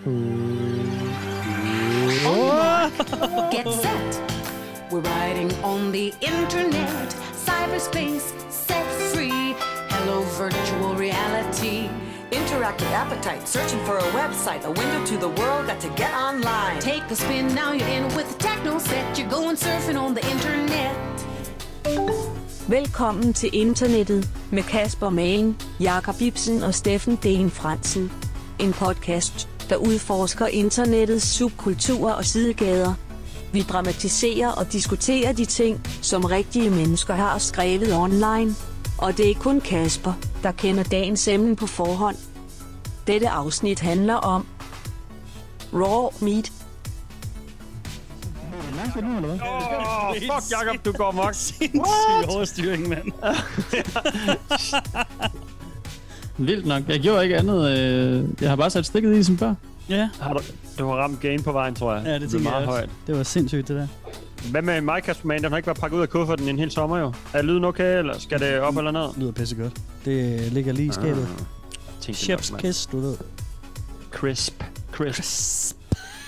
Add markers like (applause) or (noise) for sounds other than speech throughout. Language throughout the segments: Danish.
Get set. We're riding on the internet, cyberspace set free. Hello, virtual reality. Interactive appetite, searching for a website, a window to the world, got to get online. Take a spin, now you're in with the techno set. You're going surfing on the internet. Velkommen til internettet med Kasper Magen, Jakob Ibsen og Steffen Den Fransen. En podcast, der udforsker internettets subkulturer og sidegader. Vi dramatiserer og diskuterer de ting, som rigtige mennesker har skrevet online. Og det er kun Kasper, der kender dagens emne på forhånd. Dette afsnit handler om Raw Meat. Åh, fuck, Jacob, du går mok. Sindssyg overstyring, mand. (laughs) Vildt nok. Jeg gjorde ikke andet. Øh, jeg har bare sat stikket i som før. Ja, Har du, du har ramt gain på vejen, tror jeg. ja det er tænker meget jeg også. højt. Det var sindssygt, det der. Hvad med mig, Kasper Mann? Den har ikke været pakket ud af kufferten i en hel sommer, jo. Er lyden okay, eller skal det op eller ned? Det lyder pissegodt. Det ligger lige i skabet. Ah, Chef's kiss, du ved. Crisp. Crisp.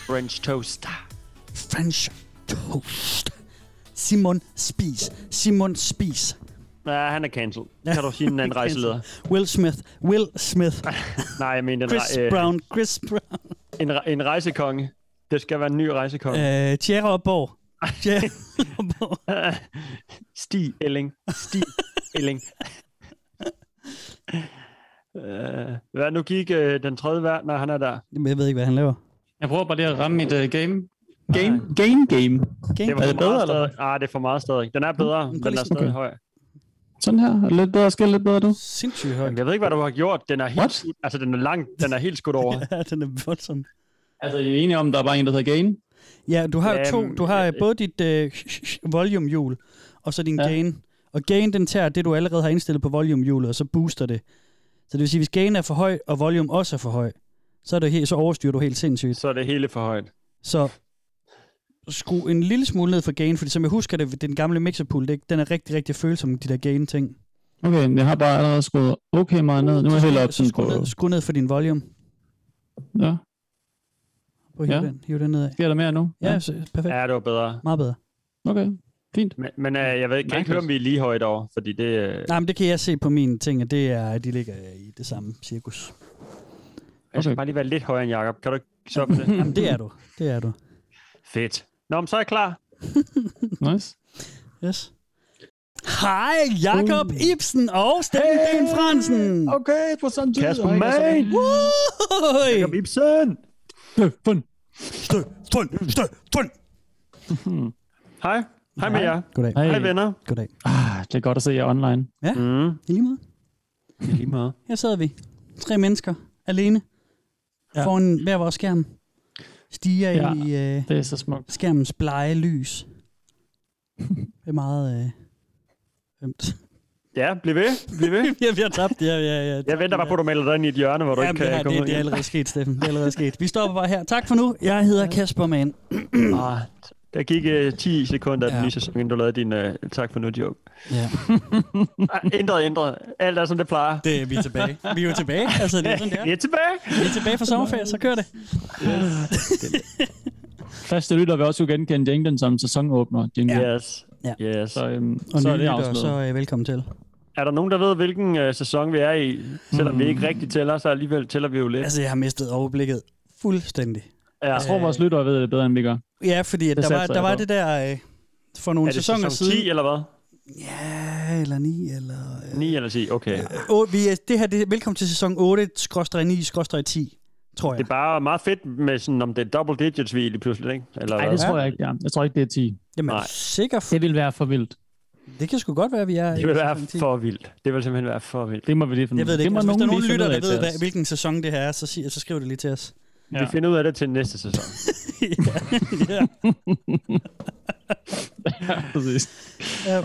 French toast. French toast. Simon Spis. Simon Spis. Ja, han er cancelled. (laughs) Kan du sige en anden rejseleder? Will Smith. Will Smith. (laughs) Nej, jeg mener en, Chris øh, Brown. Chris Brown. en, re- en rejsekonge. Det skal være en ny rejsekonge. Øh, Thierry Borg. Thierry Borg. (laughs) Stig Elling. Stig Elling. Uh, hvad nu gik uh, den tredje værd, når han er der? Jamen, Jeg ved ikke, hvad han laver. Jeg prøver bare lige at ramme mit uh, game. Game? Game game. Okay. Det var Er for det bedre, meget eller? Ah, det er for meget stadig. Den er bedre, Mm, men den er sådan- stadig okay. høj. Sådan her. Lidt bedre skill, lidt bedre du. Sindssygt højt. Jeg ved ikke, hvad du har gjort. Den er helt, What? altså, den er lang. Den er helt skudt over. (laughs) Ja, den er voldsom. Altså, er enige om, der er bare en, der hedder Gain. Ja, du har jo to. Du har øh, både dit øh, (laughs) volume-hjul, og så din Ja. gain. Og gain, den tager det, du allerede har indstillet på volume-hjulet, og så booster det. Så det vil sige, hvis gain er for høj, og volume også er for høj, så, er det helt, så overstyrer du helt sindssygt. Så er det hele for højt. Så skru en lille smule ned for gain, fordi som jeg husker det, den gamle mixerpool, det, den er rigtig, rigtig følsom, de der gain-ting. Okay, men jeg har bare allerede skruet okay meget ned. Nu er jeg helt op så sådan skru på... ned, skru ned for din volume. Ja. Prøv at hive Ja. den, hive den nedad. Sker der mere nu? Ja, så, perfekt. Ja, det var bedre. Meget bedre. Okay, fint. Men, men uh, jeg ved, kan ikke høre, om vi er lige højt over, fordi det... Uh, Nej, men det kan jeg se på mine ting, at det er, at de ligger i det samme cirkus. Jeg skal Okay. bare lige være lidt højere end Jacob. Kan du ikke så på (laughs) det? Jamen, det er du. Det er du. Fedt. Nå, men så er jeg klar. (laughs) Nice. Yes. Hej, Jakob uh. Ibsen og Steffen Den Fransen. Okay, på sådan Kasper Mann! Woo! Jacob Ibsen! Støn, støn, støn. (laughs) Hej. Hej med jer. Goddag. Hej. Hej venner. Goddag. Ah, det er godt at se jer online. Mm. I lige måde. I lige meget. Her sidder vi. Tre mennesker. Alene. Ja. Ja. Foran hver vores skærm. Stiger Ja. i øh, Det er så smukt. skærmens blege lys. Det er meget øh, ømt. Ja, bliv ved. Bliv ved. (laughs) ja, vi har tabt. Ja, ja, ja. Jeg venter bare på, at du melder dig ind i et hjørne, hvor du ikke det, kan er, komme det, ud det er allerede sket, Steffen. Det er allerede sket. Vi stopper bare her. Tak for nu. Jeg hedder Kasper Mann. (clears throat) Der gik uh, 10 sekunder af den Ja. nye sæson, inden du lavede din uh, tak for nu joke. Ja. (laughs) Ah, ændret, ændret. Alt er, som det plejer. Det er vi er tilbage. Vi er jo tilbage. Altså, det er sådan, det er. (laughs) Vi er tilbage. Vi er tilbage fra sommerferie, så kører det. Faste lytter vil også genkende jinglen som sæsonåbner. Jingle. Ja. Yes. Ja. yes. Så, øhm, Og så er nye det afsløret. så er velkommen til. Er der nogen, der ved, hvilken uh, sæson vi er i? Selvom vi ikke rigtig tæller, så alligevel tæller vi jo lidt. Altså, jeg har mistet overblikket fuldstændig. Ja. Jeg tror, vores lyttere ved det bedre, end vi gør. Ja, fordi at Det der var, der var på. det der øh, for Er nogle det sæsoner sæson 10 siden. eller hvad? Ja, eller 9, eller... Øh, 9 eller 10, okay. Ja. oh, vi er, det her, det er, velkommen til sæson 8, 9, 10, tror jeg. Det er bare meget fedt med sådan, om det er double digits, vi lige pludselig, ikke? Eller Nej, hvad? det tror jeg ikke, ja. Jeg tror ikke, det er 10. Jamen, Nej. sikker for, Det vil være for vildt. det kan sgu godt være, vi er Det vil være sæson 10. for vildt. Det vil simpelthen være for vildt. Det må vi lige finde Jeg ved det ud af. ikke. må Altså, hvis der er nogen lytter, der ud af ved, hvad, hvilken sæson det her er, så, sig, så skriv det lige til os. Ja. Vi finder ud af det til næste sæson. (laughs) ja. Ja, (laughs) præcis. ja.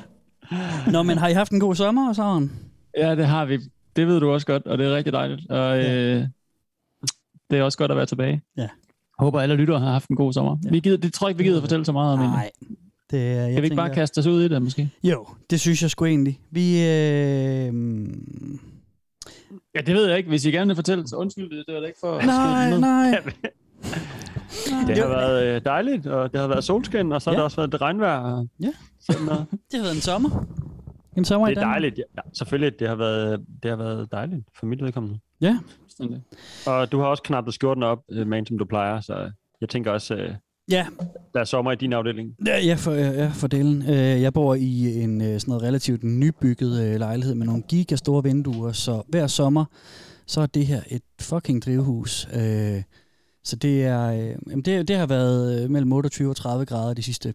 Nå, men har I haft en god sommer og sådan? Ja, det har vi. Det ved du også godt, og det er rigtig dejligt. Og øh, det er også godt at være tilbage. Ja. Håber, alle lyttere har haft en god sommer. Ja. Vi gider, det tror jeg ikke, vi gider fortælle så meget om. egentlig. Nej. Det, er- jeg Kan vi ikke bare tænker- kaste os ud i det, måske? Jo, det synes jeg sgu egentlig. Vi, øh... Ja, det ved jeg ikke. Hvis I gerne vil fortælle, så undskyld, det, det var da ikke for... at Nej, nej. Det har været øh, dejligt, og det har været solskin, og så har Ja. det også været det regnvejr. Og Ja. sådan noget. (laughs) Det har været en sommer. En sommer i Det er dejligt. Ja, selvfølgelig, det har, været, det har været dejligt for mit vedkommende. Ja. Og du har også knappet skjorten op, øh, man, som du plejer, så jeg tænker også, øh, ja, der er sommer i din afdeling. Ja, ja, for, ja, for delen. Øh, Jeg bor i en øh, sådan noget relativt nybygget øh, lejlighed med nogle giga store vinduer, så hver sommer, så er det her et fucking drivhus. Så det er, jamen det, det har været mellem 28 og 30 grader de sidste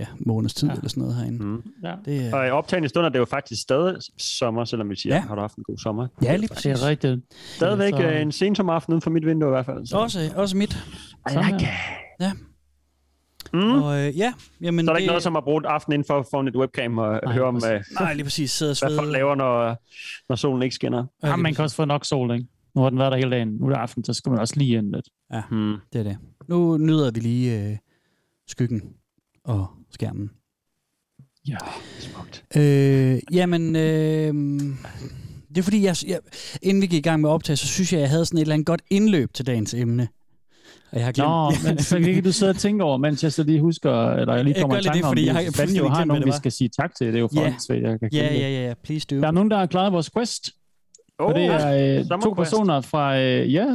ja, måneds tid Ja. ja. eller sådan noget herinde. Mm. Ja. Det er, Og i optagende stund er det jo faktisk stadig sommer, selvom vi siger, Ja. ja. har du haft en god sommer? ja, lige Det præcis. er rigtigt. Stadigvæk Så- så... en sensommeraften uden for mit vindue i hvert fald. Så. Også, også mit. I like it. Mm. Og øh, ja, jamen Så er der det, ikke noget som at bruge aftenen inden for foran et webcam og Nej, høre om, præcis. øh, Nej, lige præcis. Sidde og hvad svede. folk laver, når, når solen ikke skinner. Ja, Ja, lige man kan også få nok sol, ikke? Nu har den været der hele dagen. Nu er det aften, så skal man også lige ind lidt. Hmm. Det er det. Nu nyder vi lige øh, skyggen og skærmen. Ja. Smukt. Øh, jamen, øh, det er fordi, jeg, jeg, inden vi gik i gang med at optage, så synes jeg, jeg havde sådan et eller andet godt indløb til dagens emne. Og jeg har glemt... Nå, men så kan ikke du sidde og tænke over, mens jeg så lige husker, eller jeg lige Jeg kommer gør i tanke om, fordi vi jeg har jo har nogen, vi skal sige tak til. Det er jo for jeg kan Ja, ja, ja, ja, please do. Der er nogen, der har klaret vores quest. Oh, Og det er øh, to personer fra, øh, ja,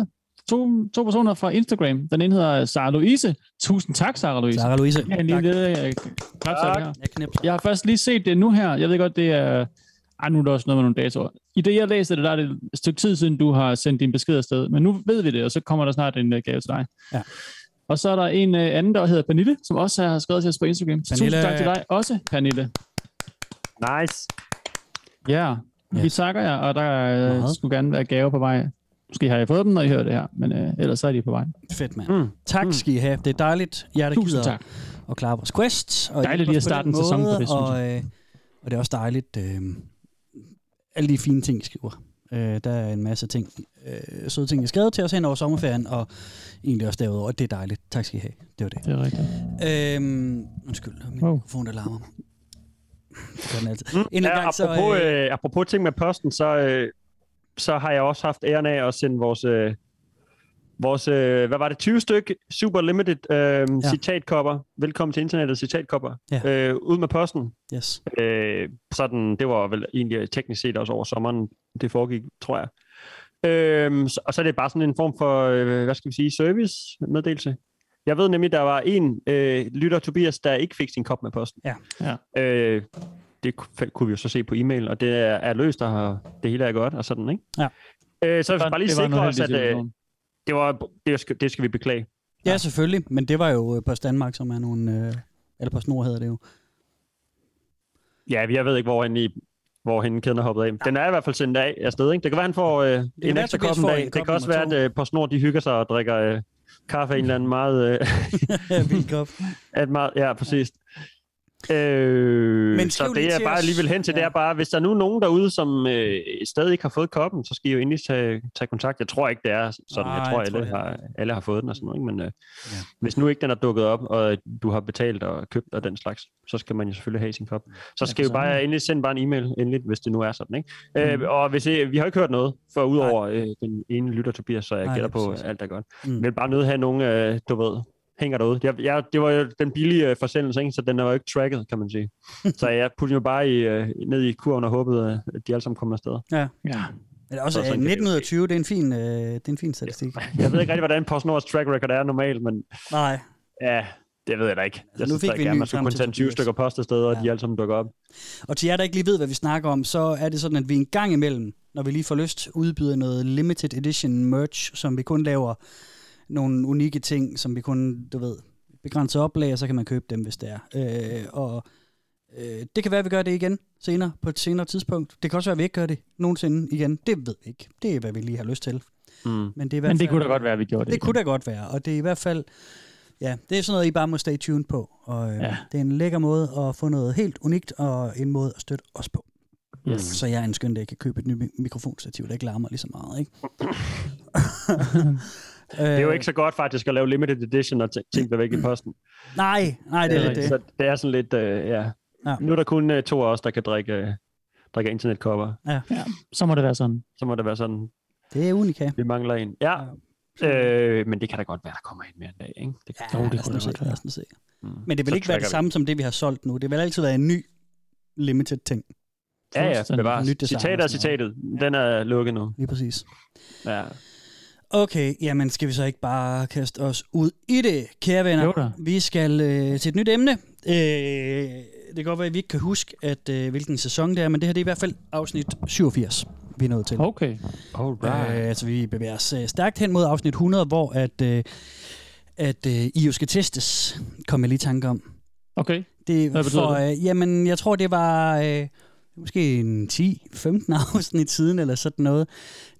to, to personer fra Instagram. Den ene hedder Sara Louise. Tusind tak, Sara Louise. Sara Louise. Jeg, lige Tak. jeg, det her. Jeg knipser. jeg har først lige set det nu her. Jeg ved godt, det er... Ej, nu er der også noget med nogle datoer. I det, jeg læste det, der er det et stykke tid siden, du har sendt din besked afsted. Men nu ved vi det, og så kommer der snart en uh, gave til dig. Ja. Og så er der en uh, anden, der hedder Pernille, som også har skrevet til os på Instagram. Pernille. Tusind tak til dig også, Pernille. Nice. Ja, Ja. vi takker jer, og der uh, skulle gerne være gaver på vej. Måske har I fået dem, når I hører det her, men uh, ellers så er de på vej. Fedt, mand. Mm. Tak Mm. skal I have. Det er dejligt, jer der Tusind gider tak. at klare vores quest. Og Dejligt lige at starte en sæson på det, synes og, øh, og det er også dejligt, øh, alle de fine ting, I skriver. Øh, der er en masse ting, øh, søde ting, I skrevet til os hen over sommerferien, og egentlig også derudover. Det er dejligt. Tak skal I have. Det var det. Det er rigtigt. Øhm, undskyld, min Wow. mikrofon der larmer. Det gør den altid. Mm. En eller Ja, gang, så, apropos, øh, øh, apropos ting med posten, så, øh, så har jeg også haft æren af at sende vores, øh, vores øh, hvad var det, 20 styk Super Limited øh, ja. citatkopper, velkommen til internettet citatkopper, Ja. øh, ud med posten. Yes. Øh, sådan, det var vel egentlig teknisk set også over sommeren, det foregik, tror jeg. Øh, så, og så er det bare sådan en form for, øh, hvad skal vi sige, service-meddelelse. Jeg ved nemlig, der var en øh, lytter, Tobias, der ikke fik sin kop med posten. Ja. Ja. Øh, det ku- kunne vi jo så se på e-mail, og det er, er løst, og det hele er godt, og sådan, ikke? Ja. Øh, så vi bare lige sikre os, at øh. Det, var, det, skal, det skal vi beklage. Ja, selvfølgelig. Men det var jo øh, Post Danmark, som er nogle... Øh, eller Post Nord hedder det jo. Ja, jeg ved ikke, hvor han i hvor hende kæden er hoppet af. Den er i hvert fald sendt af afsted, ikke? Det kan være, han får øh, en være, ekstra kop en dag. en Det kan også være, at øh, PostNord, de hygger sig og drikker øh, kaffe af en eller anden meget... Øh, (laughs) Vild kop. (laughs) at meget ja, præcis. Øh, Men så lige det er bare os. alligevel hen til, ja. det Ja. er bare, hvis der er nu nogen derude, som øh, stadig ikke har fået koppen, så skal I jo endelig tage, tage kontakt. Jeg tror ikke, det er sådan. Nej, jeg tror, jeg tror, alle, jeg- har, alle har fået den og sådan noget. Ikke? Men øh, Ja. ja. hvis nu ikke den er dukket op, og du har betalt og købt og den slags, så skal man jo selvfølgelig have sin kop. Så skal I jo bare endelig sende bare en e-mail, endelig, hvis det nu er sådan. Ikke? Mhm. Øh, og hvis I, vi har ikke hørt noget, for udover øh, den ene lytter, Tobias, så jeg Nej, gætter lige på, at alt er godt. Mm. Mm. Men bare nødt have nogen, øh, du ved, hænger derude. Jeg, jeg, det var jo den billige øh, forsendelse, ikke? så den er jo ikke tracket, kan man sige. (laughs) så jeg puttede jo bare i, øh, ned i kurven og håbede, øh, at de alle sammen kom afsted. Ja. Men også Så sådan øh, kan det 19 jo ud af ske. 20, det er en fin, øh, det er en fin statistik. Jeg ved ikke rigtig, hvordan PostNords track record er normalt, men Nej. ja, det ved jeg da ikke. Jeg Altså, nu synes fik vi en gerne, ny man skulle kun sende 20 Tobias. stykker post afsted, og Ja. de alle sammen dukker op. Og til jer, der ikke lige ved, hvad vi snakker om, så er det sådan, at vi en gang imellem, når vi lige får lyst, udbyder noget limited edition merch, som vi kun laver nogle unikke ting, som vi kun, du ved, begrænser oplag, og så kan man købe dem, hvis det er. Øh, og øh, det kan være, at vi gør det igen senere, på et senere tidspunkt. Det kan også være, at vi ikke gør det nogensinde igen. Det ved vi ikke. Det er, hvad vi lige har lyst til. Mm. Men det, er i hvert Men det fald- kunne da godt være, at vi gjorde det. Det kunne da godt være, og det er i hvert fald, ja, det er sådan noget, I bare må stay tuned på. Og øh, Ja. det er en lækker måde at få noget helt unikt, og en måde at støtte os på. Yes. Så jeg er en skøn dag kan købe et nyt mi- mikrofonstativ, der ikke larmer lige så meget, ikke? (laughs) Det er jo ikke så godt faktisk at lave limited edition, og ting bliver væk i posten. Nej, nej, det er Det er lidt det. Så det er sådan lidt, øh, ja. Ja. ja. Nu er der kun øh, to af os, der kan drikke, øh, drikke internetkopper. Så må det være sådan. Så må det være sådan, Det er unika. vi mangler en. Ja, Øh, men det kan da godt være, der kommer en mere en dag, ikke? Det kan, Ja, Jo, lad os kunne da godt være. se. Mm. Men det vil Så ikke være det tracker vi. samme som det, vi har solgt nu. Det vil altid være en ny limited ting. Ja, ja, bevares. Nyt design Citatet er citatet. Den er lukket nu. Lige præcis. Ja. Okay, jamen skal vi så ikke bare kaste os ud i det, kære venner? Jo da. Vi skal øh, til et nyt emne. Øh, det kan godt være, at vi ikke kan huske, at, øh, hvilken sæson det er, men det her det er i hvert fald afsnit 87, vi er nået til. Okay. Alright. Øh, altså, vi bevæger os øh, stærkt hen mod afsnit 100, hvor at, øh, at øh, I jo skal testes, kom jeg lige i tanke om. Okay. Det, Hvad for, øh, jamen, jeg tror, det var øh, måske en 10-15 (laughs) afsnit siden, eller sådan noget.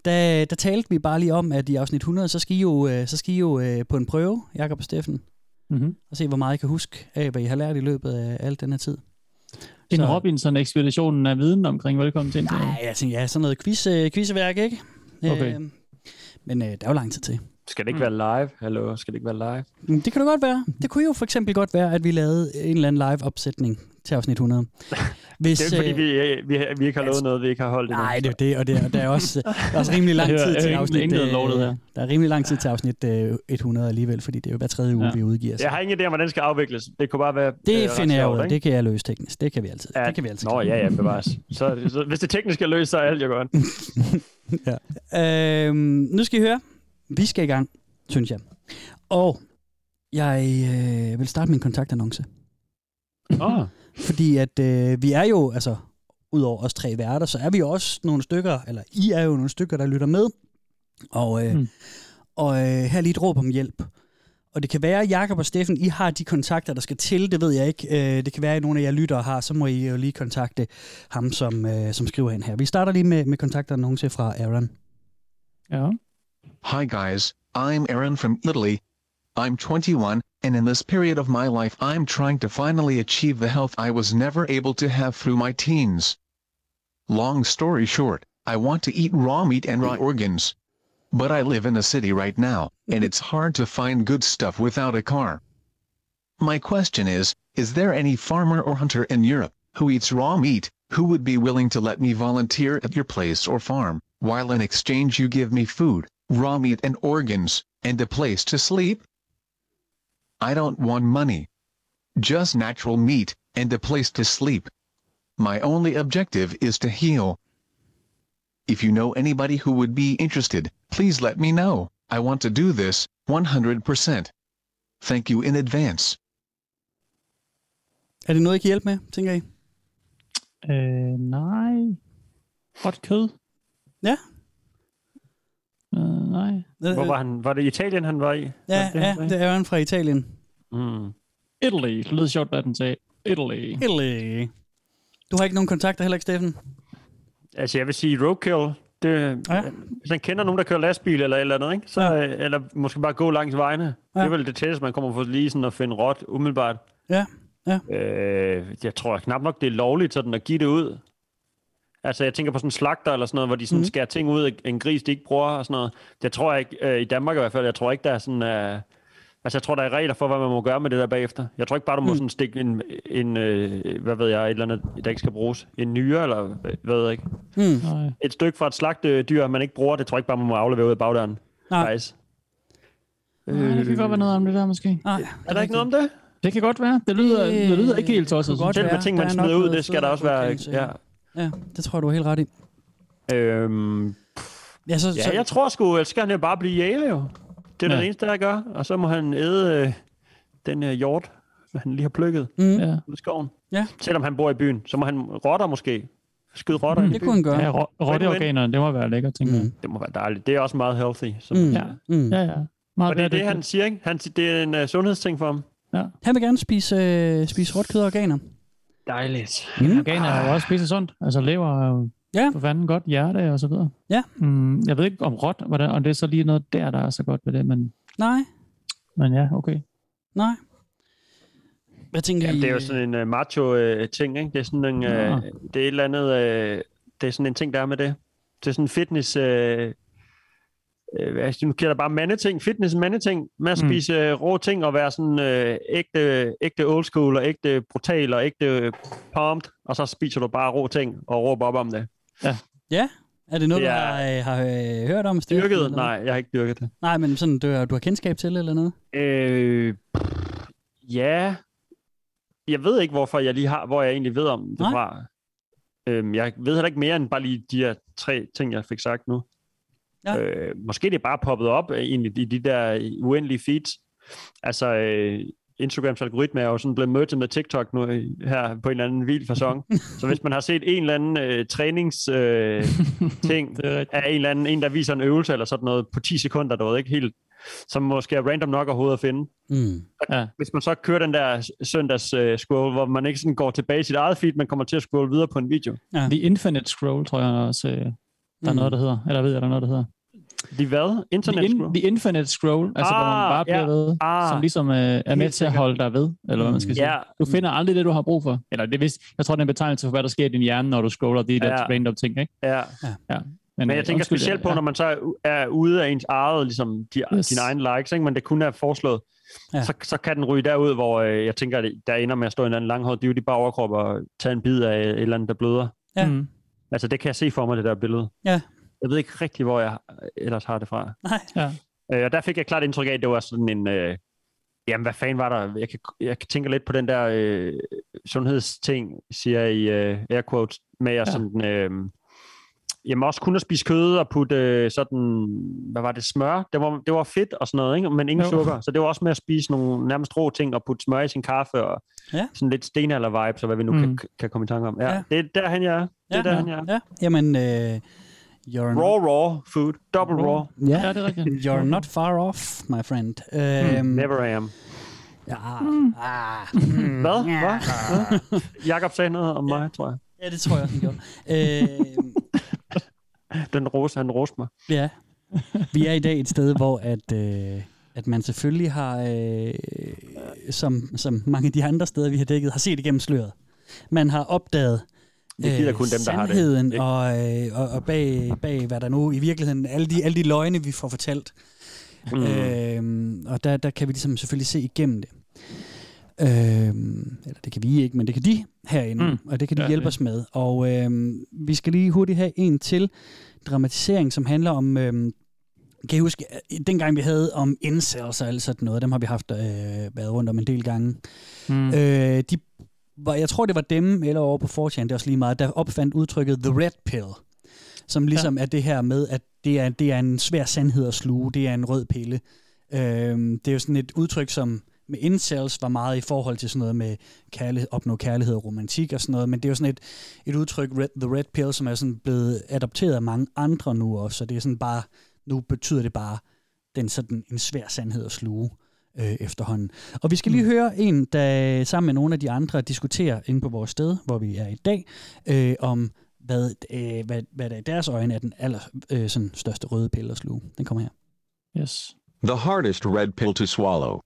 Der, der talte vi bare lige om, at i afsnit 100, så skal I jo, øh, så skal I jo øh, på en prøve, Jakob og Steffen, Mm-hmm. og se, hvor meget I kan huske af, hvad I har lært i løbet af al den her tid. En Så- Robinson-ekspeditionen af viden omkring velkommen til. Nej, jeg tænker, ja, sådan noget quiz, øh, quizværk, ikke? Okay. Øh, men øh, der er jo lang tid til. Skal det ikke være live? Hallo, skal det ikke være live? Mm, Det kan det godt være. Det kunne jo for eksempel godt være, at vi lavede en eller anden live-opsætning til afsnit 100. Hvis, (laughs) Det er ikke, fordi øh, vi, vi, vi ikke har lovet noget, vi ikke har holdt endnu. Nej, det er det, og det er, der er også, (laughs) der er også rimelig lang tid til hører afsnit... ingen- ingen, øh, lovet her. Der er rimelig lang tid til afsnit øh, 100 alligevel, fordi det er jo hver tredje uge, Ja. vi udgiver. Så. Jeg har ingen idé om, hvordan den skal afvikles. Det kunne bare være Det øh, finder jeg ud af. Det kan jeg løse teknisk. Det kan vi altid. det kan vi altid. Nå, ja, ja, bevares. Så, så, hvis det teknisk er løst, så er alt jo godt. (laughs) Øhm, nu skal I høre. Vi skal i gang, synes jeg. Og jeg øh, vil starte med en kontaktannonce. Oh. Fordi at øh, vi er jo, altså, udover os tre værter, så er vi også nogle stykker, eller I er jo nogle stykker, der lytter med. Og, øh, Mm. og øh, her er lige et råb om hjælp. Og det kan være, Jakob og Steffen, I har de kontakter, der skal til, det ved jeg ikke. Øh, det kan være, at nogle af jer lyttere har, så må I jo lige kontakte ham, som, øh, som skriver hen her. Vi starter lige med, med kontaktannonce fra Aaron. Ja. Hi guys, I'm Aaron from Italy. I'm 21, and in this period of my life I'm trying to finally achieve the health I was never able to have through my teens. Long story short, I want to eat raw meat and raw organs. But I live in a city right now, and it's hard to find good stuff without a car. My question is, is there any farmer or hunter in Europe who eats raw meat who would be willing to let me volunteer at your place or farm, while in exchange you give me food, raw meat and organs, and a place to sleep? I don't want money. Just natural meat, and a place to sleep. My only objective is to heal. If you know anybody who would be interested, please let me know. I want to do this, 100%. Thank you in advance. Er det noget, I kan hjælpe med, tænker I? Øh, nej. Råt kød? Ja. Øh, nej. Hvor var han? Var det Italien, han var i? Ja, Var det ja, det? er Aaron fra Italien. Mm. Italy. Det lyder sjovt, hvad den sagde. Italy. Italy. Du har ikke nogen kontakter heller ikke, Steffen? Altså, jeg vil sige roadkill. Det, Ja. Hvis man kender nogen, der kører lastbil eller et eller andet, ikke? Så, Ja. ja. eller måske bare gå langs vejene. Ja. Det er vel det tætteste, man kommer på lige sådan at finde råt umiddelbart. Ja, ja. Øh, jeg tror knap nok, det er lovligt sådan at give det ud. Altså, jeg tænker på sådan slagter eller sådan noget, hvor de sådan mm. skærer ting ud af en gris, de ikke bruger og sådan noget. Det tror jeg ikke, øh, i Danmark i hvert fald, jeg tror ikke, der er sådan... Øh, altså, jeg tror, der er regler for, hvad man må gøre med det der bagefter. Jeg tror ikke bare, du må Mm. sådan stikke en, en øh, hvad ved jeg, et eller andet, der ikke skal bruges. En nyre, eller hvad ved jeg ikke. Mm. Nej. Et stykke fra et slagtedyr, man ikke bruger, det tror jeg ikke bare, man må aflevere ud af bagdøren. Nej. Faktisk. Nej, det kan godt være noget om det der, måske. Nej, Er der ikke noget om det? Det kan godt være. Det lyder, Det- det lyder ikke helt tosset. Selv være. med ting, man er smider ud, det skal der også være... Ja. Ja, det tror jeg, du er helt ret i. Øhm, Ja, så, så, Ja, jeg tror sgu, ellers skal han jo bare blive jæger jo. Det er ja. Ja. det eneste, der gør. Og så må han æde øh, den øh, hjort, han lige har plukket mm, Ja. ud i skoven. Ja. Selvom han bor i byen, så må han rotter måske. Skyde rotter mm. i det byen. kunne han gøre. Ja, rå- rotteorganerne, det må være lækkert, tænker jeg. Mm. Det må være dejligt. Det er også meget healthy. Så. Mm. Ja. Mm. Ja, ja. Meget Og det er det, han siger, ikke? Han, siger, det er en uh, sundhedsting for ham. Han vil gerne spise, øh, spise kød og organer. Dejligt. Mm. Organer er jo også spise sundt. Altså lever er jo Ja. for fanden godt, hjerte og så videre. Ja. Mm, jeg ved ikke om råt, hvordan, om det er så lige noget der, der er så godt ved det, men, Nej, men ja, okay. nej. Hvad tænker Jamen, I? det er jo sådan en uh, macho-ting, ikke? Det er sådan en, uh, Ja. det er et eller andet, uh, det er sådan en ting, der er med det. Det er sådan en fitness, uh, uh, hvad, nu kalder bare mandeting, fitness mandeting, med at Mm. spise uh, rå ting og være sådan uh, ægte, ægte old school og ægte brutal og ægte pumped, og så spiser du bare rå ting og råber op om det. Ja, Er det noget, Det du har, øh, har øh, hørt om? Steffen, Dyrket? Nej, jeg har ikke dyrket det. Nej, men sådan, du, du har kendskab til eller noget? Øh, ja. Jeg ved ikke, hvorfor jeg lige har, hvor jeg egentlig ved om det Nej. fra. Øhm, jeg ved heller ikke mere end bare lige de her tre ting, jeg fik sagt nu. Ja. Øh, måske det er bare poppet op øh, egentlig i de der uendelige feeds. Altså, øh, Instagrams algoritme er jo sådan blevet merged med TikTok nu øh, her på en eller anden vild fasong. (laughs) så hvis man har set en eller anden øh, trænings øh, (laughs) ting er af en eller anden, en der viser en øvelse eller sådan noget på 10 sekunder, der ved ikke helt, som måske er random nok overhovedet at finde. Mm. Ja. Hvis man så kører den der søndags øh, scroll, hvor man ikke sådan går tilbage i sit eget feed, men kommer til at scrolle videre på en video. The Infinite Scroll, tror jeg også, øh, der er Mm. noget, der hedder. Eller ved jeg, der er noget, der hedder. De hvad? Internet The, in, scroll? the Infinite Scroll, altså hvor man Ah, bare bliver ja. ved, Ah, som ligesom øh, er med til at holde dig ved, eller hvad man skal sige. ja, Du finder aldrig det, du har brug for. Eller det vist, jeg tror, det er en betegnelse for, hvad der sker i din hjerne, når du scroller de der Ja. random ting, ikke? ja. Men jeg øh, tænker undskyld, specielt på, ja. når man så er, ude af ens eget, ligesom de, Yes. dine egne likes, ikke? men det kun er foreslået, Ja. ja. så, så kan den ryge derud, hvor øh, jeg tænker, at der ender med at stå en eller anden langhåret dude i bare overkrop og tage en bid af et eller andet, der bløder. Ja. Mm. Altså, det kan jeg se for mig, det der billede. Ja. Jeg ved ikke rigtig, hvor jeg ellers har det fra. Nej. Ja. Øh, og der fik jeg klart indtryk af, at det var sådan en... Øh, jamen, hvad fanden var der? Jeg, kan, jeg kan tænke lidt på den der øh, sundhedsting, siger jeg i øh, air quotes, med at Ja. sådan... Øh, jamen også kun at spise kød og putte øh, sådan, hvad var det, smør? Det var, det var fedt og sådan noget, ikke? men ingen Jo. sukker. Så det var også med at spise nogle nærmest rå ting og putte smør i sin kaffe og Ja. sådan lidt stenalder-vibes og hvad vi nu Mm. kan, kan komme i tanke om. Ja, Ja. ja. det er derhen, jeg er. Det er Ja, derhen, jeg er. Ja, jamen, øh, you're, Raw, raw food. Double raw. ja, Ja, det er rigtigt. (laughs) you're not far off, my friend. Øhm, Never am. Ja, ah, mm, Hvad? ja. Hvad? Hvad? Jakob sagde noget om mig, tror jeg. Ja, det tror jeg han gjorde. øhm, (laughs) Den rose, han roste mig. Ja. Vi er i dag et sted, hvor at, øh, at man selvfølgelig har, øh, som, som mange af de andre steder, vi har dækket, har set igennem sløret. Man har opdaget Det gider kun dem, der har det. sandheden og, øh, og, og bag, bag, hvad der nu i virkeligheden, alle de, alle de løgne, vi får fortalt. Mm. Øhm, og der, der kan vi ligesom selvfølgelig se igennem det. Øhm, eller det kan vi ikke, men det kan de herinde, mm. Og det kan de Ja, hjælpe det. os med. Og øhm, vi skal lige hurtigt have en til dramatisering, som handler om... Øhm, kan I huske, øh, dengang vi havde om incels og alt sådan noget, dem har vi haft øh, været rundt om en del gange. Mm. Øh, de var, jeg tror, det var dem, eller over på 4 det er også lige meget, der opfandt udtrykket The Red Pill, som ligesom ja. er det her med, at det er, det er en svær sandhed at sluge, det er en rød pille. Øh, det er jo sådan et udtryk, som med incels var meget i forhold til sådan noget med kærlighed, opnå kærlighed og romantik og sådan noget, men det er jo sådan et, et udtryk, red, The Red Pill, som er sådan blevet adopteret af mange andre nu også, så det er sådan bare, nu betyder det bare, den sådan en svær sandhed at sluge øh, efterhånden. Og vi skal lige høre en, der sammen med nogle af de andre diskuterer inde på vores sted, hvor vi er i dag, øh, om hvad, øh, hvad, hvad der i deres øjne er den aller øh, sådan største røde pille at sluge. Den kommer her. Yes. The hardest red pill to swallow.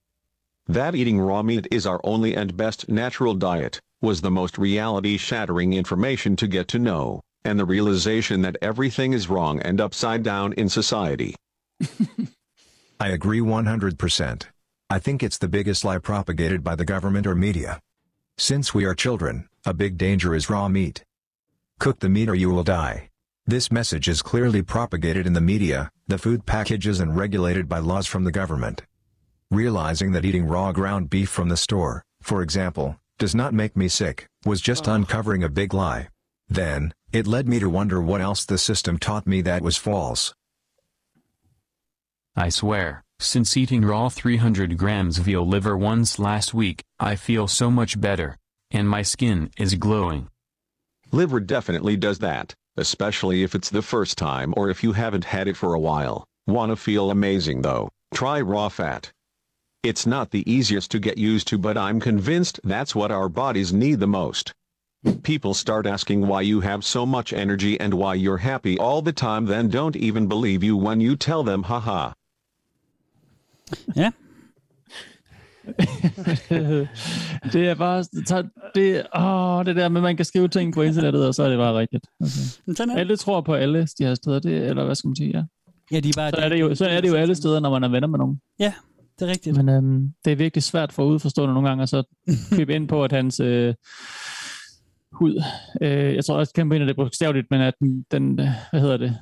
That eating raw meat is our only and best natural diet was the most reality shattering information to get to know, and the realization that everything is wrong and upside down in society. (laughs) I agree 100%. I think it's the biggest lie propagated by the government or media. Since we are children, a big danger is raw meat. Cook the meat or you will die. This message is clearly propagated in the media, the food packages and regulated by laws from the government. Realizing that eating raw ground beef from the store, for example, does not make me sick, was just uncovering a big lie. Then, it led me to wonder what else the system taught me that was false. I swear, since eating raw 300 grams veal liver once last week, I feel so much better. And my skin is glowing. Liver definitely does that, especially if it's the first time or if you haven't had it for a while. Wanna feel amazing though? Try raw fat. It's not the easiest to get used to, but I'm convinced that's what our bodies need the most. People start asking why you have so much energy and why you're happy all the time, then don't even believe you when you tell them, haha. Ja, (laughs) det er bare, det, tager, det, åh, det der med, at man kan skrive ting på internettet, og så er det bare rigtigt. Altså, er det. alle tror på alle de her steder, det, eller hvad skal man sige, ja. Ja, de er bare, Så er det jo, så er det jo alle steder, når man er venner med nogen. Ja, det er rigtigt. Men øhm, det er virkelig svært for udforstående nogle gange, at så (laughs) købe ind på, at hans, øh, hud. Øh, jeg tror også, kan mener det er bogstaveligt, men at den, den, øh, hvad hedder det?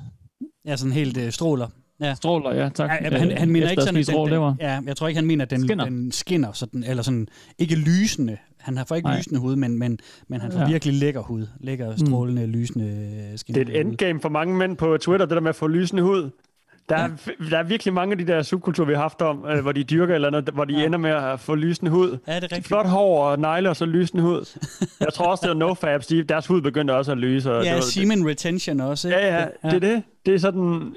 Ja, sådan helt øh, stråler. Ja. Stråler, ja, tak. Ja, han, han mener Efter ikke at sådan, at den, den, ja, jeg tror ikke, han mener, at den Skinner. den skinner sådan, eller sådan, ikke lysende. Han har for ikke Nej. lysende hud, men, men, men han får Ja. ja. virkelig lækker hud. Lækker, strålende, mm. lysende øh, skinner. Det er et endgame for mange mænd på Twitter, det der med at få lysende hud. Der er, der er virkelig mange af de der subkulturer, vi har haft om, øh, hvor de dyrker eller andet, hvor de ja. ender med at få lysende hud. Ja, det er rigtigt. Flot hår og negle og så lysende hud. (laughs) Jeg tror også, det var NoFabs. De, deres hud begyndte også at lyse. Og det Ja, semen retention også. Ikke? Ja, ja, det er det. Det er sådan...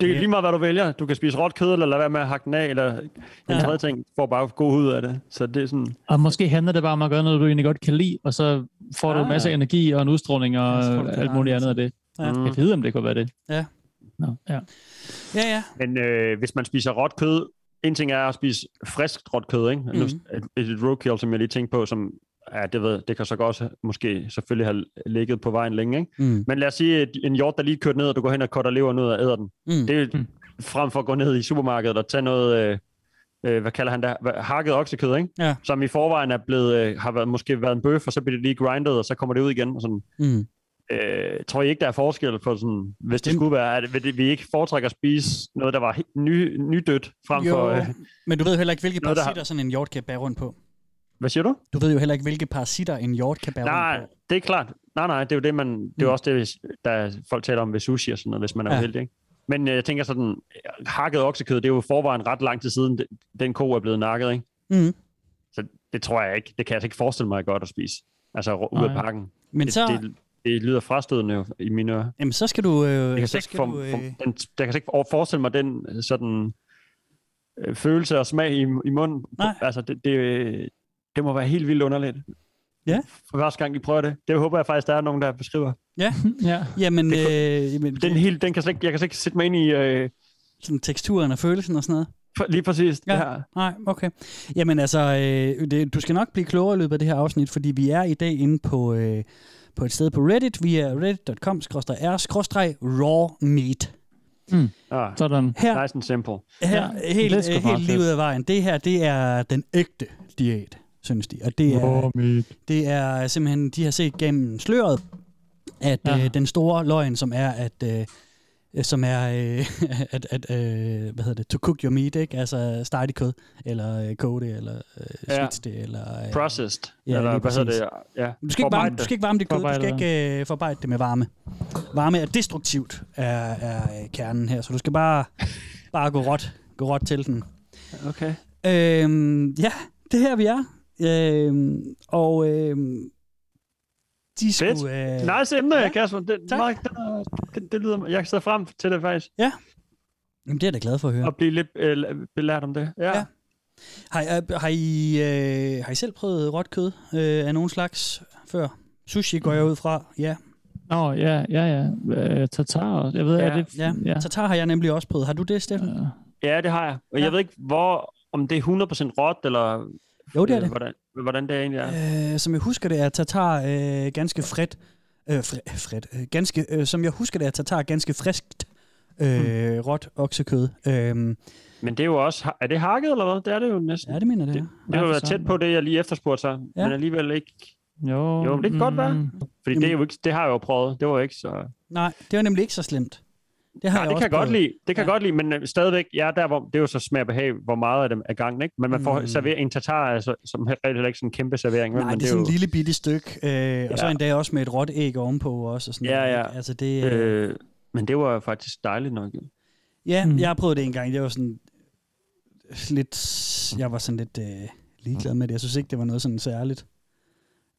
Det er lige meget, hvad du vælger. Du kan spise råt kød, eller lade være med at hakke den af, eller en Ja. tredje ting. Får bare god hud af det. Så det er sådan... Og måske handler det bare om at gøre noget, du egentlig godt kan lide, og så får du Ah. en masse energi og en udstråling og Ja, ja, det alt muligt andet af det. Ja. Mm. Jeg ved, om det kunne være det. Ja. Nå, ja. Ja, ja. Men øh, hvis man spiser råt kød, en ting er at spise frisk råt kød, ikke? Mm. Mhm. Et, et roadkill, som jeg lige tænkte på, som ja, det, ved, det kan så godt måske selvfølgelig have ligget på vejen længe, ikke? Mm. Men lad os sige, at en hjort, der lige kørt ned, og du går hen og cutter leveren ud og æder den. Mm. Det er frem for at gå ned i supermarkedet og tage noget, øh, øh, hvad kalder han der, Hva- hakket oksekød, ikke? Ja. Som i forvejen er blevet, øh, har været, måske været en bøf, og så bliver det lige grindet, og så kommer det ud igen. Og sådan. Mm. Øh, tror I ikke, der er forskel på sådan, hvis det skulle være, at det- vi ikke foretrækker at spise noget, der var helt ny, nydødt, frem for... Jo, Øh, men du ved heller ikke, hvilke Noget, der har- parasitter sådan en hjort kan bære rundt på. Hvad siger du? Du ved jo heller ikke, hvilke parasitter en hjort kan bære Nej, på. det er klart. Nej, nej, det er jo det, man, det er Mm. også det, der folk taler om ved sushi og sådan noget, hvis man er Ja. uheldig, ikke? Men øh, jeg tænker sådan, hakket oksekød, det er jo forvejen ret lang tid siden, den, ko er blevet nakket, ikke? Mm. Så det tror jeg ikke. Det kan jeg altså ikke forestille mig godt at spise. Altså ud af Nej. pakken. Men det, så, det, det lyder frastødende jo i mine ører. jamen, så skal du... Øh, Jeg kan, så ikke skal for, du, for, øh, den, jeg kan ikke for- forestille mig den øh, sådan øh, følelse og smag i, i munden. Nej. Altså, det, det, det må være helt vildt underligt. Ja. For første gang, de prøver det. Det håber jeg faktisk, der er nogen, der beskriver. ja. (laughs) Jamen, Det øh, jamen Den, helt, den kan slet ikke, jeg kan slet ikke sætte mig ind i... Øh, sådan teksturen og følelsen og sådan noget. for- lige præcis Ja. det her. Nej, okay. Jamen altså, øh, det, du skal nok blive klogere i løbet af det her afsnit, fordi vi er i dag inde på, øh, på et sted på Reddit. Vi er reddit.com raw meat. Ah, Sådan. Her, nice and simple. her Ja, helt, helt lige ud af vejen. Det her, det er den ægte diæt, synes de. Og det er, det er simpelthen, de har set gennem sløret, at Ja. øh, den store løgn, som er, at øh, som er, øh, (laughs) at, at øh, hvad hedder det, to cook your meat, ikke? Altså stege det kød, eller øh, koge det, eller øh, Ja. switch det, eller... Øh, Processed. Ja, eller hvad hedder det? Ja. Du skal, ikke varme, du skal ikke varme dit kød, du skal ikke øh, forarbejde det med varme. Varme er destruktivt, er, er øh, kernen her, så du skal bare, bare gå råt, gå råt til den. Okay. Øhm, ja, det er her vi er. Øhm, og øhm, de Fedt. skulle... Øh, Nice emne, ja. ja. Kasper. Det, Tak. Mark, det, det, lyder, jeg ser frem til det faktisk. Jamen, det er jeg da glad for at høre. Og blive lidt øh, belært om det. Ja. Ja. ja. Har, I- har, I, øh, har I selv prøvet råt kød øh, af nogen slags før? Sushi går jeg ud fra, ja. Nå, ja, ja, ja. Øh, tatar, jeg ved, Ja, er det... ja. ja. Tatar har jeg nemlig også prøvet. Har du det, Steffen? Ja. Ja, det har jeg. Og Ja. jeg ved ikke, hvor, om det er 100% råt, eller Jo, det er øh, det. Hvordan, hvordan det egentlig er. Øh, som jeg husker det, er tatar øh, ganske fred. Øh, fred, fred øh, ganske, øh, som jeg husker det, er tatar ganske friskt øh, Hmm. råt oksekød. Øh, Men det er jo også... Er det hakket, eller hvad? Det er det jo næsten. ja, det mener det er. Det har jo været tæt på det, jeg lige efterspurgte sig. Ja. Men alligevel ikke... Jo, Jo, det kan godt være. Fordi det, er jo ikke, det har jeg jo prøvet. Det var ikke så... Nej, det var nemlig ikke så slemt. Det har Nej, jeg det også kan jeg godt lide. Det kan Ja. godt lide, men øh, stadigvæk, ja, der hvor, det er jo så smag behag, hvor meget af dem er gangen, ikke? Men man får Mm. serveret en tatar, altså, som he- heller ikke sådan en kæmpe servering. Nej, men det er sådan jo, en lille bitte stykke, øh, og så Ja. endda også med et råt æg ovenpå også. Og sådan Ja, noget, ja. ikke? Altså det, øh, øh, men det var faktisk dejligt nok. ja, Mm. jeg har prøvet det en gang. Det var sådan lidt, jeg var sådan lidt øh, ligeglad med det. Jeg synes ikke, det var noget sådan særligt.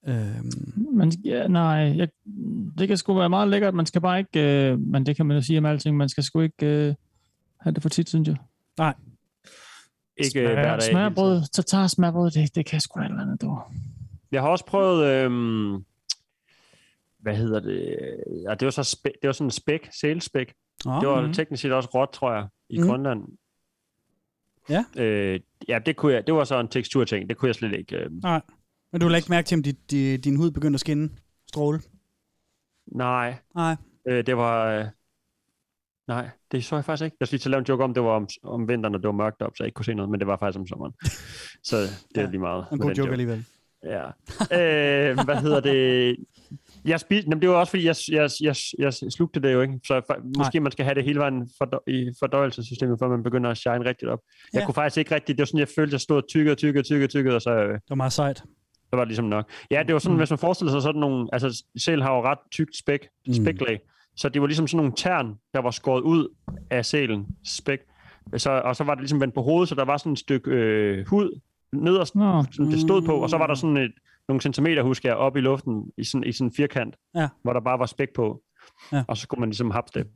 Øhm, Man, ja, nej, jeg, det kan sgu være meget lækkert. Man skal bare ikke, øh, men det kan man jo sige om alting, man skal sgu ikke øh, have det for tit, synes jeg. Ikke øh, hver dag. Smørbrød, tatar smørbrød, det, det kan sgu et eller andet, du. Jeg har også prøvet, øhm, hvad hedder det? Ja, det var så spæk, det var sådan en spæk, sælspæk. åh, Det var Mhm. teknisk set også råt, tror jeg, i Mhm. Grønland. Ja. Øh, ja, det, kunne jeg, det var så en teksturting. Det kunne jeg slet ikke. Øh, nej. Men du vil ikke mærke til, om dit, di, din hud begyndte at skinne, stråle? nej, Nej. øh, det var... Øh, nej, det så jeg faktisk ikke. Jeg skulle lige til at lave en joke om, det var om, om vinteren, og det var mørkt op, så jeg ikke kunne se noget, men det var faktisk om sommeren. (laughs) så det er Ja, lige meget. En god den joke alligevel. Ja. Øh, hvad hedder det? Jeg spiste, jamen det var også fordi, jeg, jeg, jeg, jeg slugte det jo ikke. Så for, måske man skal have det hele vejen for, i fordøjelsessystemet, før man begynder at shine rigtigt op. Jeg Ja. kunne faktisk ikke rigtigt, det var sådan, jeg følte, jeg stod og tykkede og tykkede og tykkede, og og så, øh, Det var meget sejt. Var det ligesom nok. Ja, det var sådan, mm. hvis man forestiller sig sådan nogle, altså sæl har jo ret tykt spæk, Mm. spæklag, så det var ligesom sådan nogle tern, der var skåret ud af sælen spæk. Så, og så var det ligesom vendt på hovedet, så der var sådan et stykke øh, hud nederst, Nå, som det stod på, og så var der sådan et, nogle centimeter, husker jeg, op i luften, i sådan, i sådan en firkant, Ja. hvor der bare var spæk på. Ja. Og så kunne man ligesom hapse det.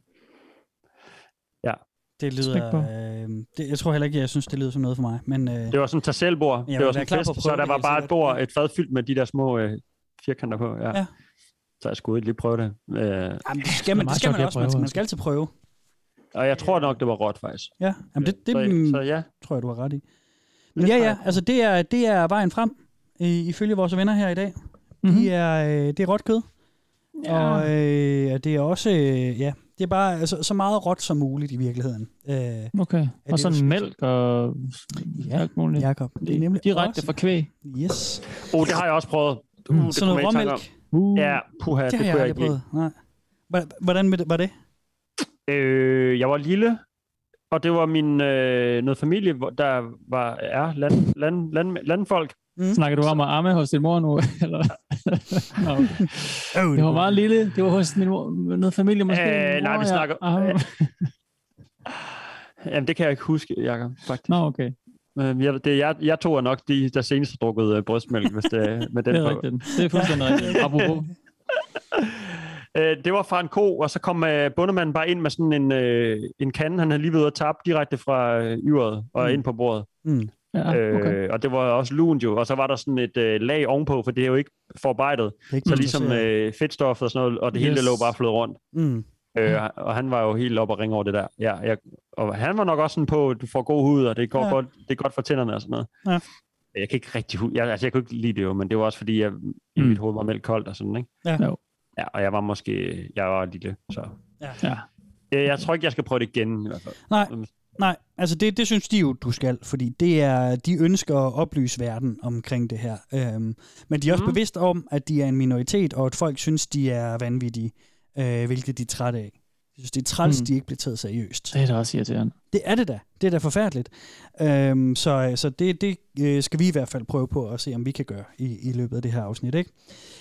Det lyder... Øh, det, jeg tror heller ikke, jeg synes, det lyder som noget for mig. Men, øh, Det var sådan et tasselbord. Det var sådan en fest, så der det var bare et bord, et fad fyldt med de der små øh, firkanter på. Ja. Ja. Så jeg skulle lige prøve det. Øh, jamen, det skal man, det skal man også. Man skal, man skal altid prøve. og jeg tror nok, det var råt, faktisk. Ja, jamen, det, det så, så ja. tror jeg, du har ret i. Men ja, ja, altså det er, det er vejen frem, ifølge vores venner her i dag. Mhm. De er, øh, det er råt kød. Ja. Og øh, det er også, øh, ja, det er bare altså, så meget råt som muligt i virkeligheden. Øh, Okay. det, Og sådan du mælk og Ja, alt muligt. Jakob, det er nemlig Direkte også, fra kvæg. Yes. Oh, det har jeg også prøvet. Uh, Mm. det Sådan noget råmælk, Uh. Ja, puha, det det, har det jeg kunne jeg aldrig ikke prøvet. Nej. Hvordan det- var det? Øh, jeg var lille, og det var min øh, noget familie, der var er land, land, land, landfolk. Snakker du om at arme hos din mor nu? (laughs) Eller? Nå, okay. Det var meget lille. Det var hos din mor, noget familie måske. Øh, Din nej, mor, vi snakker- Ah, Jamen, det kan jeg ikke huske, Jacob, faktisk. Nå, okay. Øh, jeg, det, jeg, jeg tog er nok de, der senest har drukket øh, brystmælk, hvis det er med den Det er på. rigtigt. Det er fuldstændig (laughs) rigtigt. Apropos. Øh, det var fra en ko, og så kom øh, bundemanden bare ind med sådan en, øh, en kande, han havde lige ude at tabe direkte fra øh, yret og Mm. ind på bordet. Mm. Ja, okay. Øh, og det var også lunt jo, og så var der sådan et øh, lag ovenpå, for det er jo ikke forarbejdet. Det er ikke Så ligesom øh, fedtstof og sådan noget, og det hele Yes. det lå bare flød rundt. Mm. Øh, og han var jo helt op og ringe over det der. Ja, jeg, og han var nok også sådan på, at du får god hud, og det, går Ja. godt, det er godt for tænderne og sådan noget. Ja. Jeg kan ikke rigtig jeg, altså, jeg kunne ikke lide det jo, men det var også fordi, jeg, i Mm. mit hoved var mælk koldt og sådan, ikke? Ja. Jo. Ja, og jeg var måske, jeg var lille, så. Ja. Ja. Jeg, jeg tror ikke, jeg skal prøve det igen, i hvert fald. Nej, nej, altså det, det synes de jo, du skal, fordi det er, de ønsker at oplyse verden omkring det her. Øhm, men de er også Mhm. bevidst om, at de er en minoritet, og at folk synes, de er vanvittige, øh, hvilket de er trætte af. Jeg synes, det er træls, Mm. de ikke bliver taget seriøst. Det er da også irriterende. Det er det da. Det er da forfærdeligt. Øhm, så så det, det øh, skal vi i hvert fald prøve på at se, om vi kan gøre i, i løbet af det her afsnit. Ikke?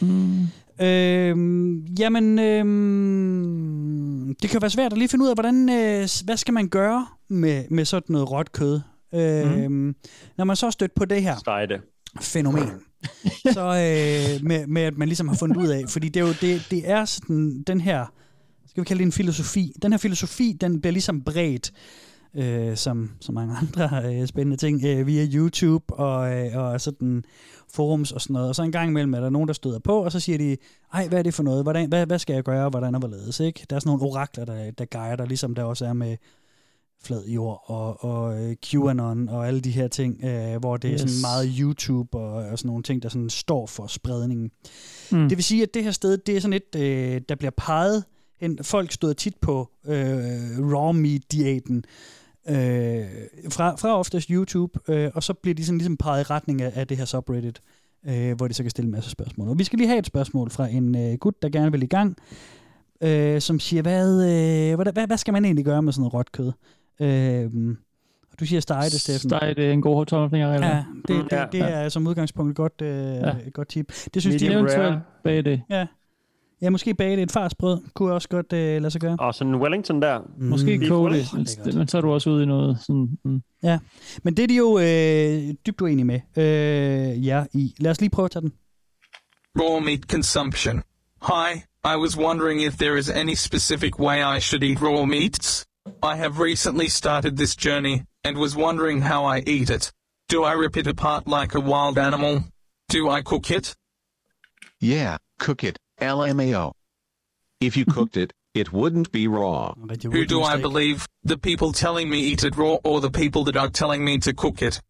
Mm. Øhm, jamen, øhm, det kan være svært at lige finde ud af, hvordan, øh, hvad skal man gøre med, med sådan noget råt kød? Øhm, mm. Når man så er stødt på det her Steg det. fænomen, så øh, med, med at man ligesom har fundet ud af, fordi det er jo det, det er sådan den her, skal vi kalde det en filosofi, den her filosofi, den bliver ligesom bredt, øh, som så mange (laughs) andre øh, spændende ting, øh, via YouTube og, øh, og sådan forums og sådan noget. Og så en gang imellem er der nogen, der støder på, og så siger de, ej, hvad er det for noget? Hvordan, hvad, hvad skal jeg gøre? Hvordan og hvorledes? Ikke? Der er sådan nogle orakler, der, der guider, ligesom der også er med flad jord og, og øh, QAnon og alle de her ting, øh, hvor det yes. er sådan meget YouTube og, og sådan nogle ting, der sådan står for spredningen. Mm. Det vil sige, at det her sted, det er sådan et, øh, der bliver peget hen. Folk støder tit på øh, raw meat-diæten, øh, fra, fra oftest YouTube, øh, og så bliver de sådan ligesom peget i retning af, af det her subreddit, øh, hvor de så kan stille en masse spørgsmål. Og vi skal lige have et spørgsmål fra en øh, gut, der gerne vil i gang, øh, som siger, hvad, øh, hvad, hvad, hvad skal man egentlig gøre med sådan noget råt kød? Øh, og du siger stege det, Steffen. Steg, det er en god tommelfingerregel. Ja, det, Mm, det, ja, det er som udgangspunkt et godt, øh, ja. et godt tip. Det synes de, Medium Eventuelt rare. bag det. ja, ja, måske bage det et farsbrød, kunne også godt øh, lade sig gøre. Og sådan en Wellington der. Måske Mm. koge det men, så er du også ude i noget sådan... Mm. Men det er de jo øh, dybt uenige med øh, ja, i. Lad os lige prøve at tage den. Raw meat consumption. Hi, I was wondering if there is any specific way I should eat raw meats. I have recently started this journey and was wondering how I eat it. Do I rip it apart like a wild animal? Do I cook it? Yeah, cook it, LMAO. If you cooked it, it wouldn't be raw. Rigtig Who do I believe? The people telling me eat it raw or the people that are telling me to cook it?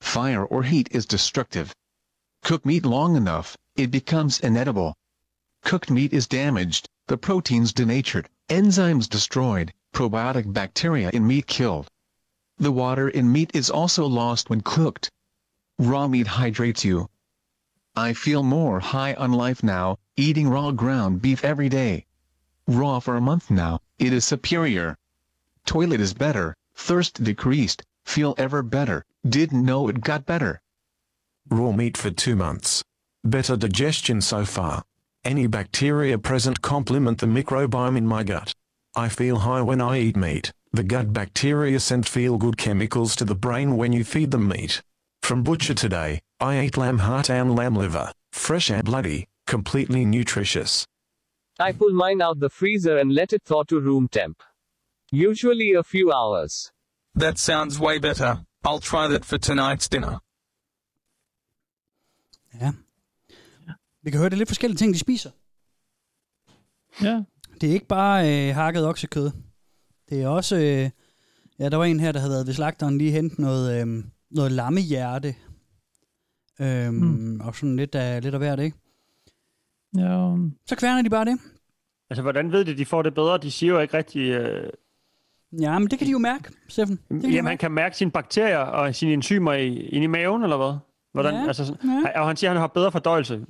Fire or heat is destructive. Cook meat long enough, it becomes inedible. Cooked meat is damaged, the proteins denatured, enzymes destroyed, probiotic bacteria in meat killed. The water in meat is also lost when cooked. Raw meat hydrates you. I feel more high on life now, eating raw ground beef every day. Raw for a month now, it is superior. Toilet is better, thirst decreased, feel ever better, didn't know it got better. Raw meat for two months. Better digestion so far. Any bacteria present complement the microbiome in my gut. I feel high when I eat meat. The gut bacteria send feel good chemicals to the brain when you feed them meat. From butcher today, I ate lamb heart and lamb liver, fresh and bloody, completely nutritious. I pull mine out the freezer and let it thaw to room temp. Usually a few hours. That sounds way better. I'll try that for tonight's dinner. Ja. Vi kan høre, det er lidt forskellige ting, de spiser. Ja. Det er ikke bare øh, hakket oksekød. Det er også... Øh, ja, der var en her, der havde været ved slagteren lige hentet noget, øh, noget lammehjerte. Øhm, mm. Og sådan lidt af, lidt af hvert, ikke? Ja. Så kværner de bare det. Altså, hvordan ved de, de får det bedre? De siger jo ikke rigtig... Øh... Ja, men det kan de jo mærke, Steffen. Kan de Jamen, han kan mærke sine bakterier og sine enzymer i, inde i maven, eller hvad? Hvordan, Ja, altså, ja. Og han siger, at han har bedre fordøjelse.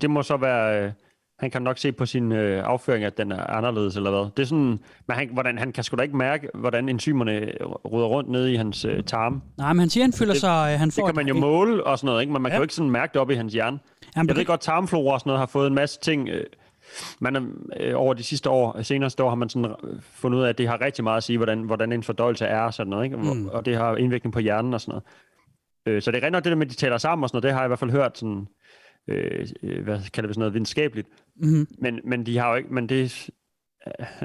Det må så være... Øh, han kan nok se på sin øh, afføring, at den er anderledes, eller hvad? Det er sådan... Men han, hvordan, han kan sgu da ikke mærke, hvordan enzymerne ruder rundt nede i hans øh, tarme. Nej, men han siger, han føler det, sig... øh, Han får det kan man jo et- måle og sådan noget, ikke? Men man. Ja. kan jo ikke sådan mærke det op i hans hjerne. Jamen, jeg ved godt, tarmflora og sådan noget har fået en masse ting... Øh, man er, øh, over de sidste år, seneste år, har man sådan øh, fundet ud af, at det har rigtig meget at sige, hvordan, hvordan en fordøjelse er og sådan noget, ikke? Mm. Mm. Og det har indvirkning på hjernen og sådan noget. Øh, så det er nok det der med, at de taler sammen og sådan noget, det har jeg i hvert fald hørt sådan, øh, hvad kalder vi sådan noget, videnskabeligt. Mhm. Men, men de har jo ikke, men det,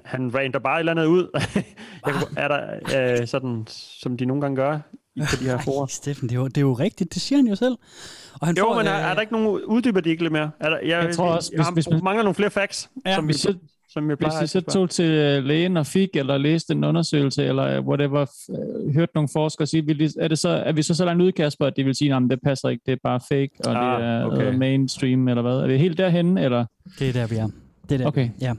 han rander bare et eller andet ud. (laughs) jeg, er der øh, sådan, som de nogle gange gør i- på de her Ej, forer? Steffen, det er, jo, det er jo rigtigt. Det siger han jo selv. Og han Jo, får, men er, øh, er der ikke nogen uddyber de ikke lidt mere? Er der, jeg, Jeg tror også, jeg, hvis- jeg, hvis man- mangler nogle flere facts, Ja, som, vi, hvis jeg- som jeg Hvis plejer I så at spørge. tog til øh, lægen og fik, eller læste en undersøgelse, eller øh, whatever, hørte nogle forskere sige, vil de, er, det så, er vi så så langt ude, Kasper, at de vil sige, at det passer ikke, det er bare fake, og Ah, det er okay. mainstream, eller hvad? Er vi helt derhen eller? Det er der, vi er. Det er der. Okay. Ja.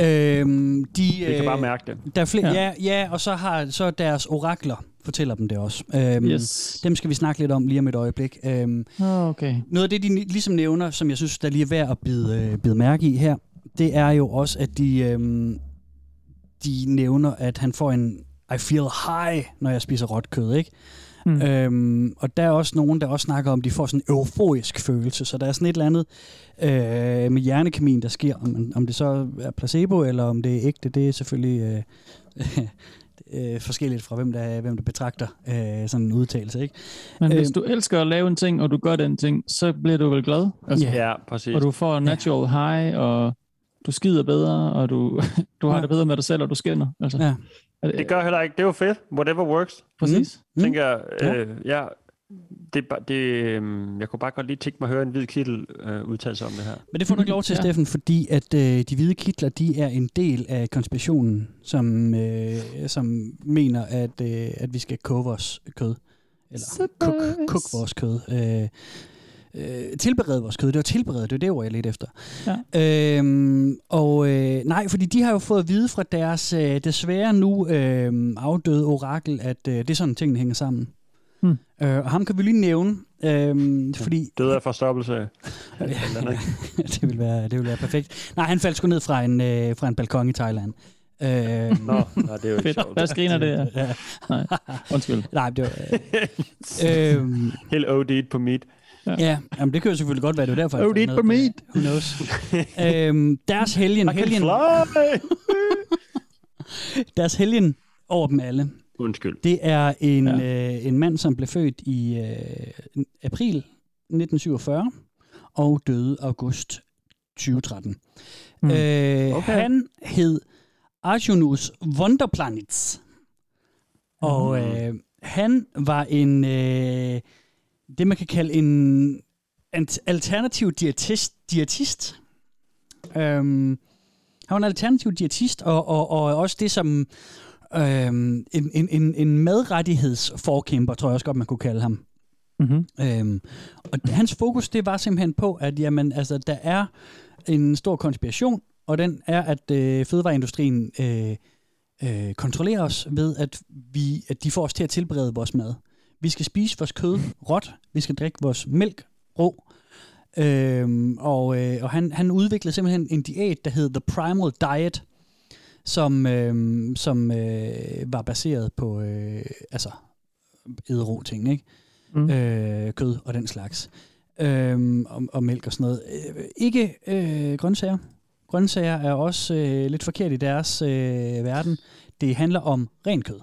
Øhm, de, Vi kan øh, bare mærke det. Der er flere, ja. Ja. ja, og så har så deres orakler fortæller dem det også. Øhm, Yes. Dem skal vi snakke lidt om lige om et øjeblik. Øhm, Oh, okay. noget af det, de ligesom nævner, som jeg synes, der lige er værd at bide, øh, bide mærke i her, det er jo også, at de, øhm, de nævner, at han får en I feel high, når jeg spiser råt kød, ikke? Hmm. Øhm, og der er også nogen, der også snakker om, at de får sådan en euforisk følelse. Så der er sådan et eller andet øh, med hjernekemien, der sker. Om, om det så er placebo, eller om det er ægte, det er selvfølgelig øh, (laughs) øh, forskelligt fra, hvem der, hvem der betragter øh, sådan en udtalelse. Ikke? Men hvis Øhm, du elsker at lave en ting, og du gør den ting, så bliver du vel glad? Altså, Ja. Ja, præcis. Og du får natural high, og du skider bedre, og du, (laughs) du har Ja. det bedre med dig selv, og du skinner. Altså, Ja. Det gør heller ikke. Det er jo fedt. Whatever works. Præcis. Mm. Tænker jeg. Ja. Øh, ja. Det, er bare- det, øh, jeg kunne bare godt lige tænke mig at høre en hvid kittel øh, udtale sig om det her. Men det får du ikke lov til, Ja. Steffen, fordi at øh, de hvide kitler, de er en del af konspirationen, som, øh, som mener, at, øh, at vi skal koge vores kød. Eller cook, cook vores kød. Øh, øh, tilberede vores kød. Det var tilberede, det var det ord, jeg lidt efter. Ja. Øhm, og øh, nej, fordi de har jo fået at vide fra deres øh, desværre nu øh, afdøde orakel, at øh, det er sådan, tingene hænger sammen. Hmm. Øh, og ham kan vi lige nævne, øh, fordi Døde af forstoppelse. (laughs) Ja, (laughs) det vil være det vil være perfekt. Nej, han faldt sgu ned fra en øh, fra en balkon i Thailand. Øh, Nå, nej, det er jo ikke Fedt. sjovt. Hvad griner det af? (laughs) ja. Nej, undskyld. Nej, det var... Øh, øh, Helt OD'd på meat. Ja, jamen, det kan jo selvfølgelig godt være, det var derfor. Oh, for meat. Who knows? øhm, deres helgen, I can helgen, fly! (laughs) deres helgen over dem alle, Undskyld. det er en, Ja. ja. øh, en mand, som blev født i øh, april 1947 og døde august 2013. Hmm. Øh, Okay. Han hed Arjunus Wonderplanets. Og Mhm. øh, han var en, øh, det man kan kalde en alternativ diætist. diætist. Øhm, han var en alternativ diætist, og, og, og også det som øhm, en, en, en, en madrettighedsforkæmper, tror jeg også godt, man kunne kalde ham. Mm-hmm. Øhm, og hans fokus, det var simpelthen på, at jamen, altså, der er en stor konspiration, og den er, at øh, fødevareindustrien øh, øh, kontrollerer os ved, at, vi, at de får os til at tilberede vores mad. Vi skal spise vores kød råt, vi skal drikke vores mælk rå, Øhm, og øh, og han, han udviklede simpelthen en diæt, der hed The Primal Diet, som, øh, som øh, var baseret på øh, altså æderå ting, ikke? Mm. Øh, kød og den slags. Øhm, og, og mælk og sådan noget. Øh, ikke øh, grøntsager. Grøntsager er også øh, lidt forkert i deres øh, verden. Det handler om ren kød.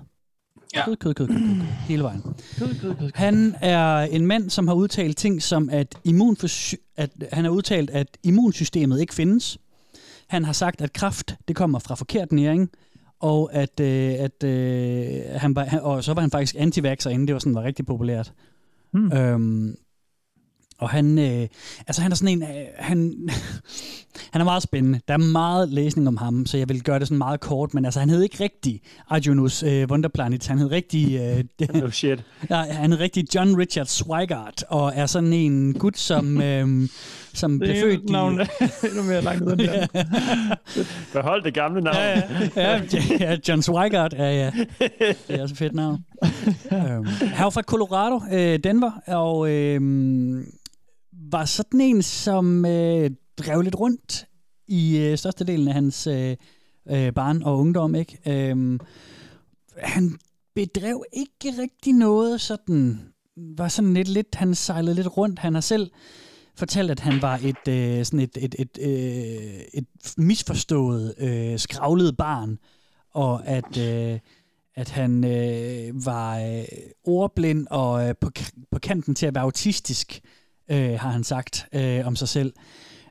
Ja. Kød, kød, kød, kød, kød, kød, hele vejen. Kød, kød, kød. Han er en mand, som har udtalt ting som, at, immunforsy- at han har udtalt, at immunsystemet ikke findes. Han har sagt, at kraft det kommer fra forkert næring, og at, øh, at øh, han var, han, og så var han faktisk anti inden det var sådan var rigtig populært. Hmm. Øhm, og han, øh, altså han er sådan en, øh, han, (laughs) han er meget spændende. Der er meget læsning om ham, så jeg vil gøre det sådan meget kort, men altså han hed ikke rigtig Arjunus øh, Wonderplanet, han hed rigtig... Øh, (laughs) oh shit. (laughs) Ja, han hed rigtig John Richard Swigart, og er sådan en gut, som, (laughs) øh, som blev født i... Navn, endnu mere langt ud ja. Behold det gamle navn. Ja, ja, ja, John Swigart, ja, ja. Det er også et fedt navn. øhm, han var fra Colorado, øh, Denver, og øh, var sådan en, som øh, drev lidt rundt i øh, størstedelen af hans øh, øh, barn og ungdom, ikke? Øh, han bedrev ikke rigtig noget sådan, var sådan lidt, lidt, han sejlede lidt rundt. Han har selv fortalt, at han var et, øh, sådan et, et, et, øh, et misforstået, øh, skravlet barn, og at, øh, at han øh, var øh, ordblind og øh, på, på kanten til at være autistisk, øh, har han sagt øh, om sig selv.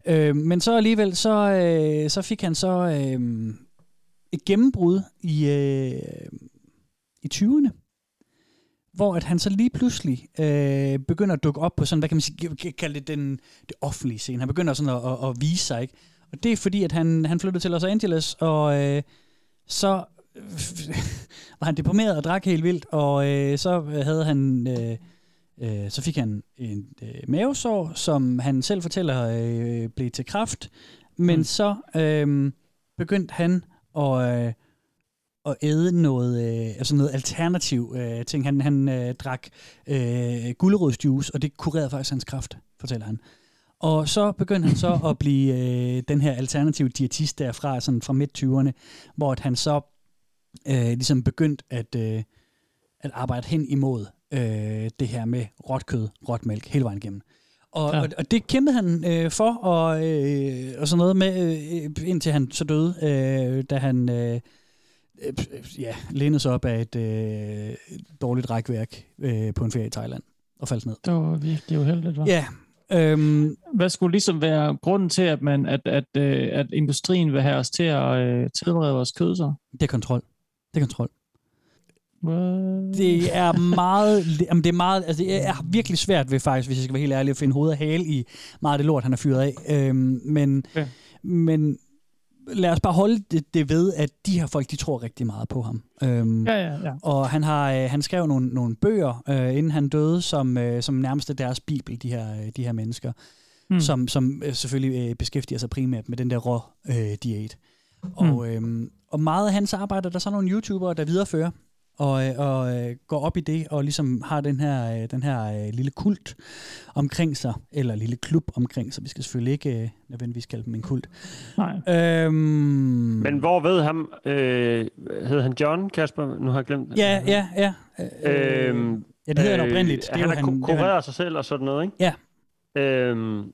Øh, men så alligevel, så, øh, så fik han så øh, et gennembrud i, øh, i 20'erne, hvor at han så lige pludselig øh, begynder at dukke op på sådan, hvad kan man sige, kalde det den, det offentlige scene. Han begynder sådan at, at, at vise sig, ikke? Og det er fordi, at han, han flyttede til Los Angeles, og øh, så (laughs) var han deprimeret og drak helt vildt, og øh, så havde han... Øh, øh, så fik han en øh, mavesår, som han selv fortæller øh, blev til kraft, men mm. så øh, begyndte han at, øh, at æde noget, øh, altså noget alternativ øh, ting. Han, han øh, drak øh, gulerodsjuice, og det kurerede faktisk hans kraft, fortæller han. Og så begyndte han så (laughs) at blive øh, den her alternative diætist derfra, sådan fra midt-20'erne, hvor at han så øh, ligesom begyndt at, øh, at arbejde hen imod øh, det her med råt kød, råt mælk, hele vejen igennem. Og, ja. og, og det kæmpede han øh, for, og, øh, og sådan noget med, øh, indtil han så døde, øh, da han øh, øh, ja, lænede sig op af et øh, dårligt rækværk øh, på en ferie i Thailand og faldt ned. Det var virkelig uheldigt, var Ja. Øhm, Hvad skulle ligesom være grunden til, at, man, at, at, øh, at industrien vil have os til at øh, tilberede vores kød så? Det er kontrol. Det er kontrol. What? Det er meget, jamen det er meget, altså det er virkelig svært ved faktisk, hvis jeg skal være helt ærlig, at finde hoved og hale i meget af det lort, han har fyret af. Øhm, men, Ja. men lad os bare holde det, det ved, at de her folk, de tror rigtig meget på ham. Øhm, Ja, ja, ja. Og han har øh, han skrev nogle, nogle bøger, øh, inden han døde, som, øh, som nærmest er deres bibel, de her, øh, de her mennesker, Mm. mm. som, som øh, selvfølgelig øh, beskæftiger sig primært med den der rå øh, diæt. Og, øh, og meget af hans arbejde, der er så nogle YouTubere, der viderefører, og, øh, og øh, går op i det, og ligesom har den her, øh, den her øh, lille kult omkring sig, eller lille klub omkring sig. Vi skal selvfølgelig ikke øh, nødvendigvis kalde dem en kult. Nej. Øhm, Men hvor ved ham, øh, hed han John, Kasper? Nu har jeg glemt. Ja, ja, ja. Øh, Øhm, ja, det hedder han oprindeligt. Det er han han- er han- sig selv og sådan noget, ikke? Ja. Øhm,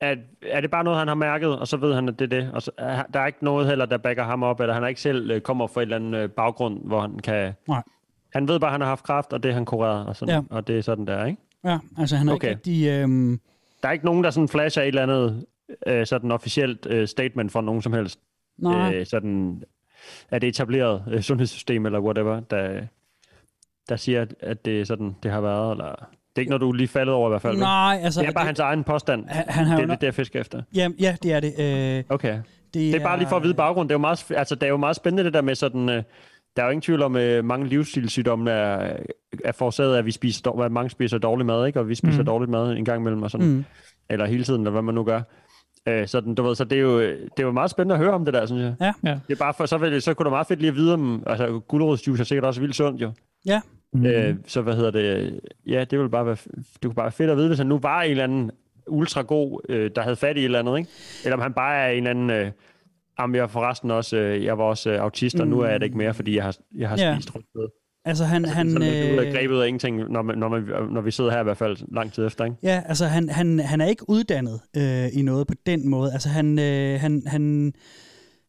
er, er det bare noget, han har mærket, og så ved han, at det er det? Og så, er, der er ikke noget heller, der backer ham op, eller han er ikke selv øh, kommer fra et eller andet øh, baggrund, hvor han kan... Nej. Han ved bare, at han har haft kræft, og det er han kureret, og, sådan, Ja. og det er sådan der, ikke? Ja, altså han har Okay. ikke rigtig... Øhm, Der er ikke nogen, der sådan flasher et eller andet øh, sådan officielt øh, statement fra nogen som helst. Nej. Øh, sådan, er det etableret øh, sundhedssystem eller whatever, der, der siger, at, at det er sådan, det har været, eller... Det er ikke noget, du er lige faldet over i hvert fald. Nej, altså, Det er bare det- hans egen påstand. Han- han har det jo er nok- det, jeg fisker efter. ja, ja, det er det. Øh, Okay. det, Det er bare lige for at vide baggrund. Det er jo meget, altså, det er jo meget spændende det der med sådan... Øh, der er jo ingen tvivl om, at øh, mange livsstilssygdomme er, er forårsaget af, at vi spiser, dår- at mange spiser dårlig mad, ikke? og vi spiser Mm. dårligt mad en gang imellem, og sådan, Mm. eller hele tiden, eller hvad man nu gør. Øh, sådan, du ved, så det er, jo, det er jo meget spændende at høre om det der, synes jeg. Ja. Ja. Det er bare for, så, vil, så kunne det meget fedt lige at vide om, altså gulerodsjuice er sikkert også vildt sundt jo. Ja. Mm. Øh, så hvad hedder det, ja, det ville bare være, det kunne bare være fedt at vide, hvis han nu var en eller anden ultra god, øh, der havde fat i et eller andet, ikke? Eller om han bare er en eller anden... Øh, Jamen, jeg forresten også, øh, jeg var også øh, autist, og nu er jeg det ikke mere, fordi jeg har, jeg har Ja. spist rødt Altså han... han sådan lidt ud af øh, grebet af ingenting, når, man, når, man, når vi sidder her i hvert fald lang tid efter, ikke? Ja, altså han, han, han er ikke uddannet øh, i noget på den måde. Altså han, øh, han, han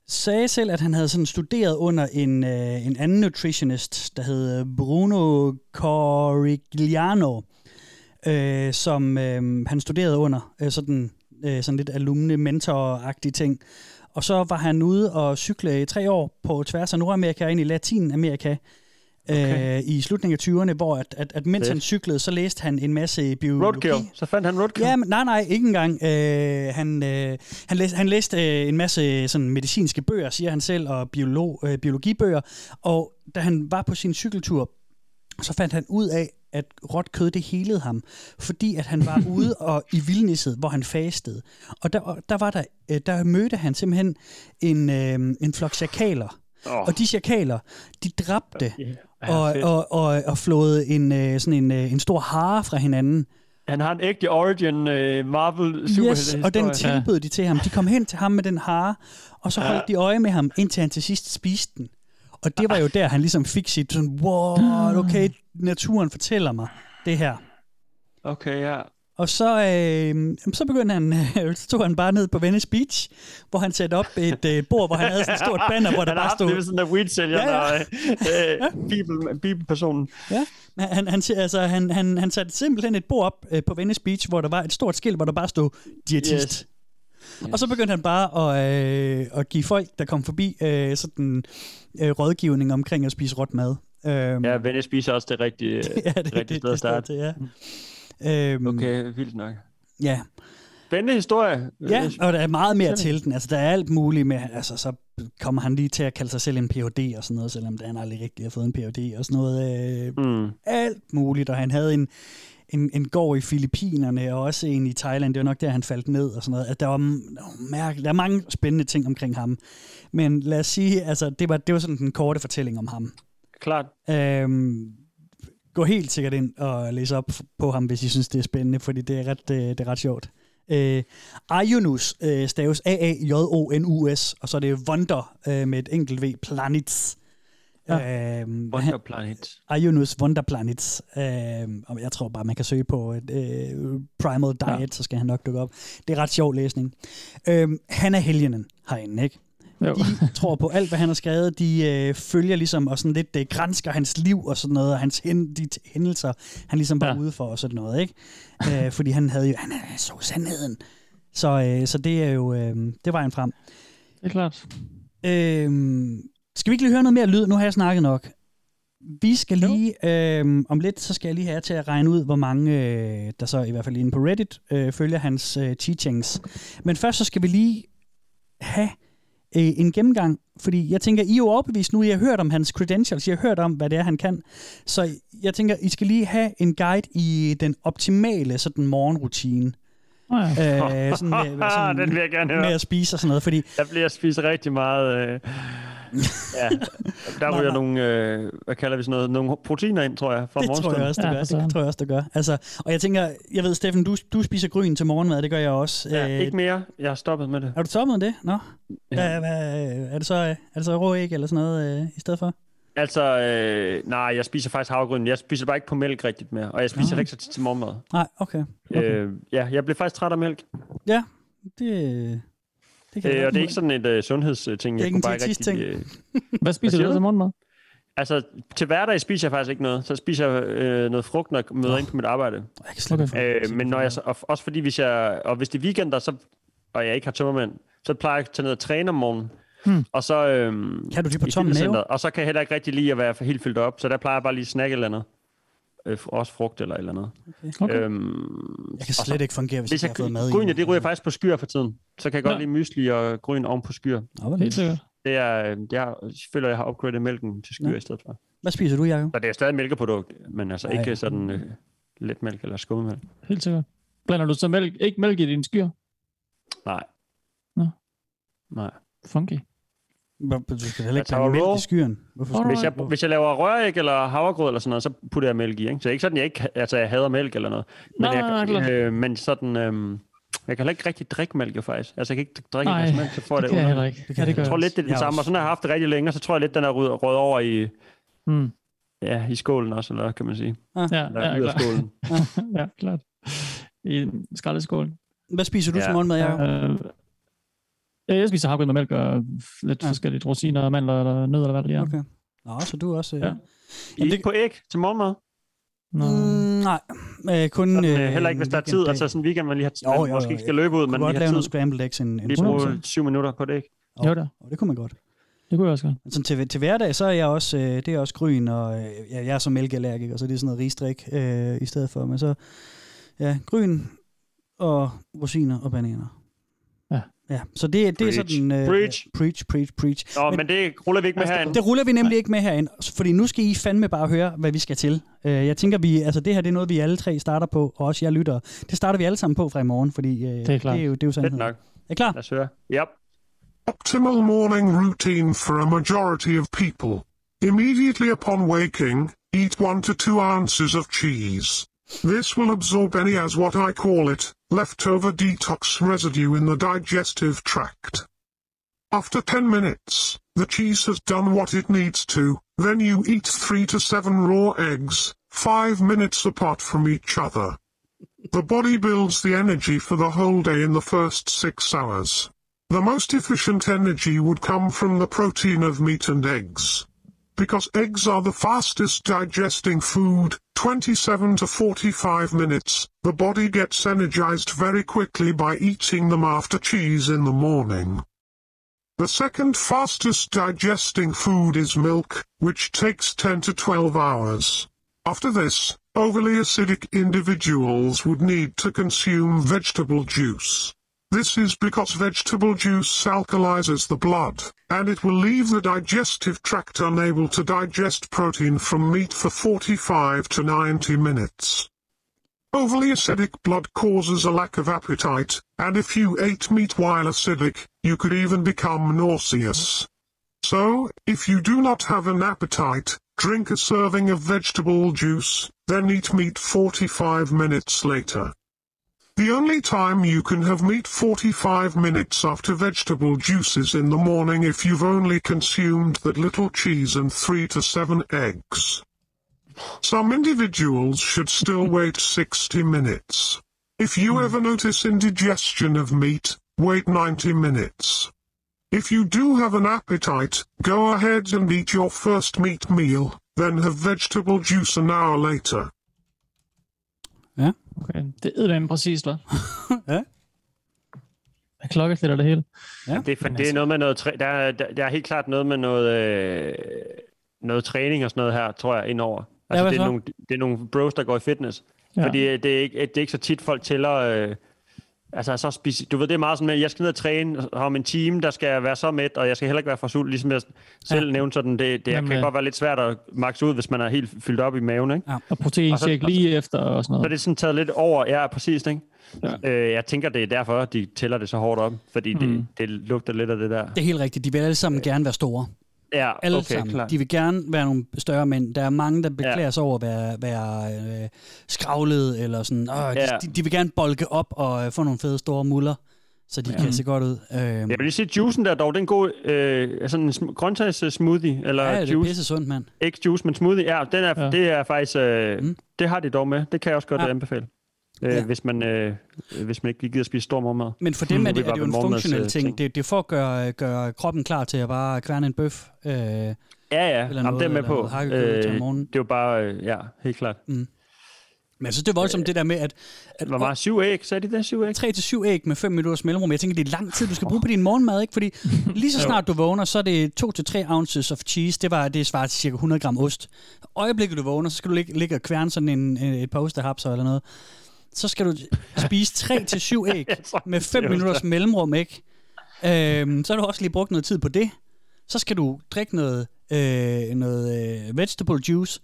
sagde selv, at han havde sådan studeret under en, øh, en anden nutritionist, der hed øh, Bruno Corigliano, øh, som øh, han studerede under, øh, sådan, øh, sådan lidt alumne mentor ting. Og så var han ude og cykle i tre år på tværs af Nordamerika og ind i Latinamerika okay. øh, i slutningen af 20'erne, hvor at, at, at mens Fedt. han cyklede, så læste han en masse biologi. Roadkill. Så fandt han roadkill. Ja, men, nej, nej, ikke engang. Øh, han, øh, han, læste, han læste øh, en masse sådan, medicinske bøger, siger han selv, og biolog, øh, biologibøger. Og da han var på sin cykeltur, så fandt han ud af, at råt kød, det helede ham, fordi at han var (laughs) ude og i vildnisset, hvor han fastede. Og der, der, var der, øh, der mødte han simpelthen en, øh, en flok chakaler. Oh. Og de chakaler, de dræbte Ja, og, fedt. og, og, og flåede en, øh, sådan en, øh, en stor hare fra hinanden. Han har en ægte origin uh, Marvel Yes, og den tilbød de til ham. De kom hen til ham med den hare, og så holdt Ja. de øje med ham, indtil han til sidst spiste den. Og det var jo der, han ligesom fik sit sådan, wow, okay, naturen fortæller mig det her. Okay, ja. Og så, øh, så begyndte han, øh, så (laughs) tog han bare ned på Venice Beach, hvor han satte op et øh, bord, hvor han havde sådan et stort banner, hvor der han bare stod... det med sådan der weed-sælger, Ja, ja. ja, øh, bibel, bibelpersonen. Ja, han, han, altså, han, han, han satte simpelthen et bord op øh, på Venice Beach, hvor der var et stort skilt, hvor der bare stod diætist. Yes. Yes. Og så begyndte han bare at, øh, at give folk, der kom forbi, øh, sådan øh, rådgivning omkring at spise råt mad. Øhm, Ja, Venice spiser også det rigtige, (laughs) ja, det, rigtige sted at starte. det, ja. Øhm, Okay, vildt nok. Ja. Spændende historie. Ja, og der er meget mere til den. Altså, der er alt muligt med, altså, så kommer han lige til at kalde sig selv en Ph.D. og sådan noget, selvom han aldrig rigtig har fået en Ph.D. og sådan noget. Øh, mm. Alt muligt, og han havde en, en, en gård i Filippinerne, og også en i Thailand. Det var nok der, han faldt ned og sådan noget. At der, var, der, var mærke, der er mange spændende ting omkring ham. Men lad os sige, altså, det var, det var sådan den korte fortælling om ham. Klart. Øhm, gå helt sikkert ind og læse op på ham, hvis I synes, det er spændende, fordi det er ret, øh, det er ret sjovt. Øh, Ionus øh, staves A-A-J-O-N-U-S, og så er det Wonder øh, med et enkelt V, Planets. Ja. Øhm, Wonder Planet. Ionus Wonder Planets. Øhm, og jeg tror bare, man kan søge på et, øh, Primal Diet, ja. så skal han nok dukke op. Det er ret sjov læsning. Øhm, han er helgenen herinde, ikke? Jo. De tror på alt, hvad han har skrevet. De øh, følger ligesom og sådan lidt øh, grænsker hans liv og sådan noget, og hans hen, de hændelser, han ligesom var ja. ude for og sådan noget, ikke? øh, fordi han havde jo, han øh, så sandheden. Så, øh, så det er jo, øh, det var en frem. Det er klart. Øh, skal vi ikke lige høre noget mere lyd? Nu har jeg snakket nok. Vi skal lige, øh, om lidt, så skal jeg lige have til at regne ud, hvor mange, øh, der så i hvert fald inde på Reddit, øh, følger hans øh, teachings. Men først så skal vi lige have øh, en gennemgang, fordi jeg tænker, I er jo overbevist nu, I har hørt om hans credentials, I har hørt om, hvad det er, han kan. Så jeg tænker, I skal lige have en guide i den optimale sådan morgenrutine. Oh ja. øh, sådan med, sådan, (laughs) Den vil jeg gerne høre. med at spise og sådan noget, fordi Der bliver spist rigtig meget... Øh, ja, der ryger nogle, øh, hvad kalder vi sådan noget, nogle proteiner ind, tror jeg, fra Det tror jeg også, det gør. Det tror jeg også, det gør. Altså, og jeg tænker, jeg ved, Steffen, du, du spiser gryn til morgenmad, det gør jeg også. Ja, Øh, ikke mere. Jeg har stoppet med det. Er du stoppet med det? Nå. Ja. Hvad, er, det så, er det så rå æg eller sådan noget øh, i stedet for? Altså, øh, nej, jeg spiser faktisk havregryn. Jeg spiser bare ikke på mælk rigtigt mere, og jeg spiser det ikke så tit til morgenmad. Nej, okay. okay. Øh, ja, jeg blev faktisk træt af mælk. Ja, det, det Øh, og det er ikke sådan et øh, sundhedsting. Det er Jeg ikke kunne en bare ikke diætist-ting. rigtig... (laughs) Hvad spiser du til morgenmad? Altså, til hverdag spiser jeg faktisk ikke noget. Så spiser jeg øh, noget frugt, når jeg møder ind på mit arbejde. Jeg kan slet ikke Øh, men når jeg og også fordi, hvis jeg, og hvis det er weekender, så, og jeg ikke har tømmermænd, så plejer jeg at tage ned og træne om morgenen. Hmm. Og så, øhm, Kan du det på tom mave? Og så kan jeg heller ikke rigtig lide at være for helt fyldt op, så der plejer jeg bare lige at snakke eller andet. Øh, også frugt eller et eller andet. Okay. Øhm, Jeg kan slet så- ikke fungere, hvis, hvis jeg jeg, ikke har fået mad i. gryn, det ryger faktisk på skyer for tiden. Så kan jeg godt Nå. lide mysli og gryn oven på skyer. Nå, Helt sikkert. Det er, øh, jeg, har- jeg føler, jeg har upgradet mælken til skyer Nå. i stedet for. Hvad spiser du, Jacob? Så det er stadig mælkeprodukt, men altså Nej. ikke sådan øh, letmælk eller skummemælk. Helt sikkert. Blander du så mælk, ikke mælk i dine skyer? Nej. Nå. Nej. Funky. Du skal heller ikke Jeg blande mælk i skyen. Hvorfor skal Hvis jeg, hvis jeg laver røræg eller havregrød eller sådan noget, så putter jeg mælk i. Ikke? Så det er ikke sådan, jeg ikke altså, jeg hader mælk eller noget. Men, Nej, jeg, nej, nej, klart. øh, men sådan, øh, jeg kan heller ikke rigtig drikke mælk jo faktisk. Altså jeg kan ikke drikke Nej, mælk, så får det det, kan jeg under. heller ikke. Det kan det jeg tror lidt, det er det Jeg samme. Og sådan har jeg haft det rigtig længe, og så tror jeg lidt, den er rød, rød over i, Mm. ja, i skålen også, eller kan man sige. Ja. Ja, Eller ja, ud af klar. skålen. (laughs) ja, klart. I en skraldeskål. Hvad spiser du Ja. til morgenmad, Jacob? Øh, ja, jeg spiser havregryn med mælk og lidt Ja. forskelligt rosiner, mandler eller nødder eller hvad det er. Okay. Nå, så du også... Ja. Ja. I ikke på æg til morgenmad? Nå. Mm, nej, øh, kun... Sådan, øh, øh, heller ikke, hvis der er tid. weekenddag. Altså sådan en weekend, man lige har Jo, man jo, måske jo, ikke skal jeg løbe ud, men lige lave har noget tid. scrambled eggs en, en Lige bruge 100%. syv minutter på det æg. Jo da. Og det kunne man godt. Det kunne jeg også godt. Men Sådan til, til hverdag, så er jeg også, øh, det er også gryn, og øh, ja, jeg er så mælkeallergiker, så det er sådan noget risdrik øh, i stedet for. Men så, ja, gryn og rosiner og bananer. Ja. Så det, det er sådan... Øh, Preach. Preach, preach, preach. Nå, men det ruller vi ikke med herinde. Det ruller vi nemlig ikke med herinde, fordi nu skal I fandme bare høre, hvad vi skal til. Øh, Jeg tænker, vi, altså det her det er noget, vi alle tre starter på, og også jeg lytter. Det starter vi alle sammen på fra i morgen, fordi øh, det, er klart. det er jo, det er jo sandheden. nok. Er I klar? Lad os høre. Yep. Optimal morning routine for a majority of people. Immediately upon waking, eat one to two ounces of cheese. This will absorb any as what I call it, leftover detox residue in the digestive tract. After 10 minutes, the cheese has done what it needs to, then you eat 3 to 7 raw eggs, 5 minutes apart from each other. The body builds the energy for the whole day in the first 6 hours. The most efficient energy would come from the protein of meat and eggs. Because eggs are the fastest digesting food, 27 to 45 minutes, the body gets energized very quickly by eating them after cheese in the morning. The second fastest digesting food is milk, which takes 10 to 12 hours. After this, overly acidic individuals would need to consume vegetable juice. This is because vegetable juice alkalizes the blood, and it will leave the digestive tract unable to digest protein from meat for 45 to 90 minutes. Overly acidic blood causes a lack of appetite, and if you ate meat while acidic, you could even become nauseous. So, if you do not have an appetite, drink a serving of vegetable juice, then eat meat 45 minutes later. The only time you can have meat 45 minutes after vegetable juices in the morning if you've only consumed that little cheese and 3 to 7 eggs. Some individuals should still wait 60 minutes. If you hmm. ever notice indigestion of meat, wait 90 minutes. If you do have an appetite, go ahead and eat your first meat meal, then have vegetable juice an hour later. Ja. Okay. Det er eddermame præcist, hva'? (laughs) ja. Jeg klokker lidt af det hele. Ja. Det, er, for, det er noget med noget, træ, der, er, der, der er helt klart noget med noget, øh, noget træning og sådan noget her, tror jeg, indover. Altså, hvad det, er så? nogle, det er nogle bros, der går i fitness. Ja. Ja. Fordi øh, det er, ikke, det er ikke så tit, folk tæller... Øh, altså, så speci- du ved, det er meget sådan, at jeg skal ned og træne om en time, der skal jeg være så mæt, og jeg skal heller ikke være for sulten, ligesom jeg selv ja. nævnte sådan. Det, det Jamen, kan øh. godt være lidt svært at makse ud, hvis man er helt fyldt op i maven, ikke? Ja. Og proteinshake Og så- lige efter og sådan Så er noget. det sådan taget lidt over, ja, præcis, ikke? Ja. Øh, jeg tænker, det er derfor, de tæller det så hårdt op, fordi mm. det, det lugter lidt af det der. Det er helt rigtigt. De vil alle sammen gerne være store. Ja, Alle okay, sammen. klar. De vil gerne være nogle større mænd. Der er mange, der beklager ja. sig over at være, være øh, skravlet, eller sådan. De, Ja. de, de vil gerne bolke op og øh, få nogle fede store muller, så de ja. kan se godt ud. Øhm, Jeg vil lige sige, juicen der dog, det er en god øh, sådan en sm- grøntsags smoothie, eller ja, det er juice. pisse sundt, mand. Ikke juice, men smoothie. Ja, den er, Ja. det er faktisk, øh, mm. det har de dog med. Det kan jeg også godt ja. anbefale. Øh, Ja. hvis, man, øh, hvis man ikke gider spise stor morgenmad. Men for dem (laughs) Hmm, er det, er det jo en funktionel øh, ting. ting. Det, det er for at gøre, gøre kroppen klar til at bare kværne en bøf. Øh, Ja, ja, Eller Jamen, noget, det er med eller på. til om morgenen. det er jo bare, øh, ja, helt klart. men jeg synes, det er voldsomt det der med, at, at Hvor meget? Syv æg? Sagde de det? Syv æg? 3 til 7 æg med 5 minutters mellemrum. Jeg tænker, det er lang tid, du skal bruge på din morgenmad, ikke? Fordi (laughs) lige så snart du vågner, så er det 2 til 3 ounces of cheese. Det, var, det svarer til cirka 100 gram ost. Øjeblikket du vågner, så skal du ligge, ligge og kværne sådan en, en, et par ostehapser eller noget. Så skal du spise 3 til 7 (laughs) æg med 5 det er minutters mellemrum, ikke? Øhm, så har du også lige brugt noget tid på det. Så skal du drikke noget, øh, noget øh, vegetable juice.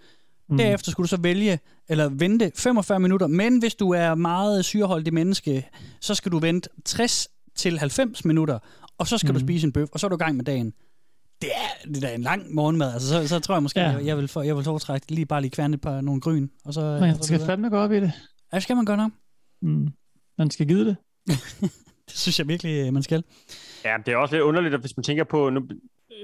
Mm. Derefter skulle du så vælge, eller vente 45 minutter. Men hvis du er meget syreholdig menneske, så skal du vente 60 til 90 minutter, og så skal mm. du spise en bøf, og så er du i gang med dagen. Det er, det er da en lang morgenmad. Altså, så, så tror jeg måske, Ja. jeg, jeg, vil, jeg vil foretrække lige bare lige kværne et par nogle gryn. Og så, og så skal fandme gå op i det. Ja, det skal man godt nok. Mm. Man skal give det. (laughs) Det synes jeg virkelig, øh, man skal. Ja, det er også lidt underligt, at hvis man tænker på, nu,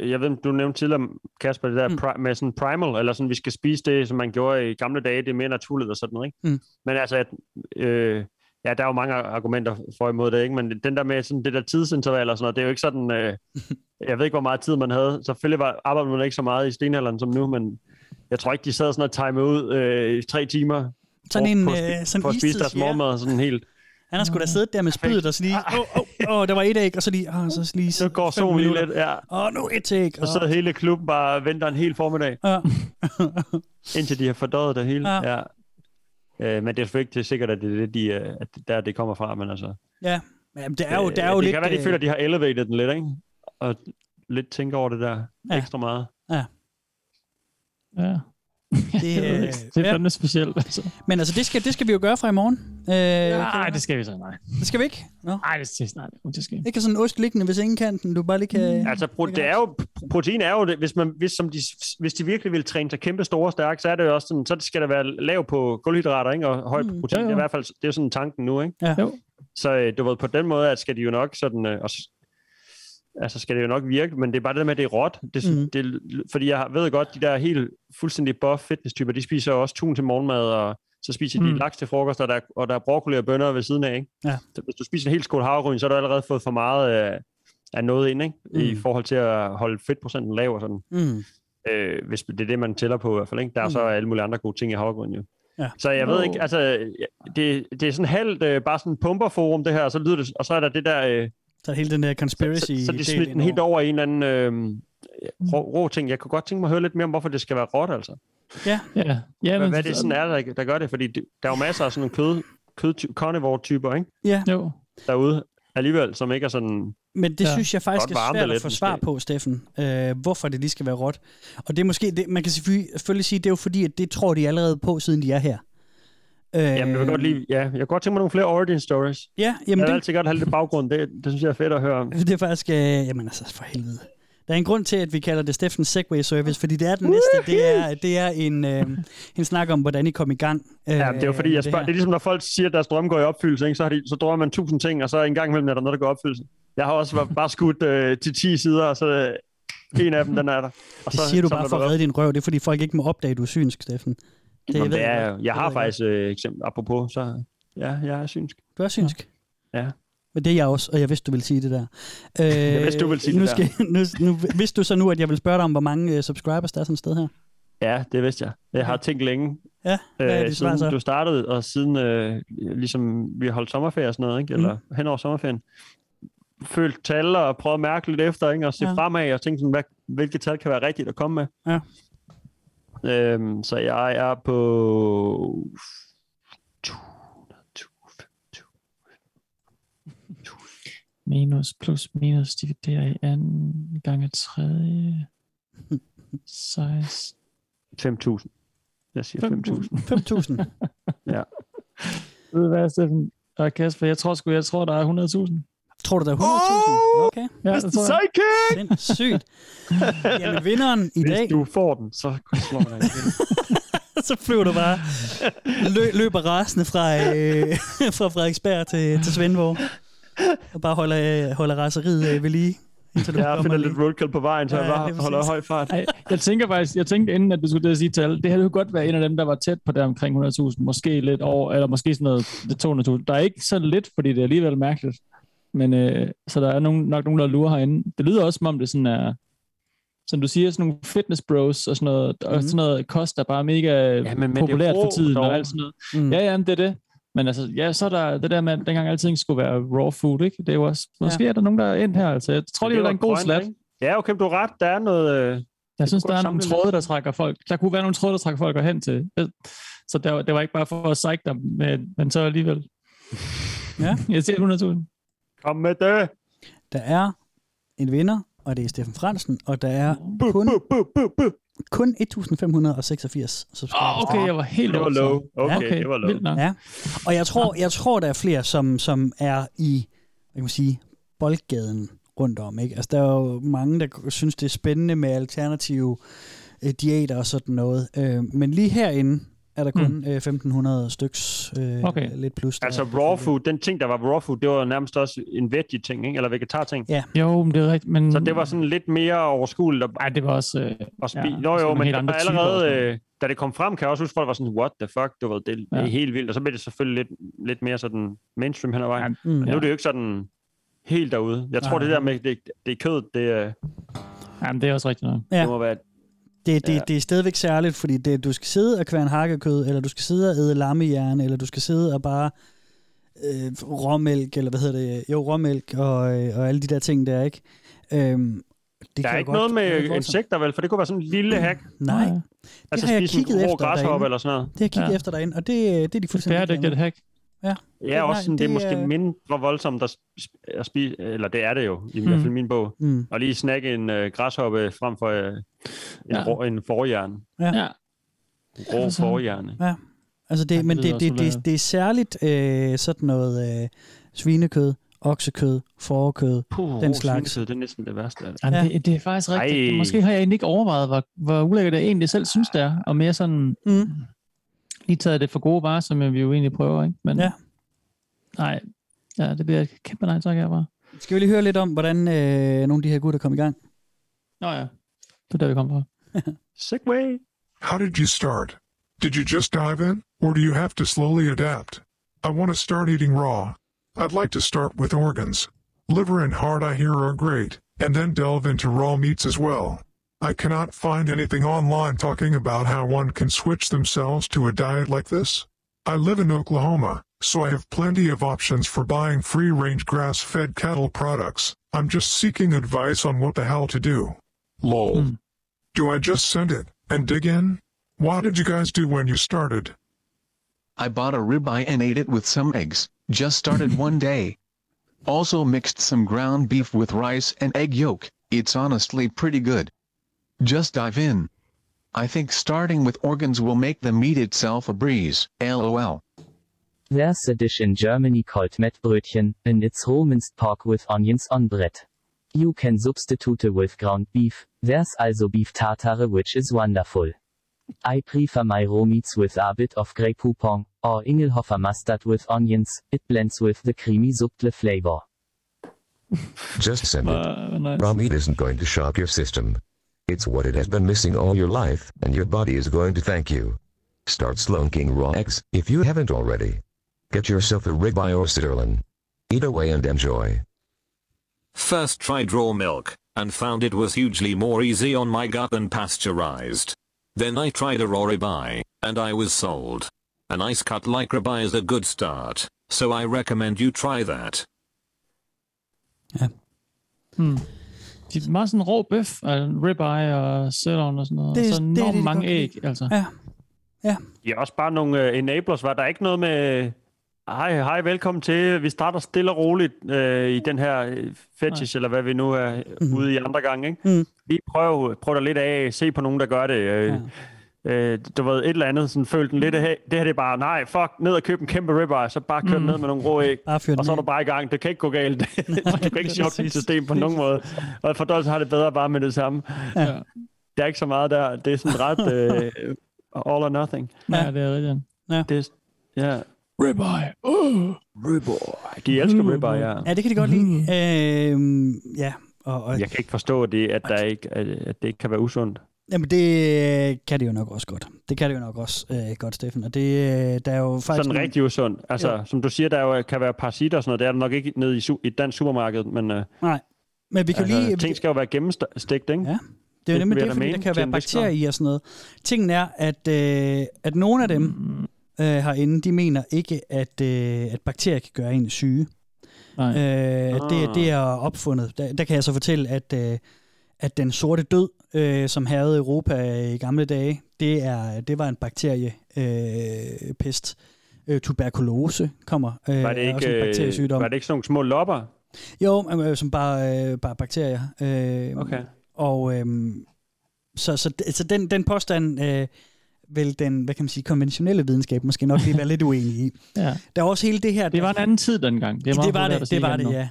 jeg ved, du nævnte tidligere, Kasper, det der mm. pri- med sådan primal, eller sådan, vi skal spise det, som man gjorde i gamle dage, det er mere naturligt og sådan noget, ikke? Mm. Men altså, at, øh, ja, der er jo mange argumenter for imod det, ikke? Men den der med sådan det der tidsinterval og sådan noget, det er jo ikke sådan, øh, (laughs) jeg ved ikke, hvor meget tid man havde. Selvfølgelig var, arbejdede man ikke så meget i stenalderen som nu, men jeg tror ikke, de sad sådan og timede ud øh, i tre timer Sådan en, øh, sådan for at spise deres morgenmad sådan helt. Han har sgu da siddet der med spydet og så lige, åh, åh, åh, der var et æg, og så lige, åh, så lige Så går solen lige lidt, ja. Åh, nu et æg. Og så hele klubben bare venter en hel formiddag. Ja. (laughs) indtil de har fordøjet det hele. Ja. Ja. Øh, men det er selvfølgelig ikke sikkert, at det er det, de, øh, at det der, det kommer fra. Men altså, Ja, men det er jo, det er jo det lidt... kan være, de øh, føler, at de har elevated den lidt, ikke? Og lidt tænker over det der Ja. ekstra meget. Ja. Ja. Det, (laughs) ved øh, ikke. det er fandme specielt. Altså. Men altså, det skal, det skal vi jo gøre fra i morgen. Øh, Nej, det skal vi så, nej. Det skal vi ikke? Nej, det skal, nej, det skal Ikke sådan en ost liggende, hvis ingen kan den, du bare lige kan... Altså, pro- det er jo, protein er jo det, hvis, man, hvis, som de, hvis de virkelig vil træne sig kæmpe store og stærke, så er det jo også sådan, så skal det være lav på kulhydrater, ikke? Og højt på Mm. protein. Jo, jo. Det er i hvert fald, det er sådan tanken nu, ikke? Ja. Jo. Så øh, du ved, på den måde, at skal de jo nok sådan, øh, også, altså skal det jo nok virke, men det er bare det der med, at det er råt. Det, Mm. det, fordi jeg ved godt, de der helt fuldstændig buff fitness-typer, de spiser jo også tun til morgenmad, og så spiser de Mm. laks til frokost, og der, og der er broccoli og bønner ved siden af, ikke? Ja. Så hvis du spiser en helt skål havregryn, så har du allerede fået for meget af, af noget ind, ikke? I Mm. forhold til at holde fedtprocenten lav og sådan. Mm. Øh, hvis det er det, man tæller på i hvert fald, ikke? Der er Mm. så alle mulige andre gode ting i havregryn, jo. Ja. Så jeg ved ikke, altså, det, det er sådan halvt øh, bare sådan en pumperforum, det her, og så lyder det, og så er der det der, øh, Så hele den der conspiracy så, så de del smidt den helt over i en eller anden øh, rå, rå ting. Jeg kunne godt tænke mig at høre lidt mere om, hvorfor det skal være råt, altså. Ja. Ja, ja Hvad, hvad det sådan er, der, der gør det, fordi det, der er jo masser af sådan nogle kød, kød carnivore-typer, ikke? Ja. Jo. Derude alligevel, som ikke er sådan... Men det Ja. synes jeg faktisk er svært at få svar på, Steffen. Øh, hvorfor det lige skal være råt. Og det er måske, det, man kan selvfølgelig, selvfølgelig sige, det er jo fordi, at det tror de allerede på, siden de er her. Øh, Jamen, jeg vil godt lide, ja, jeg kunne godt tænke mig nogle flere origin stories. Ja, Jamen, jeg vil det, altid godt have lidt baggrund. Det, det synes jeg er fedt at høre (laughs) det er faktisk, øh, jamen altså for helvede. Der er en grund til, at vi kalder det Steffens Segway Service, fordi det er den næste, det er, det er en, øh, en snak om, hvordan I kom i gang. Øh, Ja, det er jo fordi, jeg spørger, det, her. er ligesom, når folk siger, at deres drømme går i opfyldelse, ikke? Så, har de, så drømmer man tusind ting, og så en gang imellem er der noget, der går i opfyldelse. Jeg har også bare skudt øh, til 10 sider, og så øh, en af dem, den er der. Og Det så siger du bare for at redde din røv. Det er, fordi folk ikke må opdage, at du er synsk, Steffen. Det, Jamen, det er, godt. jeg har faktisk øh, eksempel, apropos, så ja, jeg er synsk. Du er synsk. Ja. Men det er jeg også, og jeg vidste, du ville sige det der. Øh, (laughs) Jeg vidste, du ville sige nu det skal, (laughs) nu, nu vidste du så nu, at jeg vil spørge dig om, hvor mange uh, subscribers der er sådan et sted her? Ja, det vidste jeg. Jeg har tænkt længe, Ja, hvad er øh, dit svar siden så? du startede, og siden øh, ligesom vi har holdt sommerferie og sådan noget, ikke? eller Mm. hen over sommerferien, følt tal og prøvet at mærke lidt efter, ikke? og se ja. fremad og tænke sådan, hvad, hvilke tal kan være rigtigt at komme med. Ja. Øhm, så jeg er på 200, Minus plus minus dividerer i anden gange tredje. 16. 5.000. Jeg siger 5.000. 5.000. (laughs) Ja. Ved du hvad, Steffen? Og Kasper, jeg tror sgu, jeg tror, der er 100.000. Tror du, der er 100.000? Okay. Ja, jeg. Sidekick! Sindssygt. Jamen, vinderen i Hvis dag, du får den, så slår man den igen. (laughs) så flyver du bare, lø, løber rasende fra, øh, (laughs) fra Frederiksberg til, til Svendborg. Og bare holder, holder raseriet øh, ved lige. Indtil du Jeg kommer finder lige. lidt roadkill på vejen, så Ja, jeg ja, bare er holder høj fart. Ej, jeg tænker faktisk, jeg tænkte inden, at du skulle til sige tal, det her kunne godt være en af dem, der var tæt på der omkring 100.000, måske lidt over, eller måske sådan noget lidt 200.000. Der er ikke så lidt, fordi det er alligevel mærkeligt. Men øh, så der er nogen, nok nogen, der lurer herinde. Det lyder også, som om det sådan er, som du siger, sådan nogle fitness bros og sådan noget, og sådan noget kost, der bare er mega Ja, men- men er populært for tiden dog. og alt sådan noget. Mm. Ja, ja, men det er det. Men altså, ja, så er der det der med, at dengang alting skulle være raw food, ikke? Det er jo også, måske er der nogen, der er ind her, altså. Jeg tror, det, er en god slat. ikke? Ja, okay, du har ret. Der er noget... Øh, Jeg synes, der er nogle tråde, der trækker folk. Der kunne være nogle tråde, der trækker folk hen til. Så det var, det var ikke bare for at psyche dem, men, men så alligevel. (laughs) Ja. Jeg siger 100.000. Kom med det! Der er en vinder, og det er Steffen Fransen, og der er kun, kun 1586 subscribers. Åh, okay, jeg var helt Det var low. Okay, Okay, det var low. Ja. Og jeg tror, jeg tror, der er flere, som, som er i hvad kan man sige, boldgaden rundt om. Ikke? Altså, der er jo mange, der synes, det er spændende med alternative øh, diæter og sådan noget. Øh, men lige herinde er der kun mm. øh, 1500 styks, øh, Okay. lidt plus. Der. Altså raw food, den ting, der var raw food, det var nærmest også en veggie ting, ikke? eller vegetar ting. Ja. Jo, men det er rigtigt, men... Så det var sådan lidt mere overskueligt at, Ej, det var også... Øh, at spi- ja, ja, Nå jo, men der var og allerede, øh, da det kom frem, kan jeg også huske, folk var sådan, what the fuck, du ved, det, det er Ja. helt vildt. Og så blev det selvfølgelig lidt, lidt mere sådan mainstream hen ad vejen. Mm. Men nu er det jo ikke sådan helt derude. Jeg tror, Nej. det der med, det, det er kød, det, øh, Jamen, det er også rigtigt nok. Ja. det må være... Det, det, Ja. det er stadigvæk særligt, fordi det, du skal sidde og kværne hakkekød, eller du skal sidde og æde lammehjerne, eller du skal sidde og bare øh, råmælk, eller hvad hedder det? Jo, råmælk og, øh, og alle de der ting der, ikke? Øhm, det Der kan er ikke godt noget med insekter, vel? For det kunne være sådan en lille hack. Nej, Ja. det Altså har jeg en kigget efter græshoppe derinde. eller sådan noget. Det har jeg kigget Ja. efter derinde, og det, det er de fuldstændig Bæredygtigt ligeglade med. hack. Ja, Ja, også nej, sådan, det, er det måske er- mindre voldsomt at, at spise, eller det er det jo, i Mm. hvert fald i min bog. Mm. Og lige snakke en øh, græshoppe frem for øh, en, Ja. rå, en forhjern. Ja. Ja. En rå Altså- forhjerne. Ja, altså det, Ja, det men det, det, det, lidt- det er særligt øh, sådan noget øh, svinekød, oksekød, fårekød, Puh, den slags. svinekød, det er næsten det værste af det. Jamen, Ja. det, det er faktisk rigtigt. Ej. Måske har jeg egentlig ikke overvejet, hvor, hvor ulækkert jeg egentlig selv synes, det er. Og mere sådan, Mm. Lige taget det for gode varer, som vi jo egentlig prøver, ikke? Men, Ja. Nej, ja, det bliver et kæmpe nej tak herfra. Skal vi lige høre lidt om, hvordan øh, nogle af de her gutter kom i gang? Nå ja, det er der, vi kommer fra. (laughs) Segway. How did you start? Did you just dive in, or do you have to slowly adapt? I want to start eating raw. I'd like to start with organs. Liver and heart I hear are great, and then delve into raw meats as well. I cannot find anything online talking about how one can switch themselves to a diet like this. I live in Oklahoma, so I have plenty of options for buying free-range grass-fed cattle products. I'm just seeking advice on what the hell to do. Lol. Hmm. Do I just send it and dig in? What did you guys do when you started? I bought a ribeye and ate it with some eggs, just started (laughs) one day. Also mixed some ground beef with rice and egg yolk, it's honestly pretty good. Just dive in. I think starting with organs will make the meat itself a breeze, lol. There's a dish in Germany called Mettbrötchen, and it's raw minced pork with onions on bread. You can substitute it with ground beef, there's also beef tartare which is wonderful. I prefer my raw meats with a bit of Grey Poupon, or Ingelhofer mustard with onions, it blends with the creamy subtle flavor. Just send it. Uh, nice. Raw meat isn't going to shock your system. It's what it has been missing all your life, and your body is going to thank you. Start slunking raw eggs, if you haven't already. Get yourself a ribeye or sirloin. Eat away and enjoy. First tried raw milk, and found it was hugely more easy on my gut than pasteurized. Then I tried a raw ribeye, and I was sold. A nice cut like ribeye is a good start, so I recommend you try that. Hmm. De er meget sådan rå bøf, altså ribeye og sirloin og sådan noget. Det- Det, og så det er enormt det, de mange godt kan æg, lide. altså. Ja. Ja. Ja, også bare nogle uh, enablers. Var der ikke noget med... Hej, hej, velkommen til. Vi starter stille og roligt uh, i den her øh, fetish, eller hvad vi nu er mm. ude i andre gange. Ikke? Mm. Lige prøv, prøv dig lidt af, se på nogen, der gør det. Uh, ja. Uh, du ved, et eller andet, sådan følte den lidt af, det her det er bare, nej, fuck, ned og køb en kæmpe ribeye, så bare kør mm. Mm. ned med nogle rå æg, og så er du bare i gang. Det kan ikke gå galt. (laughs) du kan ikke chokke dit system på nogen måde. Og for Dolce har det bedre bare med det samme. Ja. Der er ikke så meget der. Det er sådan ret uh, (laughs) all or nothing. Ja, det er rigtigt. Ja. Det, er- ja. Ribeye. Uh. Ribeye. De elsker ribeye, ja. Ja, det kan de godt lide. Øhm, ja, og, og Jeg kan ikke forstå det, at, der ikke, at, at det ikke kan være usundt. Jamen, det kan det jo nok også godt. Det kan det jo nok også øh, godt, Steffen. Og det, øh, der er jo faktisk... Sådan rigtig usundt. Altså, Jo. som du siger, der jo kan være parasitter og sådan noget. Det er der nok ikke nede i, su- i et dansk supermarked, men, uh, Nej, men vi kan altså, lige... ting skal jo være gennemstegt, ikke? Ja. Det er jo nemlig det, fordi der kan være bakterier i og sådan noget. Tingen er, at, øh, at nogle af dem øh, herinde, de mener ikke, at, øh, at bakterier kan gøre en syge. Nej. Øh, det, Ah. det er opfundet. Der, der kan jeg så fortælle, at, øh, at den sorte død, øh, som havde Europa i gamle dage, det, er, det var en bakteriepest. Øh, pest. øh, tuberkulose kommer. Øh, Var det, er også en ikke, øh, bakteriesygdom. var det ikke sådan nogle små lopper? Jo, øh, som bare, øh, bare bakterier. Øh, Okay. Og øh, så, så, så den, den påstand øh, vil den, hvad kan man sige, konventionelle videnskab måske nok lige være lidt uenig i. (laughs) Ja. Der er også hele det her... Det var en anden tid dengang. Det, er det var det, det var det, ja.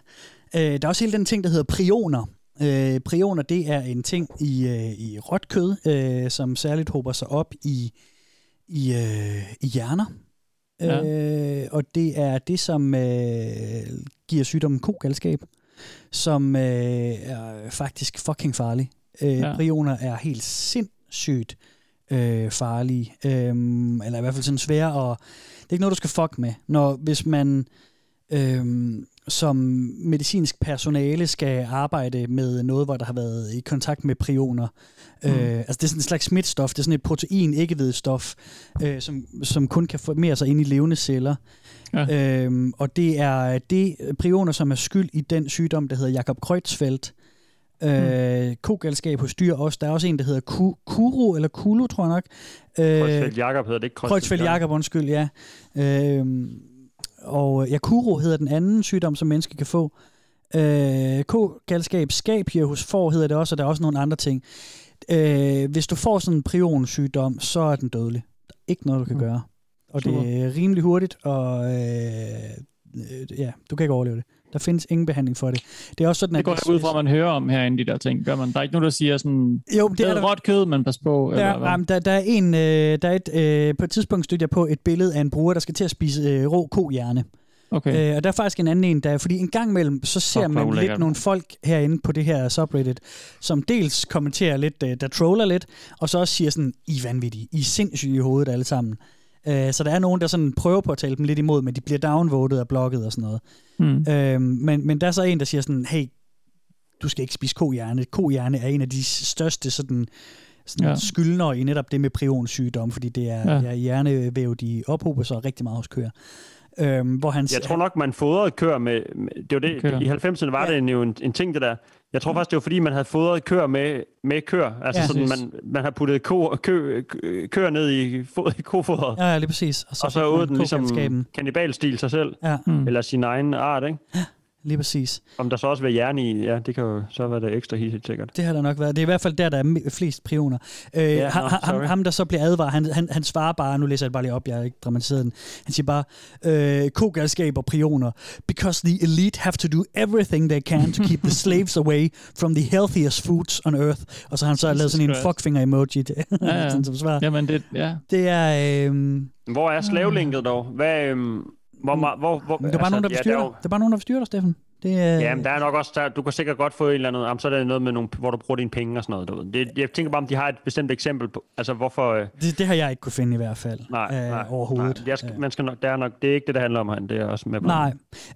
Øh, der er også hele den ting, der hedder prioner. Øh, prioner, det er en ting i, øh, i råt kød, øh, som særligt håber sig op i, i, øh, i hjerner. Ja. Øh, og det er det, som øh, giver sygdommen kogalskab, som øh, er faktisk fucking farlig. Øh, Ja. ja. Prioner er helt sindssygt øh, farlige, øh, eller i hvert fald sådan svære, og det er ikke noget, du skal fuck med. Når, hvis man øh, som medicinsk personale skal arbejde med noget, hvor der har været i kontakt med prioner. Mm. Øh, altså det er sådan en slags smitstof, det er sådan et protein, æggevedstof, øh, som, som kun kan formere sig ind i levende celler. Ja. Øhm, og det er det prioner, som er skyld i den sygdom, der hedder Jakob Kreutzfeldt. Øh, mm. Kogalskab hos dyr også. Der er også en, der hedder Ku- Kuro, eller Kulu, tror jeg nok. Øh, Kreutzfeldt Jakob hedder det ikke Kreutzfeldt Jakob, undskyld, ja. Øhm, og ja, Kuro hedder den anden sygdom, som mennesker kan få. Øh, K-galskab, hos får hedder det også, og der er også nogle andre ting. Øh, hvis du får sådan en prionsygdom, så er den dødelig. Der er ikke noget, du kan gøre. Og Super. det er rimelig hurtigt, og øh, øh, ja, du kan ikke overleve det. Der findes ingen behandling for det. Det er også sådan, Det at går jeg ud fra, at man hører om herinde, de der ting. Gør man? Der er ikke nogen, der siger sådan, Jo, det er "Æd der- råt kød, men pas på. eller Ja, hvad? jamen, der, der er en, øh, der er et, øh, på et tidspunkt stødte jeg på et billede af en bruger, der skal til at spise øh, rå kohjerne. Okay. Øh, og der er faktisk en anden en, der fordi en gang imellem, så ser Fuck, man lidt nogle folk herinde på det her subreddit, som dels kommenterer lidt, øh, der troller lidt, og så også siger sådan, I er vanvittige, I er sindssyge i hovedet alle sammen. Øh, så der er nogen, der sådan prøver på at tale dem lidt imod, men de bliver downvoted og blokket og sådan noget. Mm. Øh, men, men der er så en, der siger sådan, hey, du skal ikke spise kohjerne. Kohjerne er en af de største sådan, sådan Ja. skyldner i netop det med prionsygdom, fordi det er, Ja. ja. hjernevæv, de ophober sig rigtig meget hos køer. Øhm, hvor han, Jeg tror nok, man fodrede køer med... med det var det, Køer. I 90'erne var ja. det jo en, en ting, det der. Jeg tror faktisk, det var fordi, man havde fodret køer med, med køer. Altså Ja. sådan, man, man har puttet ko, kø, kø, køer ned i, fod, i kofodret. Ja, ja, lige præcis. Og så og så åd den ligesom kannibalstil sig selv. Ja. Mm. Eller sin egen art, ikke? Lige præcis. Om der så også vil hjerne i, ja, det kan jo så være det ekstra hissigt sikkert. Det har der nok været. Det er i hvert fald der, der er flest prioner. Øh, Ja, ham, ham, sorry. ham, der så bliver advaret, han, han, han svarer bare, nu læser jeg det bare lige op, jeg har ikke dramatiseret den. Han siger bare, øh, kogalskab og prioner. Because the elite have to do everything they can to keep the (laughs) slaves away from the healthiest foods on earth. Og så har han så lavet sådan en Christ. fuckfinger-emoji til, Ja, ja. (laughs) sådan, som svar. Jamen, det, ja. Det er... Øh, Hvor er slavelinket dog? Hvad, øhm, hvor, ma- hvor, hvor, det er bare nogen, der vil styre der er. Det er bare nogen, der vil styre dig, Steffen. Det er, Ja, men der er nok også, der, du kan sikkert godt få en eller anden, jamen, så er det noget med nogle, hvor du bruger dine penge og sådan noget. Du. Det, jeg tænker bare, om de har et bestemt eksempel på, altså hvorfor... Øh, det, det har jeg ikke kunne finde i hvert fald. nej, øh, nej, overhovedet. Nej, jeg skal, man skal nok, det, er nok, det er ikke det, det handler om herinde, det er også med på. Nej.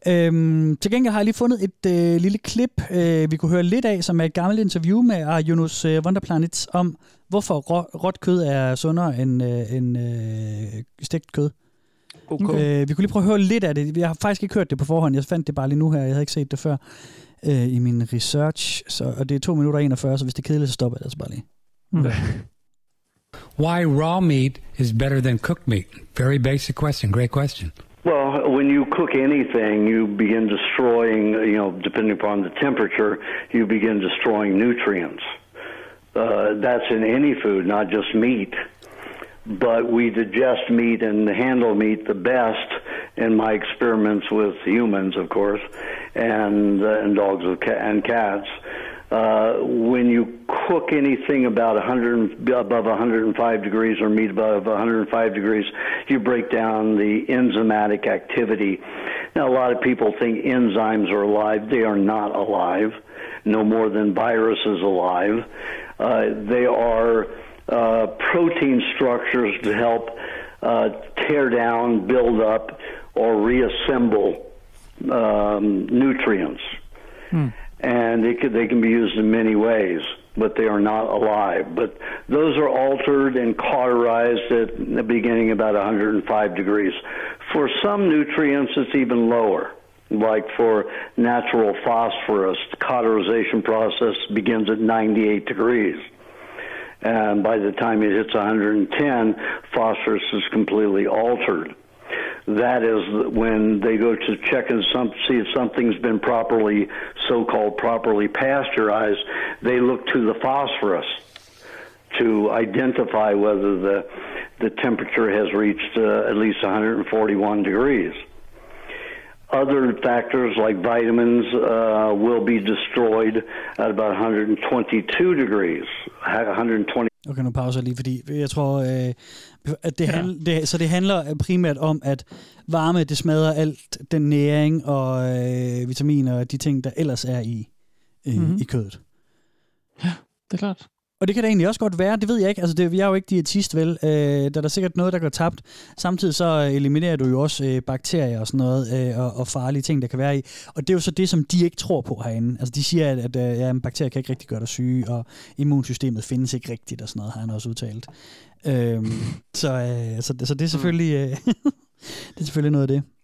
Øhm, til gengæld har jeg lige fundet et øh, lille klip, øh, vi kunne høre lidt af, som er et gammelt interview med Arjunus øh, Wonderplanet om, hvorfor rå, råt kød er sundere end, øh, end øh, stegt kød. Okay. Øh, vi kunne lige prøve at høre lidt af det. Jeg har faktisk ikke hørt det på forhånd. Jeg fandt det bare lige nu her. Jeg havde ikke set det før øh, i min research. Så, og det er 2 minutter og 41, så hvis det er kedeligt, så stopper jeg det altså bare lige. (laughs) Why raw meat is better than cooked meat? Very basic question. Great question. Well, when you cook anything, you begin destroying, you know, depending upon the temperature, you begin destroying nutrients. Uh, that's in any food, not just meat. But we digest meat and handle meat the best in my experiments with humans, of course, and, uh, and dogs and cats. Uh, when you cook anything about 100 above 105 degrees or meat above 105 degrees, you break down the enzymatic activity. Now, a lot of people think enzymes are alive. They are not alive, no more than viruses alive. Uh, they are uh, protein structures to help uh, tear down, build up, or reassemble um, nutrients and it could, they can be used in many ways, but they are not alive. But those are altered and cauterized at the beginning about 105 degrees. For some nutrients, it's even lower. Like for natural phosphorus, the cauterization process begins at 98 degrees. And by the time it hits 110, phosphorus is completely altered that is when they go to check and some, see if something's been properly, so-called properly pasteurized. They look to the phosphorus to identify whether the the temperature has reached uh, at least 141 degrees. Other factors like vitamins uh, will be destroyed at about 122 degrees. 120 Okay, nu pauser jeg lige, fordi jeg tror, øh, at det, handl- det, så det handler primært om, at varme, det smadrer alt den næring og øh, vitaminer og de ting, der ellers er i, øh, Mhm. mm-hmm. i kødet. Det er klart. Og det kan da egentlig også godt være, det ved jeg ikke. Altså, det, jeg er jo ikke diætist, vel? Øh, der er der sikkert noget, der går tabt. Samtidig så eliminerer du jo også øh, bakterier og sådan noget, øh, og, og farlige ting, der kan være i. Og det er jo så det, som de ikke tror på herinde. Altså, de siger, at, at øh, ja, en bakterie kan ikke rigtig gøre dig syg, og immunsystemet findes ikke rigtigt, og sådan noget, har han også udtalt. Øh, så, øh, så, så det er selvfølgelig, øh, (laughs) det er selvfølgelig noget af det.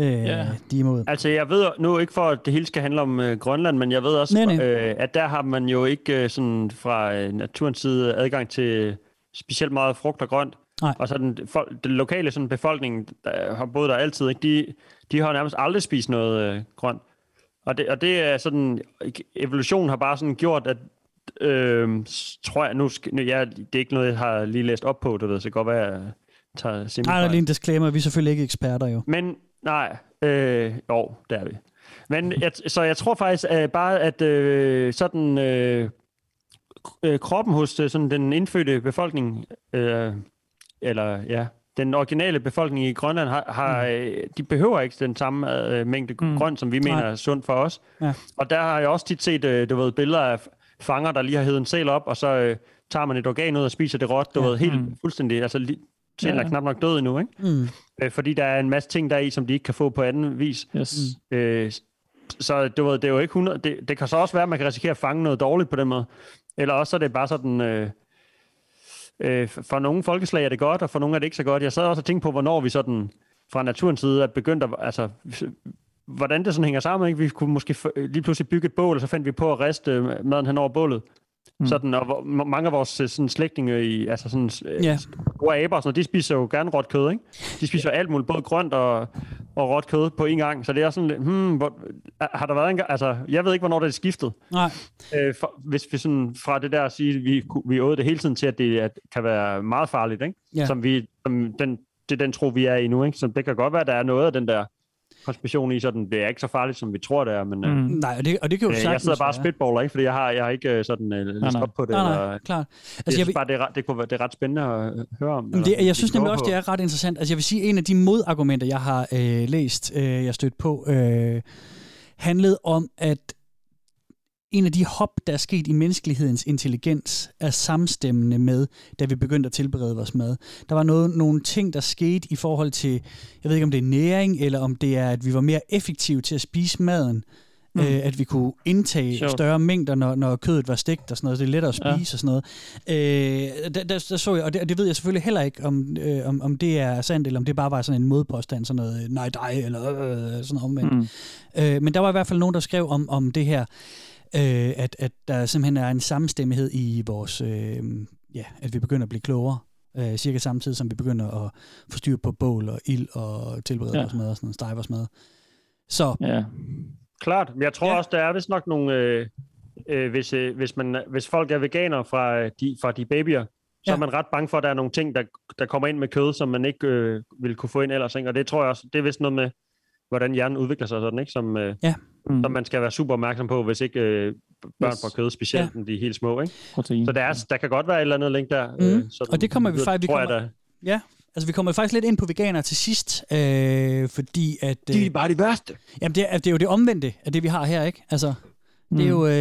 Øh, Ja. De er imod. Altså, jeg ved nu ikke for, at det hele skal handle om øh, Grønland, men jeg ved også, Nej, nej. Øh, at der har man jo ikke øh, sådan fra øh, naturens side adgang til specielt meget frugt og grønt. Nej. Og så den, folk, den lokale sådan, befolkning, der har boet der altid, ikke? De, de har nærmest aldrig spist noget øh, grønt. Og det, og det er sådan, evolutionen har bare sådan gjort, at øh, tror jeg, nu, nu ja, det er ikke noget, jeg har lige læst op på, du ved, så det kan godt være, jeg tager simpelthen Nej, der er lige en disclaimer. Vi er selvfølgelig ikke eksperter jo. men nej, øh, jo, det er vi. Men jeg, så jeg tror faktisk at bare, at øh, sådan øh, øh, kroppen hos øh, sådan den indfødte befolkning, øh, eller ja, den originale befolkning i Grønland, har, har øh, de behøver ikke den samme øh, mængde mm. grønt, som vi mener Nej. er sundt for os. Ja. Og der har jeg også tit set, øh, du ved, billeder af fanger, der lige har hævet en sæl op, og så øh, tager man et organ ud og spiser det råt, du Ja. ved, helt Mm. fuldstændig, altså sælen er Ja. knap nok død endnu, ikke? Mm. Øh, fordi der er en masse ting der er i, som de ikke kan få på anden vis. Yes. Øh, så du ved, det er jo ikke 100... Det, det kan så også være, at man kan risikere at fange noget dårligt på den måde. Eller også er det bare sådan... Øh, øh, for nogle folkeslag er det godt, og for nogle er det ikke så godt. Jeg sad også og tænkte på, hvornår vi sådan fra naturens side er begyndt at... Altså, hvordan det sådan hænger sammen. Ikke? Vi kunne måske lige pludselig bygge et bål, og så fandt vi på at riste øh, maden hen over bålet. Mm. Sådan, og mange af vores øh, sådan, slægtninge i, altså sådan, Ja. store aber og sådan de spiser jo gerne råt kød, ikke? De spiser jo alt muligt, både grønt og, og råt kød på en gang. Så det er sådan lidt, hmm, hvor, har der været en gang, altså, jeg ved ikke, hvornår det er skiftet. Nej. Øh, for, hvis vi sådan fra det der at sige, vi, vi åd det hele tiden til, at det at, kan være meget farligt, ikke? Ja. Som vi, som den, det er den tro, vi er i nu, ikke? Så det kan godt være, at der er noget af den der konspiration i, sådan, det er ikke så farligt, som vi tror, det er, men øh, Mm. Nej, og det, og det kan jo øh, sagtens jeg sidder bare og spitballer, ikke? Fordi jeg har, jeg har ikke øh, sådan øh, læst nej. op på det. Nej, nej, eller, klart. Altså, jeg, jeg synes vil- bare, det er, ret, det, kunne være, det er ret spændende at øh, høre om. Det, jeg synes nemlig også, det er ret interessant. Altså, jeg vil sige, en af de modargumenter, jeg har øh, læst, øh, jeg stødt på, øh, handlede om, at en af de hop, der er sket i menneskelighedens intelligens, er samstemmende med, da vi begyndte at tilberede vores mad. Der var noget, nogle ting, der skete i forhold til, jeg ved ikke om det er næring, eller om det er, at vi var mere effektive til at spise maden. Mm. Øh, at vi kunne indtage Sjovt. større mængder, når, når kødet var stegt og sådan noget. Det er lettere at Ja. spise og sådan noget. Øh, der, der, der så jeg, og det, og det ved jeg selvfølgelig heller ikke, om, øh, om, om det er sandt, eller om det bare var sådan en modpåstand, sådan noget nej dig, eller øh, sådan noget omvendt. Mm. Øh, men der var i hvert fald nogen, der skrev om, om det her, øh, at, at der simpelthen er en samstemmighed i vores, øh, ja, at vi begynder at blive klogere, øh, cirka samtidig som vi begynder at få styr på bål og ild og tilberede Ja. vores mad og sådan noget, stege vores mad. Så Ja. Klart, men jeg tror ja. også, der er vist nok nogle, øh, øh, hvis, øh, hvis, man, hvis folk er veganer fra øh, de, fra de babyer, så. Ja. er man ret bange for, at der er nogle ting, der, der kommer ind med kød, som man ikke øh, ville kunne få ind ellers. Ikke? Og det tror jeg også, det er vist noget med, hvordan hjernen udvikler sig sådan, ikke? Som, øh, Ja. Mm. som man skal være super opmærksom på, hvis ikke øh, børn Yes. får kød, specielt ja. når de er helt små. Ikke? Protein. Så der, er, der kan godt være et eller andet link der. Mm. Øh, sådan, Og det kommer vi faktisk- vi jeg, kommer- der, Ja, altså vi kommer faktisk lidt ind på veganer til sidst, øh, fordi at... Øh, de er bare de værste. Jamen det er, det er jo det omvendte af det, vi har her, ikke? Altså, det, er Mm. jo, øh,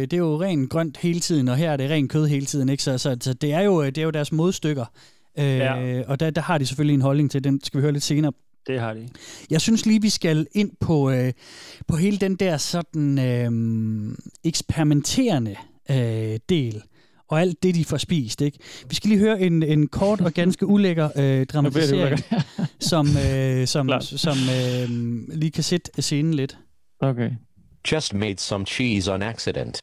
det er jo rent grønt hele tiden, og her er det rent kød hele tiden, ikke? Så, så, så det, er jo, det er jo deres modstykker. Øh, Ja. Og der, der har de selvfølgelig en holdning til, den skal vi høre lidt senere. Det har de. Jeg synes lige, vi skal ind på, øh, på hele den der sådan øh, eksperimenterende øh, del, og alt det, de får spist. Ikke? Vi skal lige høre en, en kort og ganske ulækker øh, dramatisering, (laughs) som, øh, som, som øh, lige kan sætte scenen lidt. Okay. Just made some cheese on accident.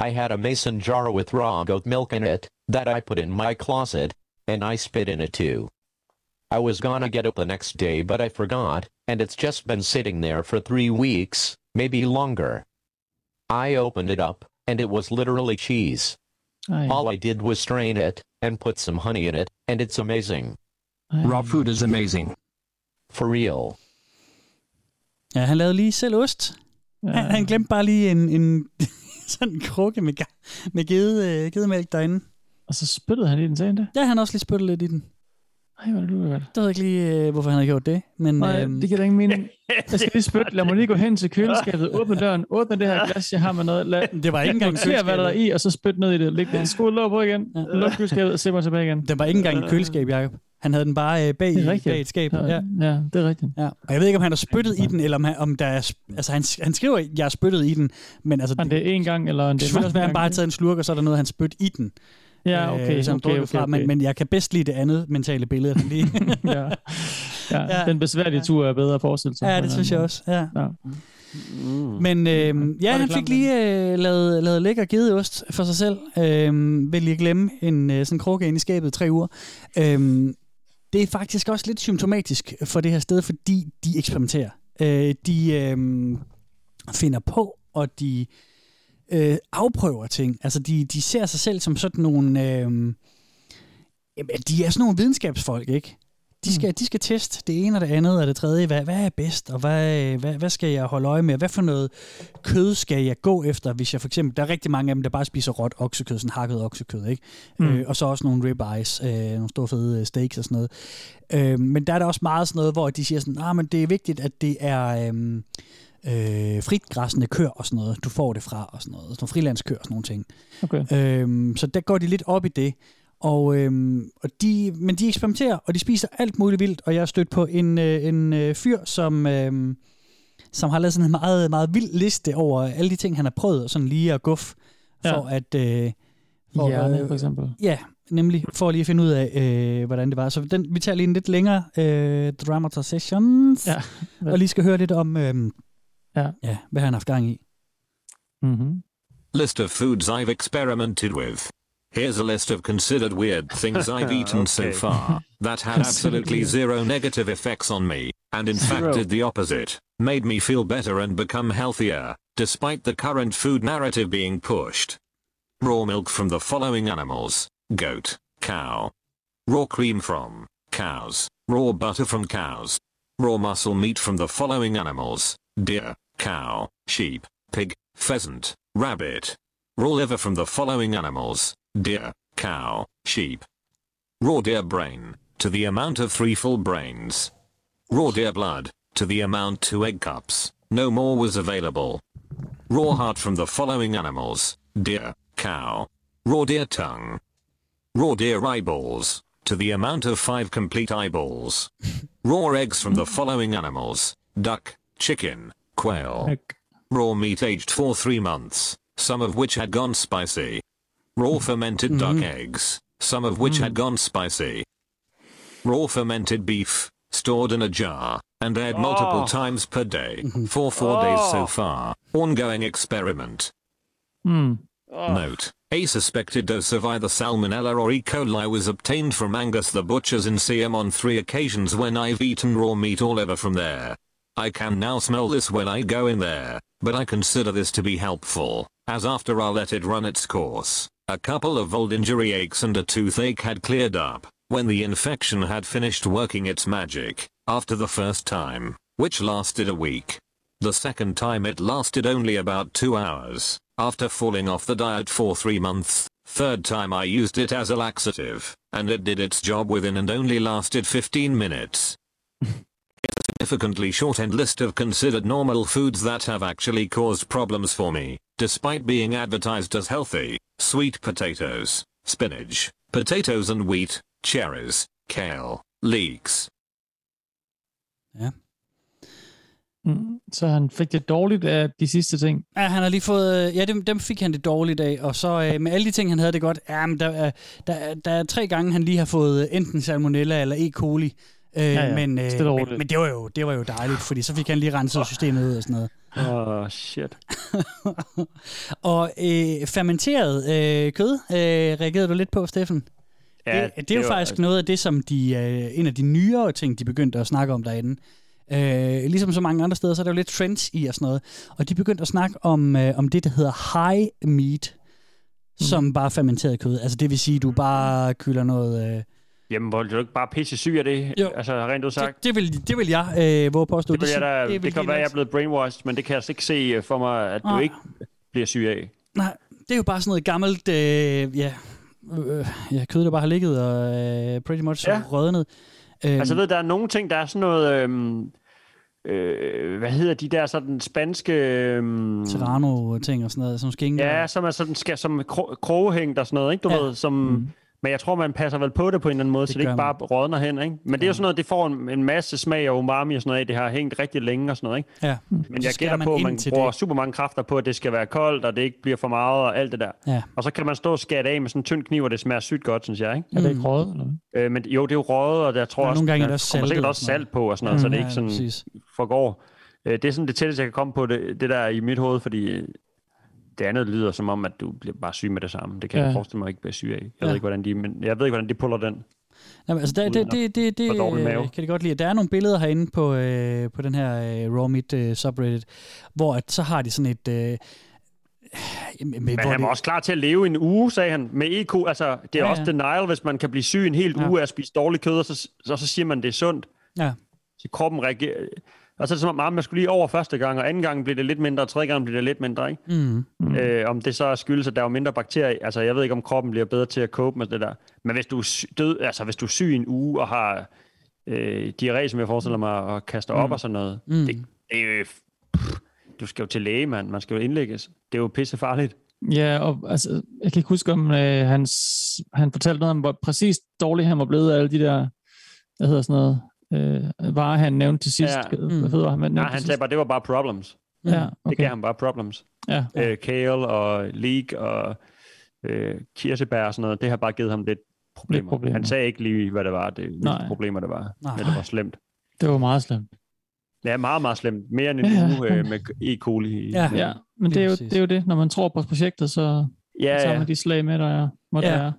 I had a mason jar with raw goat milk in it that I put in my closet, and I spit in it too. I was gonna get it the next day, but I forgot, and it's just been sitting there for three weeks, maybe longer. I opened it up, and it was literally cheese. Aye. All I did was strain it and put some honey in it, and it's amazing. Raw food is amazing. For real. Ja, han lavede lige selv ost. Ja. Han, han glemte bare lige en, en (laughs) sådan en krukke med, ga- med gede, øh, gedemælk derinde. Og så spyttede han i den, sagde han det? Ja, han også lige spyttet lidt i den. Ej, hvor er det du godt. Det ved jeg ikke lige, øh, hvorfor han har gjort det. Men, Nej, øhm, det giver da ingen mening. (laughs) Jeg skal lige spytte. Lad mig lige gå hen til køleskabet, (laughs) åbne døren, åbne det her glas, jeg har med noget. Lad, Det var ikke engang notere, hvad der er i, og så spytte ned i det. Læg det skål låg på igen. Luk køleskabet og se mig tilbage igen. Den var ikke engang i et køleskab, Jacob. Han havde den bare øh, bag, Det er rigtigt. bag et skab. Ja, Ja. ja, det er rigtigt. Ja. Og jeg ved ikke, om han har spyttet i den, eller om, han, om der er... Altså, han, han skriver, at jeg har spyttet i den, men altså... Men det er en gang, eller (laughs) en det det selvfølgelig også være, han bare har taget en slurk, og så er der noget, han spyt i den. Ja, okay, som okay, okay, fra, okay. Men, men jeg kan bedst lide det andet mentale billede. Lige. (laughs) ja. Ja, ja, den besværlige tur er bedre at forestille sig. Ja, det synes jeg eller også. Ja. Ja. Men øh, ja, han fik lige øh, lavet, lavet lækker gedeost for sig selv. Øh, vil lige glemme en øh, sådan krukke ind i skabet i tre uger. Øh, det er faktisk også lidt symptomatisk for det her sted, fordi de eksperimenterer. Øh, de øh, finder på, og de øh, afprøver ting. Altså, de, de ser sig selv som sådan nogle... Øh, jamen, de er sådan nogle videnskabsfolk, ikke? De skal, de skal teste det ene og det andet og det tredje. Hvad, hvad er bedst, og hvad, hvad, hvad skal jeg holde øje med? Hvad for noget kød skal jeg gå efter, hvis jeg for eksempel... Der er rigtig mange af dem, der bare spiser råt oksekød, sådan hakket oksekød, ikke? Mm. Øh, og så også nogle ribeyes, øh, nogle store fede øh, steaks og sådan noget. Øh, men der er der også meget sådan noget, hvor de siger sådan, ah, men det er vigtigt, at det er... Øh, øh, fritgræssende køer og sådan noget, du får det fra og sådan noget, sådan nogle frilandskøer og sådan nogle ting. Okay. Øhm, så der går de lidt op i det. Og, øhm, og de, men de eksperimenterer, og de spiser alt muligt vildt, og jeg har stødt på en, øh, en øh, fyr, som, øh, som har lavet sådan en meget, meget vild liste over alle de ting, han har prøvet, sådan lige at guf, for Ja. at... Øh, for, Hjerne, for eksempel. Ja, nemlig for lige at finde ud af, øh, hvordan det var. Så den, vi tager lige en lidt længere øh, dramatisation, ja. og lige skal høre lidt om, øh, ja. Ja, hvad har han haft gang i. Mm-hmm. List of foods I've experimented with. Here's a list of considered weird things I've (laughs) eaten so far that had absolutely zero negative effects on me, and in Zero. fact did the opposite, made me feel better and become healthier, despite the current food narrative being pushed. Raw milk from the following animals goat, cow. Raw cream from cows. Raw butter from cows. Raw muscle meat from the following animals deer, cow, sheep, pig, pheasant, rabbit. Raw liver from the following animals deer, cow, sheep. Raw deer brain, to the amount of three full brains. Raw deer blood, to the amount two egg cups, no more was available. Raw heart from the following animals deer, cow. Raw deer tongue. Raw deer eyeballs, to the amount of five complete eyeballs. (laughs) Raw eggs from the following animals duck, chicken, quail. Raw meat aged for three months, some of which had gone spicy. Raw fermented duck mm-hmm. eggs, some of which had mm. gone spicy. Raw fermented beef, stored in a jar, and aired multiple Oh. times per day, mm-hmm. for four days so Oh. far. Ongoing experiment. Mm. Note, a suspected dose of either Salmonella or E. coli was obtained from Angus the butchers in CM on three occasions when I've eaten raw meat all over from there. I can now smell this when I go in there, but I consider this to be helpful, as after I let it run its course, a couple of old injury aches and a toothache had cleared up, when the infection had finished working its magic, after the first time, which lasted a week. The second time it lasted only about two hours, after falling off the diet for three months. Third time I used it as a laxative, and it did its job within and only lasted 15 minutes. Significantly shortened list of considered normal foods that have actually caused problems for me, despite being advertised as healthy. Sweet potatoes, spinach, potatoes and wheat, cherries, kale, leeks. Ja. Mm. Så han fik det dårligt af de sidste ting. Ja, han har lige fået... øh, Ja, dem, dem fik han det dårligt af, og så øh, med alle de ting, han havde det godt, ja, men der, er- der, er- der er tre gange, han lige har fået enten salmonella eller E. coli. Øh, Ja, ja. Men, øh, men, men det, var jo, det var jo dejligt, fordi så fik han lige renset systemet ud og sådan noget. Åh, oh, shit. (laughs) Og øh, fermenteret øh, kød øh, reagerede du lidt på, Steffen? Ja, det, det, det er jo faktisk noget af det, som de, øh, en af de nyere ting, de begyndte at snakke om derinde. Øh, ligesom så mange andre steder, så er der jo lidt trends i og sådan noget. Og de begyndte at snakke om, øh, om det, der hedder high meat, mm. som bare fermenteret kød. Altså det vil sige, du bare kylder noget, øh, Jamen, hvor du ikke bare pisse syg af det? Jo. Altså, rent ud sagt. Det, det, vil, det vil jeg øh, våge påstå. Det, vil jeg da, det, det kan være, at jeg er blevet brainwashed, men det kan jeg altså ikke se øh, for mig, at du Nej. ikke bliver syg af. Nej, det er jo bare sådan noget gammelt, øh, ja, øh, ja, kød, der bare har ligget og øh, pretty much ja. Rødnet. Øhm, Altså, ved, der er nogle ting, der er sådan noget... Øhm, øh, hvad hedder de der sådan spanske... Øhm, Serrano-ting og sådan noget, som skinke. Ja, som er sådan, skal, som kro- krogehængt og sådan noget, ikke? Du ja. ved, som... Mm. Men jeg tror, man passer vel på det på en eller anden måde, det så det ikke bare rådner hen, ikke? Men det er jo sådan noget, det får en, en masse smag og umami og sådan noget af. Det har hængt rigtig længe og sådan noget, ikke? Ja. Men Så jeg gætter man på, at man til bruger det. super mange kræfter på, at det skal være koldt, og det ikke bliver for meget og alt det der. Ja. Og så kan man stå og skære det af med sådan en tynd kniv, og det smager sygt godt, synes jeg, ikke? Er det ikke røget, eller hvad? Øh, men jo, det er jo røget, og jeg tror Ja, også, nogle gange er der kommer sikkert og også salt på og sådan noget, Mm, så det ja, ikke sådan præcis. forgår. Øh, det er sådan det tætteste, jeg kan komme på det, det der i mit hoved, fordi det andet lyder som om, at du bliver bare syg med det samme. Det kan Ja. jeg forestille mig ikke bliver syg af. Jeg Ja. ved ikke, hvordan de, men jeg ved ikke, hvordan de puller den. Jamen, altså, der, det, det, det, det dårlig øh, kan det godt lide. Der er nogle billeder herinde på, øh, på den her øh, Raw Meat øh, subreddit, hvor at, så har de sådan et... Øh, jamen, Men han var det- også klar til at leve en uge, sagde han, med EQ. Altså, det er Ja, også ja. denial, hvis man kan blive syg en hel Ja. uge af at spise dårligt kød, og så, så, så siger man, det er sundt. Ja. Så kroppen reagerer... Og så er det som om, ah, man skulle lige over første gang, og anden gang bliver det lidt mindre, og tredje gang bliver det lidt mindre, ikke? Mm. Mm. Øh, om det så er skyldes, at der er jo mindre bakterier. Altså, jeg ved ikke, om kroppen bliver bedre til at cope med det der. Men hvis du er sy- død, altså hvis du er syg en uge og har øh, diarré, som jeg forestiller mig, og kaster op Mm. og sådan noget, Mm. det, det er jo... Pff, du skal jo til læge, mand. Man skal jo indlægges. Det er jo pisse farligt. Ja, og altså, jeg kan ikke huske, om øh, hans, han fortalte noget om, hvor præcis dårlig han var blevet af alle de der, hvad hedder sådan noget, øh, varer, han nævnte til sidst. Ja. Ja. Hvad hedder han? Nej, han sagde bare, det var bare problems. Ja, Det okay. gav ham bare problems. Ja. Øh, kale og leek og øh, kirsebær og sådan noget, det har bare givet ham lidt problemer. problemer. Han sagde ikke lige, hvad det var, det Nej. problemer det var. Nej. Men det var slemt. Det var meget slemt. Ja, meget, meget slemt. Mere end en Ja, uge øh, med E. coli. Ja, ja. men det er, jo, det er jo det, når man tror på projektet, så Ja, tager ja. man de slag med, der er, hvor Ja. der er.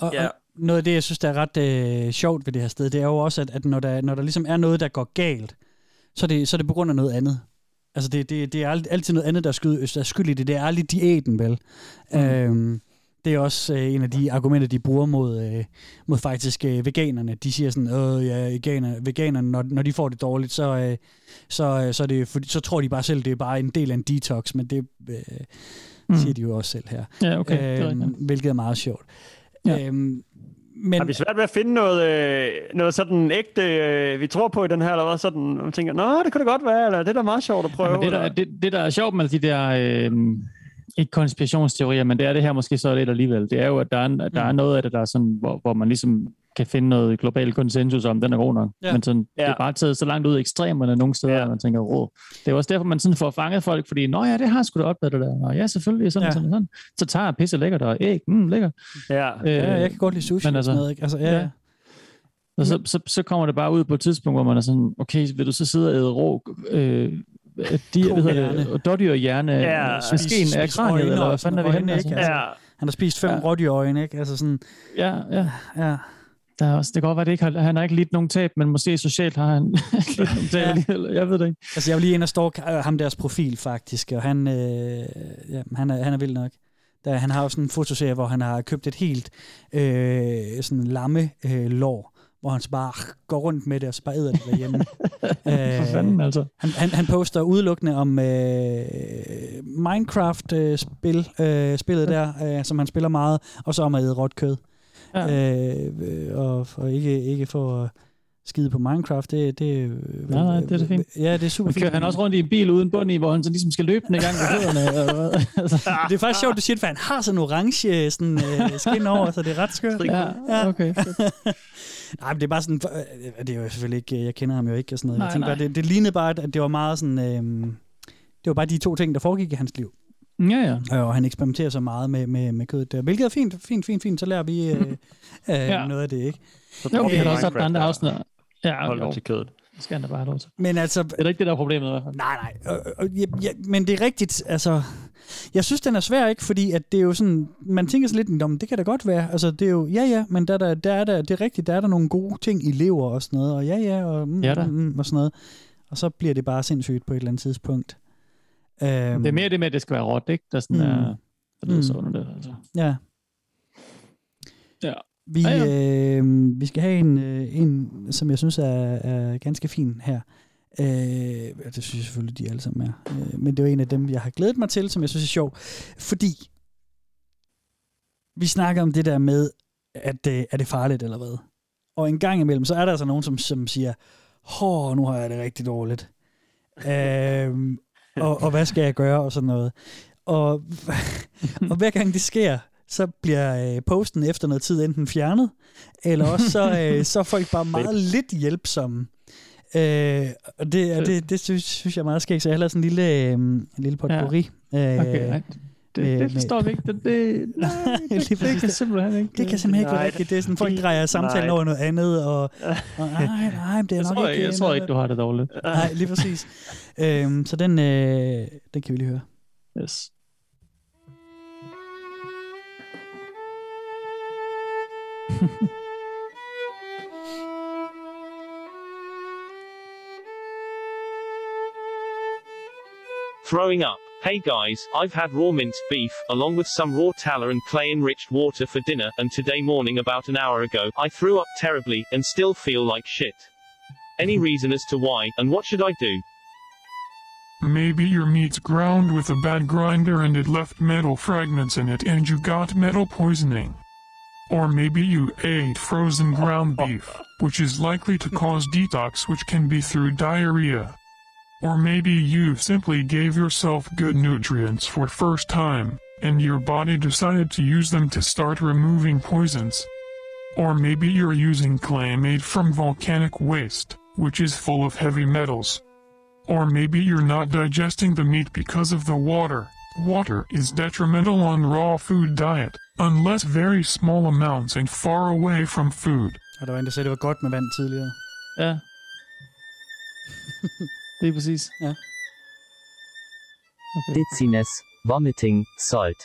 Og, Ja. og noget af det, jeg synes, der er ret øh, sjovt ved det her sted, det er jo også, at, at når, der, når der ligesom er noget, der går galt, så er det, så er det på grund af noget andet. Altså, det, det, det er alt- altid noget andet, der er skyld, der er skyld i det. Det er aldrig diæten, vel? Mm. Øhm, det er også øh, en af de argumenter, de bruger mod, øh, mod faktisk øh, veganerne. De siger sådan, øh, ja, veganer, veganerne, når, når de får det dårligt, så, øh, så, øh, så, det, fordi, så tror de bare selv, det er bare en del af en detox, men det øh, Mm. siger de jo også selv her. Ja, okay, det er rigtigt. hvilket er meget sjovt. Ja. Øhm, men, Har vi svært ved at finde noget, øh, noget sådan ægte, øh, vi tror på i den her, eller hvad? Sådan, man tænker, nå, det kunne det godt være, eller det er da meget sjovt at prøve. Ja, men det, der, eller- det, det, der er sjovt med de der, øh, ikke konspirationsteorier, men det er det her måske så lidt alligevel, det er jo, at der er, der er noget af det, der er sådan, hvor, hvor man ligesom kan finde noget global konsensus om, den er god nok. Ja. Men sådan, det Ja. er bare taget så langt ud i ekstremerne nogle steder, at man tænker, råd. Det er også derfor, man sådan får fanget folk, fordi, nå ja, det har sgu da opdaget det der. Nå, ja, selvfølgelig, sådan, Ja. ja. sådan, sådan. Så tager jeg pisse lækkert, og æg, mm, lækkert. Ja. Ja, jeg kan godt lide sushi men og sådan noget, ikke? Altså, ja, ja. Og så, så, så kommer det bare ud på et tidspunkt, hvor man er sådan, okay, vil du så sidde og æde rå, øh, de, hvad hedder det, dårdyrhjerne, Ja, ja, skeen af spis kraniet, eller og hvad fanden er vi henne? ikke? Altså? Altså, Han har spist fem Ja. ja. rådyrøjne, ikke? Altså sådan, Ja, ja. ja. Der er også, det kan godt være, det ikke har, han har ikke lidt nogen tab, men måske socialt har han (laughs) lidt nogen tab alligevel. Jeg ved det ikke. Altså, jeg var lige inde og stalk øh, ham deres profil, faktisk, og han, øh, ja, han, er, han er vild nok. Der, han har også sådan en fotoserie, hvor han har købt et helt øh, sådan lamme øh, lår, hvor han så bare går rundt med det, og så bare æder det derhjemme. (laughs) For fanden, altså. Han, han, han poster udelukkende om øh, Minecraft-spil, øh, spillet der, øh, som han spiller meget, og så om at æde råt kød. Ja. Øh, øh, og, og ikke, ikke for at skide på Minecraft, det, det øh, Nej, nej, det er det fint. Ja, det er super fint. han også rundt i en bil uden bund i, hvor han så ligesom skal løbe den i gang på fødderne? (laughs) altså. det er faktisk sjovt, du siger for han har sådan en orange sådan, øh, skin over, så det er ret skørt. Ja, okay. (laughs) Nej, men det er bare sådan, øh, det er jo selvfølgelig ikke, jeg kender ham jo ikke og sådan noget. Nej, jeg tænker nej. bare, det, det lignede bare, at det var meget sådan, øh, det var bare de to ting, der foregik i hans liv. Ja, ja. Og han eksperimenterer så meget med, med, med kødet der, hvilket er fint, fint, fint, fint, så lærer vi øh, øh, Ja. noget af det, ikke? Jo, vi har da også haft andre afsnit. Ja, Hold til kødet. Det skal han da bare have lov til. Men altså... Det er ikke det, der er problemet i hvert fald. Nej, nej. Og, og, ja, ja, men det er rigtigt, altså... Jeg synes, den er svær, ikke? Fordi at det er jo sådan... Man tænker sig lidt, om det kan da godt være. Altså, det er jo... Ja, ja, men der, der, der er der, det er rigtigt, der er der nogle gode ting i lever og sådan noget. Og ja, ja, og, mm, Ja da. mm, mm, og sådan noget. Og så bliver det bare sindssygt på et eller andet tidspunkt. Um, Det er mere det med, at det skal være råt, ikke? Der sådan Mm. er... Det lyder Mm. så underligt, altså. Ja. Ja. Vi, Ja, ja, øh, vi skal have en, øh, en, som jeg synes er, er ganske fin her. Øh, det synes jeg selvfølgelig, de alle sammen er. Øh, men det er en af dem, jeg har glædet mig til, som jeg synes er sjov. Fordi vi snakker om det der med, at øh, er det farligt eller hvad? Og en gang imellem, så er der altså nogen, som, som siger, hår, nu har jeg det rigtig dårligt. (laughs) øh, og, og hvad skal jeg gøre, og sådan noget. Og, (laughs) og hver gang det sker, så bliver øh, posten efter noget tid enten fjernet, eller også så, øh, (laughs) så er folk bare meget lidt hjælpsomme. Øh, og det, og det, det synes, synes jeg er meget skægt, så jeg har lavet sådan en lille, øh, en lille potpourri. Ja. Øh, Okay, nej, det, med- det forstår vi ikke. Det, det, (laughs) nej, Lige det præcis. kan simpelthen ikke. Det kan simpelthen ikke være Nej, rigtigt. Det er sådan, folk drejer samtalen nej. over noget andet, og, (laughs) og nej, nej, men det er Jeg nok tror ikke... ikke- jeg tror ikke, du har det dårligt. (laughs) Nej, lige præcis. øhm, så den, øh, den kan vi lige høre. Yes. Throwing up. Hey guys, I've had raw minced beef, along with some raw tallow and clay enriched water for dinner, and today morning about an hour ago, I threw up terribly, and still feel like shit. Any reason as to why, and what should I do? Maybe your meat's ground with a bad grinder and it left metal fragments in it and you got metal poisoning. Or maybe you ate frozen ground beef, which is likely to cause detox which can be through diarrhea. Or maybe you simply gave yourself good nutrients for first time, and your body decided to use them to start removing poisons. Or maybe you're using clay made from volcanic waste, which is full of heavy metals. Or maybe you're not digesting the meat because of the water. Water is detrimental on raw food diet, unless very small amounts and far away from food. Og der var en, der sagde, det var godt med vand tidligere. Ja. (laughs) Ja. Dizziness, vomiting, salt.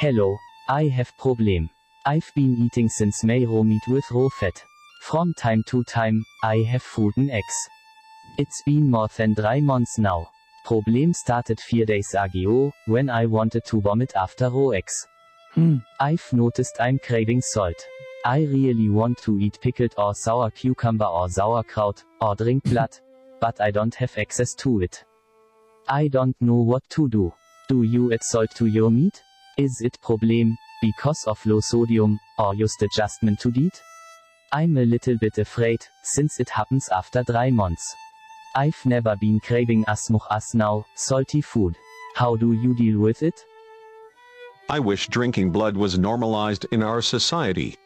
Hello, I have problem. I've been eating since May raw meat with raw fat. From time to time, I have food and eggs. It's been more than three months now. Problem started four days ago, when I wanted to vomit after raw eggs. Hmm. I've noticed I'm craving salt. I really want to eat pickled or sour cucumber or sauerkraut, or drink blood, but I don't have access to it. I don't know what to do. Do you add salt to your meat? Is it problem because of low sodium or just adjustment to diet? I'm a little bit afraid since it happens after three months. I've never been craving as much as now salty food. How do you deal with it? I wish drinking blood was normalized in our society.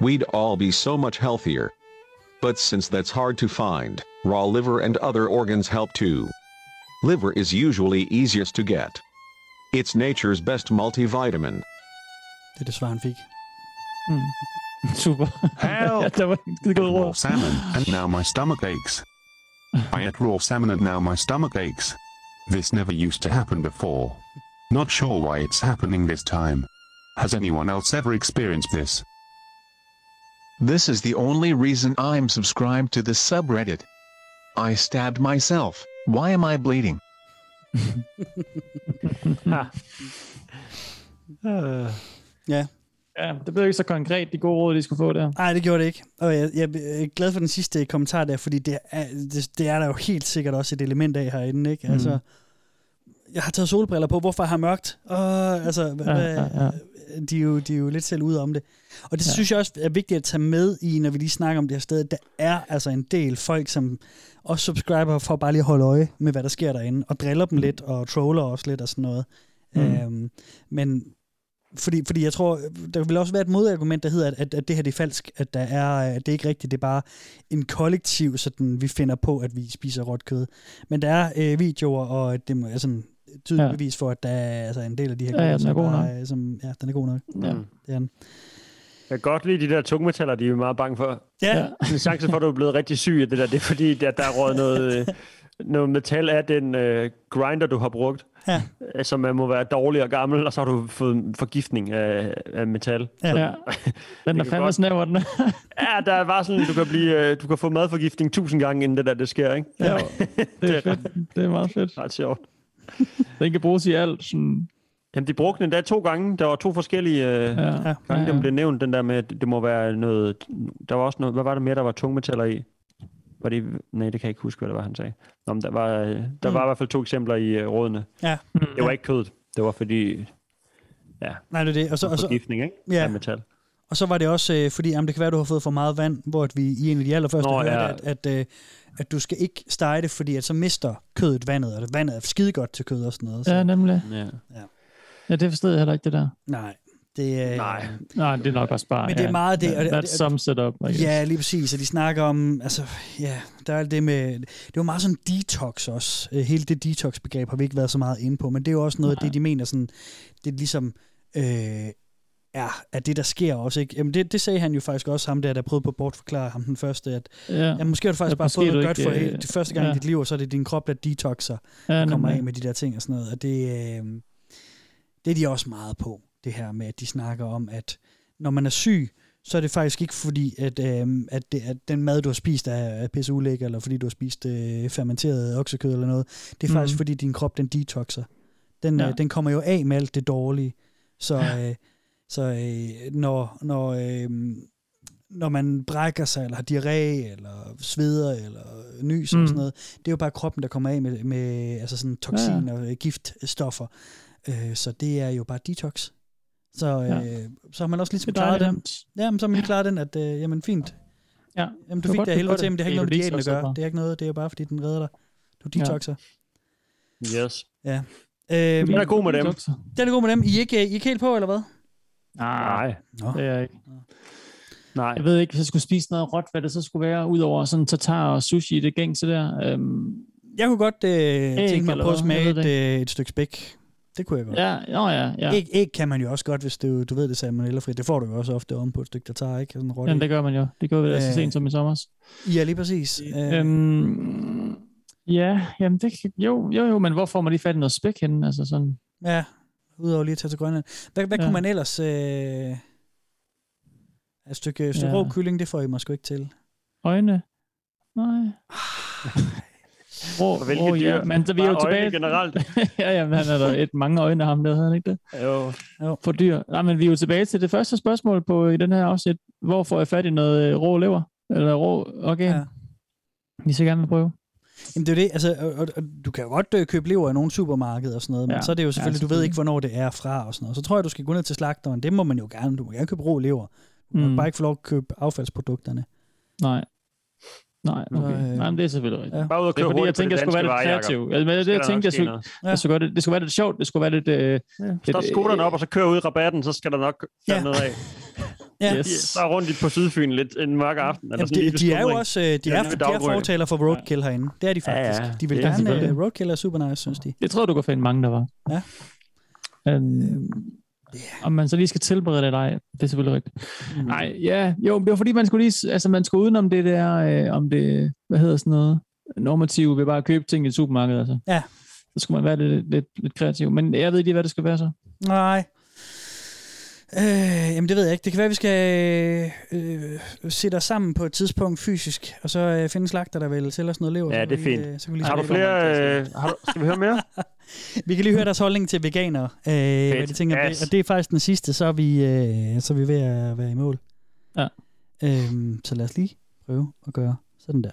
We'd all be so much healthier. But since that's hard to find, raw liver and other organs help too. Liver is usually easiest to get. It's nature's best multivitamin. Det er det svar, han fik. Mm. (laughs) Super. Help! (laughs) ja, der var en skide god raw ord. salmon, and now my stomach aches. I ate raw salmon and now my stomach aches. This never used to happen before. Not sure why it's happening this time. Has anyone else ever experienced this? This is the only reason I'm subscribed to this subreddit. I stabbed myself. Why am I bleeding? Øh. Ja. Ja, det blev ikke så konkret, de gode råd, de skulle få der. Nej, det gjorde det ikke. Og jeg, jeg er glad for den sidste kommentar der, fordi det er, det, det er der jo helt sikkert også et element af herinde, ikke? Mm. Altså, jeg har taget solbriller på, hvorfor har jeg mørkt? Åh, altså, Ja, ja, ja, ja. De, er jo, de er jo lidt selv ude om det. Og det Ja. synes jeg også er vigtigt at tage med i, når vi lige snakker om det her sted. Der er altså en del folk, som også subscriber for bare lige at holde øje med, hvad der sker derinde, og driller dem lidt, og troller også lidt og sådan noget. Mm. Øhm, men fordi, fordi jeg tror, der vil også være et modargument, der hedder, at, at, at det her det er falsk, at, der er, at det er ikke rigtigt, det er bare en kollektiv, sådan vi finder på, at vi spiser råt kød. Men der er øh, videoer, og det er sådan tydeligt Ja. ja. bevis for, at der er altså, en del af de her Ja, ja, den er som god nok. er, som, ja, den er god nok. Ja. Det er den. Jeg kan godt lide de der tungmetaller, de er jo meget bange for. Ja. (laughs) En chance for, at du er blevet rigtig syg af det der, det er fordi, der, der er råd noget, (laughs) øh, noget metal af den øh, grinder, du har brugt, ja. øh, som øh, må være dårlig og gammel, og så har du fået en forgiftning af, af metal. Ja. Ja. (laughs) Den er fandme snæver, den Ja, der er bare sådan, du kan, blive, øh, du kan få madforgiftning tusind gange, inden det der det sker, ikke? Ja, det er fedt. Det er meget fedt. Ret sjovt. Den kan bruges i alt. Sådan, Jamen, de brugte den endda to gange. Der var to forskellige øh, Ja. gange, Ja, ja, ja. blev nævnt. Den der med, det må være noget... Der var også noget... Hvad var det mere, der var tungmetaller i? Var det... Nej, det kan jeg ikke huske, hvad det var, han sagde. Nå, men der var, øh, der Mm. var i hvert fald to eksempler i øh, rådene. Ja. Det var ikke kødet. Det var fordi... Ja, Nej, det er det. Og så, og så, forgiftning, ikke? Ja. Af metal. Og så var det også, øh, fordi jamen, det kan være, at du har fået for meget vand, hvor at vi i en af de allerførste Nå, hørte, ja. at, at, øh, at du skal ikke stege det, fordi at så mister kødet vandet, og det vandet er skide godt til kød og sådan noget. Så. Ja, nemlig. Ja. Ja. Ja, det forstod jeg heller ikke, det der. Nej, det er... Nej. Nej, det er nok også bare... Men det er meget det, og That sums it up, I guess. Ja, lige præcis. Og de snakker om, altså, ja, der er alt det med, det jo meget sådan detox også. Øh, Hele det detox-begreb har vi ikke været så meget inde på, men det er jo også noget af det, de mener sådan, det er ligesom, øh, er, er det, der sker også, ikke? Jamen, det, det sagde han jo faktisk også, ham der, der prøvede på at bortforklare ham den første, at Ja. ja, måske har du faktisk At bare fået noget godt for øh, det første gang ja. i dit liv, og så er det din krop, der detoxer, Ja, ja, kommer nemlig. af med de der ting og sådan noget. Og det, øh, det er de også meget på, det her med, at de snakker om, at når man er syg, så er det faktisk ikke fordi, at, øh, at, det, at den mad, du har spist, er, er pisse ulækker, eller fordi du har spist øh, fermenteret oksekød eller noget. Det er Mhm. faktisk fordi, din krop, den detoxer. Den, ja. Ja. øh, den kommer jo af med alt det dårlige. Så, øh, så øh, når, når, øh, når man brækker sig, eller har diarré, eller sveder, eller nys Mm. og sådan noget, det er jo bare kroppen, der kommer af med, med altså sådan toksin Ja, og øh, giftstoffer. Øh, så det er jo bare detox. Så, øh, Ja. så har man også ligesom klaret den. Ja, men så har man lige klaret den, at øh, jamen fint. Ja. Jamen, Det du var fik det du helvede til, men det har ikke er noget med jo diæten at gøre. bare. Det er ikke noget, det er bare, fordi den redder dig. Du Ja. detoxer. Yes. Ja. Øhm, Den er god med dem. Den er god med dem. I er ikke, I er ikke helt på, eller hvad? Nej, Nå. det er jeg ikke. Nej. Jeg ved ikke, hvis jeg skulle spise noget råt, hvad det så skulle være, udover sådan tartar og sushi, det gængse der. Øhm, Jeg kunne godt øh, tænke mig prøve at smage et, øh, et stykke spæk. Det kunne jeg godt. Ja, nå ja, ja. Æg, æg kan man jo også godt, hvis du, du ved det salmonellafrit. Det får du jo også ofte om på et stykke tartar, ikke? Sådan Jamen, det gør man jo. Det gør vi da så Øh, sent som i sommer. Ja, lige præcis. Øh, Øhm, ja, jamen det kan, jo, jo, jo, men hvor får man lige fat i noget spæk henne? Altså sådan, Ja, udover lige at tage til Grønland. Hvad, hvad Ja. ja. kunne man ellers... Øh, et stykke, et stykke Ja. rå kylling, det får I måske ikke til. øjne? Nej. Rå, For hvilke ja. dyr? Men så vi er jo tilbage... generelt? (laughs) ja, jamen, han er der et mange øjne, ham der, havde han ikke det? Jo. jo. For dyr. Nej, men vi er jo tilbage til det første spørgsmål på i den her afsnit. Hvor får jeg fat i noget øh, rå lever? Eller rå organ? Ja. Ja. Vi så gerne vil prøve. Jamen det er det, altså, og, og, du kan jo godt øh, købe lever i nogle supermarkeder og sådan noget, men Ja. så er det jo selvfølgelig, Ja, du ved ikke, hvornår det er fra og sådan noget. Så tror jeg, du skal gå ned til slagteren. Det må man jo gerne. Du må gerne købe rå lever. Du må Mm. bare ikke få lov at købe affaldsprodukterne. Nej. Nej, okay. Så, øh, Nej, men det er selvfølgelig rigtigt. ja. Bare ud og Det er køre fordi, jeg tænkte, det jeg skulle være lidt kreativ. Altså, men det, Skal jeg der tænkte, jeg skulle, noget. jeg skulle, være lidt, det skulle være lidt sjovt. Det skulle være lidt... Øh, Stop skuterne op, og så kør ud i rabatten, så skal der nok Ja. noget af. Ja. Yes. Så er rundt i- på Sydfyn lidt en mørk aften. Eller Jamen, de, de er jo også øh, de Ja, er, de er fortaler for roadkill herinde. Det er de Ja, faktisk. ja. De vil Det er gerne... Uh, roadkill er super nice, synes de. jeg tror, du kan finde mange, der var. Ja. Um, Om man så lige skal tilberede det eller ej, det er selvfølgelig rigtigt. Mm. Nej, ja, jo, det var fordi, man skulle lige, altså man skulle udenom det der, øh, om det, hvad hedder sådan noget, normativ ved bare at købe ting i et supermarked, altså. Ja. Så skulle man være lidt, lidt, lidt kreativ. Men jeg ved ikke lige, hvad det skal være så. Nej. Øh, jamen det ved jeg ikke. Det kan være, at vi skal øh, sætte os sammen på et tidspunkt fysisk, og så øh, finde en slagter, der vil sælge os noget lever. Ja, så det er vi, fint. øh, så kan vi lige Har du flere... det. Øh, har du, skal vi høre mere? (laughs) Vi kan lige høre deres holdning til veganere, øh, hvad de tænker Yes. det. Og det er faktisk den sidste, så er vi, øh, så er vi ved at være i mål. Ja. Øhm, så lad os lige prøve at gøre sådan der.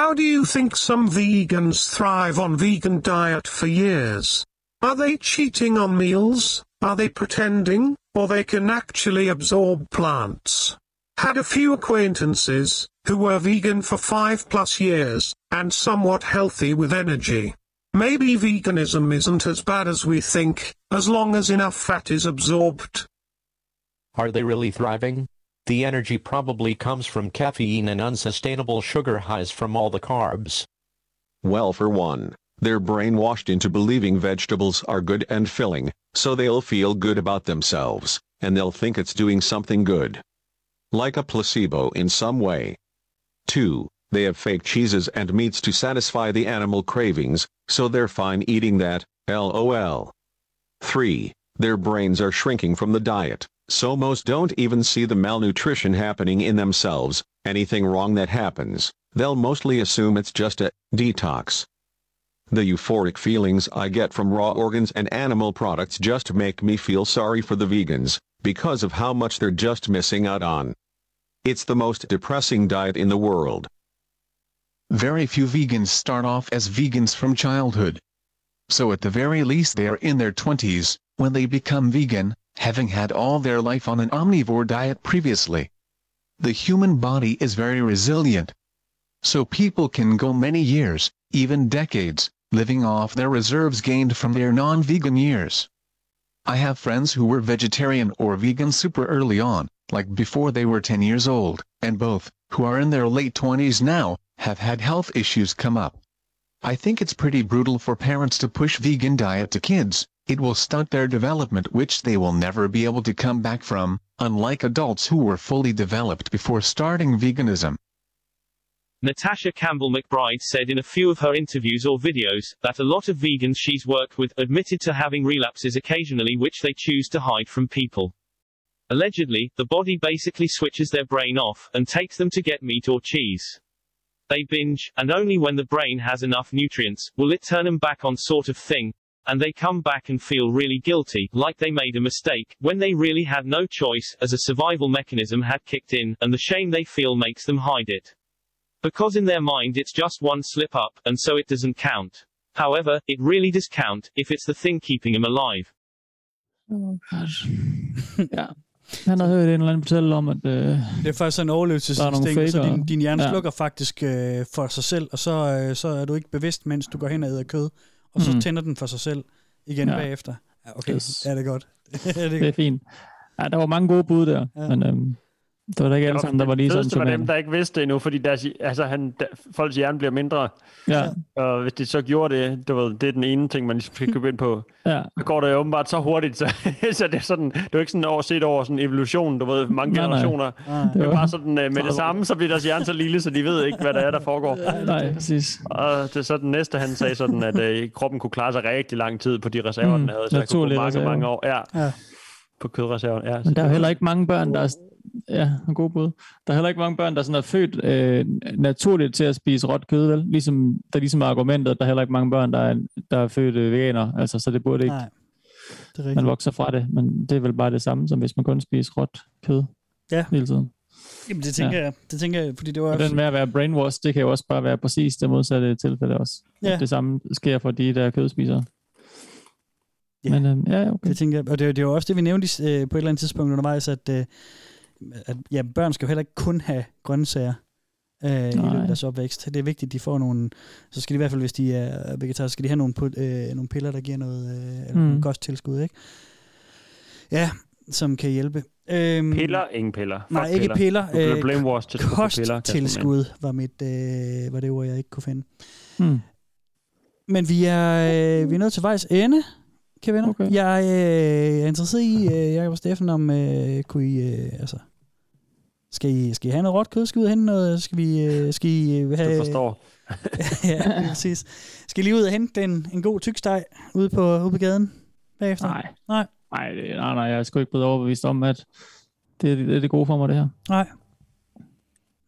How do you think some vegans thrive on vegan diet for years? Are they cheating on meals? Are they pretending? Or they can actually absorb plants? Had a few acquaintances who were vegan for five plus years and somewhat healthy with energy. Maybe veganism isn't as bad as we think, as long as enough fat is absorbed. Are they really thriving? The energy probably comes from caffeine and unsustainable sugar highs from all the carbs. Well, for one, they're brainwashed into believing vegetables are good and filling, so they'll feel good about themselves, and they'll think it's doing something good. Like a placebo in some way. 2. They have fake cheeses and meats to satisfy the animal cravings, so they're fine eating that, lol. 3. Their brains are shrinking from the diet, so most don't even see the malnutrition happening in themselves, anything wrong that happens, they'll mostly assume it's just a detox. The euphoric feelings I get from raw organs and animal products just make me feel sorry for the vegans, because of how much they're just missing out on. It's the most depressing diet in the world. Very few vegans start off as vegans from childhood. So at the very least they are in their 20s, when they become vegan, having had all their life on an omnivore diet previously. The human body is very resilient. So people can go many years, even decades, living off their reserves gained from their non-vegan years. I have friends who were vegetarian or vegan super early on, like before they were 10 years old, and both, who are in their late 20s now, have had health issues come up. I think it's pretty brutal for parents to push vegan diet to kids, it will stunt their development which they will never be able to come back from, unlike adults who were fully developed before starting veganism. Natasha Campbell McBride said in a few of her interviews or videos that a lot of vegans she's worked with admitted to having relapses occasionally which they choose to hide from people. Allegedly, the body basically switches their brain off and takes them to get meat or cheese. They binge, and only when the brain has enough nutrients will it turn them back on sort of thing, and they come back and feel really guilty, like they made a mistake, when they really had no choice, as a survival mechanism had kicked in, and the shame they feel makes them hide it. Because in their mind it's just one slip up, and so it doesn't count. However, it really does count, if it's the thing keeping them alive. (laughs) ja. Han har hørt en eller anden fortælle om, at... Øh, Det er faktisk en er overlevelsesinstinkt, så din, din hjerne Ja. slukker faktisk øh, for sig selv, og så, øh, så er du ikke bevidst, mens du går hen og æder kød, og så Mhm. tænder den for sig selv igen Ja. bagefter. Ja, okay, Yes. ja, det er godt. (laughs) det er det er fint. Ja, der var mange gode bud der, ja. men øhm, det var da ikke alle sammen, der var lige sådan Det var dem, sådan. der ikke vidste det endnu, fordi deres, altså han, der, folks hjerne bliver mindre. Ja. Og hvis de så gjorde det, du ved, det er den ene ting, man ligesom skal købe ind på. Ja. Så går det jo åbenbart så hurtigt, så, (laughs) så det er sådan, det er jo ikke sådan over, set over sådan evolution, du ved, mange Nej, nej. generationer. Nej. Det er Det var- bare sådan, øh, med det samme, så bliver deres hjerne så lille, så de ved ikke, hvad der er, der foregår. Nej, præcis. Og det er så den næste, han sagde sådan, at øh, kroppen kunne klare sig rigtig lang tid på de reserver, Mm, den havde. Så jeg kunne mange, mange år. Ja. ja. På kødreserven, ja. Men der er jo heller ikke mange børn, der er, ja, en god bud. Der er heller ikke mange børn, der sådan er født øh, naturligt til at spise råt kød, vel? Ligesom, der er ligesom argumentet, der er heller ikke mange børn, der er, der er født øh, veganer. Altså, så det burde ikke, Nej, det er rigtigt. man vokser fra det. Men det er vel bare det samme, som hvis man kun spiser råt kød Ja. hele tiden. Jamen, det tænker, Ja. ja. jeg, det tænker jeg, fordi det var Og den med at være brainwash, det kan jo også bare være præcis det modsatte tilfælde også. Ja. Det samme sker for de der kødspisere. Men øhm, ja, okay. Det tænker jeg, og det, er- det er jo også det, vi nævnte øh, på et eller andet tidspunkt undervejs, at, øh, at ja, børn skal jo heller ikke kun have grøntsager øh, i løbet af deres opvækst. Det er vigtigt, at de får nogle, så skal de i hvert fald, hvis de er vegetarer, så skal de have nogle, øh, nogle piller, der giver noget, øh, eller Mm. nogle kosttilskud, ikke? Ja, som kan hjælpe. Øhm, Piller? Ingen piller. Fuck Nej, ikke piller. Øh, til piller. Kasper, Kosttilskud var, mit, øh, var det ord, jeg ikke kunne finde. Hmm. Men vi er, øh, vi er nået til vejs ende, kære venner. Okay. Jeg øh, er interesseret i, øh, Jacob og Steffen, om øh, kunne I, øh, altså, skal I, skal I have noget råt kød? Skal I ud og hente noget? Skal, vi, skal I øh, have... Du forstår. (laughs) ja, præcis. Skal I lige ud og hente en, en god tyksteg ude på, ude på gaden bagefter? Nej. Nej. Nej, det, nej, nej, jeg er sgu ikke blevet overbevist om, at det, det er det gode for mig, det her. Nej.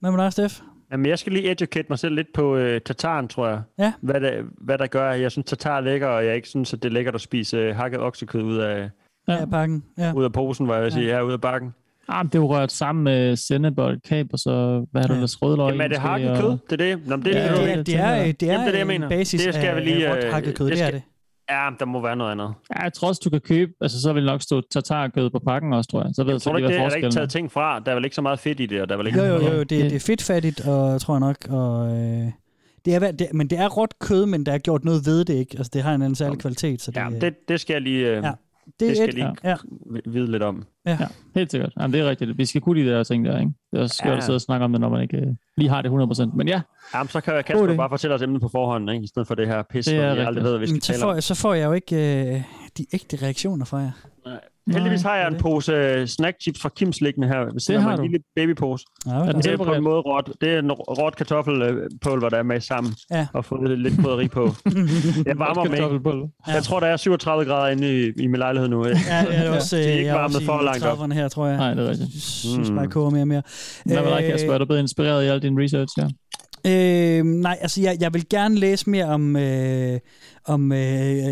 Hvad med dig, Steff? Jamen, jeg skal lige educate mig selv lidt på øh, tataren, tror jeg. Ja. Hvad der, hvad der gør, at jeg synes, tatar er lækker, og jeg ikke synes, at det er lækkert at spise øh, hakket oksekød ud af, Ja, pakken. Ja. ud af posen, var jeg vil sige, ja, ud af bakken. Ah, det er jo rørt sammen med sennep kab, og så, hvad har du Ja. ellers, rødløg? Jamen, er det hakket og- kød? Det er det? Nå, men det, Ja, er, det er- det, Det er, det er, Jamen, det er det, jeg en mener. basis Det skal af, vi lige, af øh, hakket kød, det det, er skal- det. Ja, der må være noget andet. Ja, jeg tror også, du kan købe, altså så vil det nok stå tatarkød på pakken også, tror jeg. Så ved Jeg så tror du lige, ikke, det er der ikke taget ting fra. Der er vel ikke så meget fedt i det, og der er vel ikke... Jo, jo, jo, det, det er fedtfattigt, og tror jeg nok, og... Øh, det er, det, men det er råt kød, men der er gjort noget ved det, ikke? Altså, det har en anden særlig kvalitet, så det... Ja, det, det skal jeg lige, øh, Ja. det, Det er det skal et- jeg lige ja. vide lidt om. Ja. Ja, helt sikkert. Jamen, det er rigtigt. Vi skal kunne de der ting der, ikke? Det er også skørt Ja. at sidde og snakke om det, når man ikke øh, lige har det 100%. Men ja, Jamen, så kan God Kasper idé. bare fortælle os emnet på forhånd, ikke? i stedet for det her pis, Det hvor er vi rigtigt. aldrig ved, hvad vi skal så tale om. får, så får jeg jo ikke øh, de ægte reaktioner fra jer. Heldigvis har jeg en pose øh, snackchips fra Kims liggende her. Siden af har en lille babypose. Ja, Ja, okay. det er på en måde råt. Det er en råt kartoffelpulver, der er med sammen. Ja. Og fået lidt krydderi på. (laughs) Jeg varmer ikke. kartoffelpulver. Jeg tror, der er 37 grader inde i, i min lejlighed nu. Ja, det er også, Det er øh, ikke jeg er varmet for langt op. 30'erne her, tror jeg. Nej, det er rigtigt. Jeg synes bare, jeg koger mere og mere. Hvad dig, Øh, Kasper? Er du blevet inspireret i al din research her? Øh, nej, altså jeg, jeg vil gerne læse mere om, øh, om øh,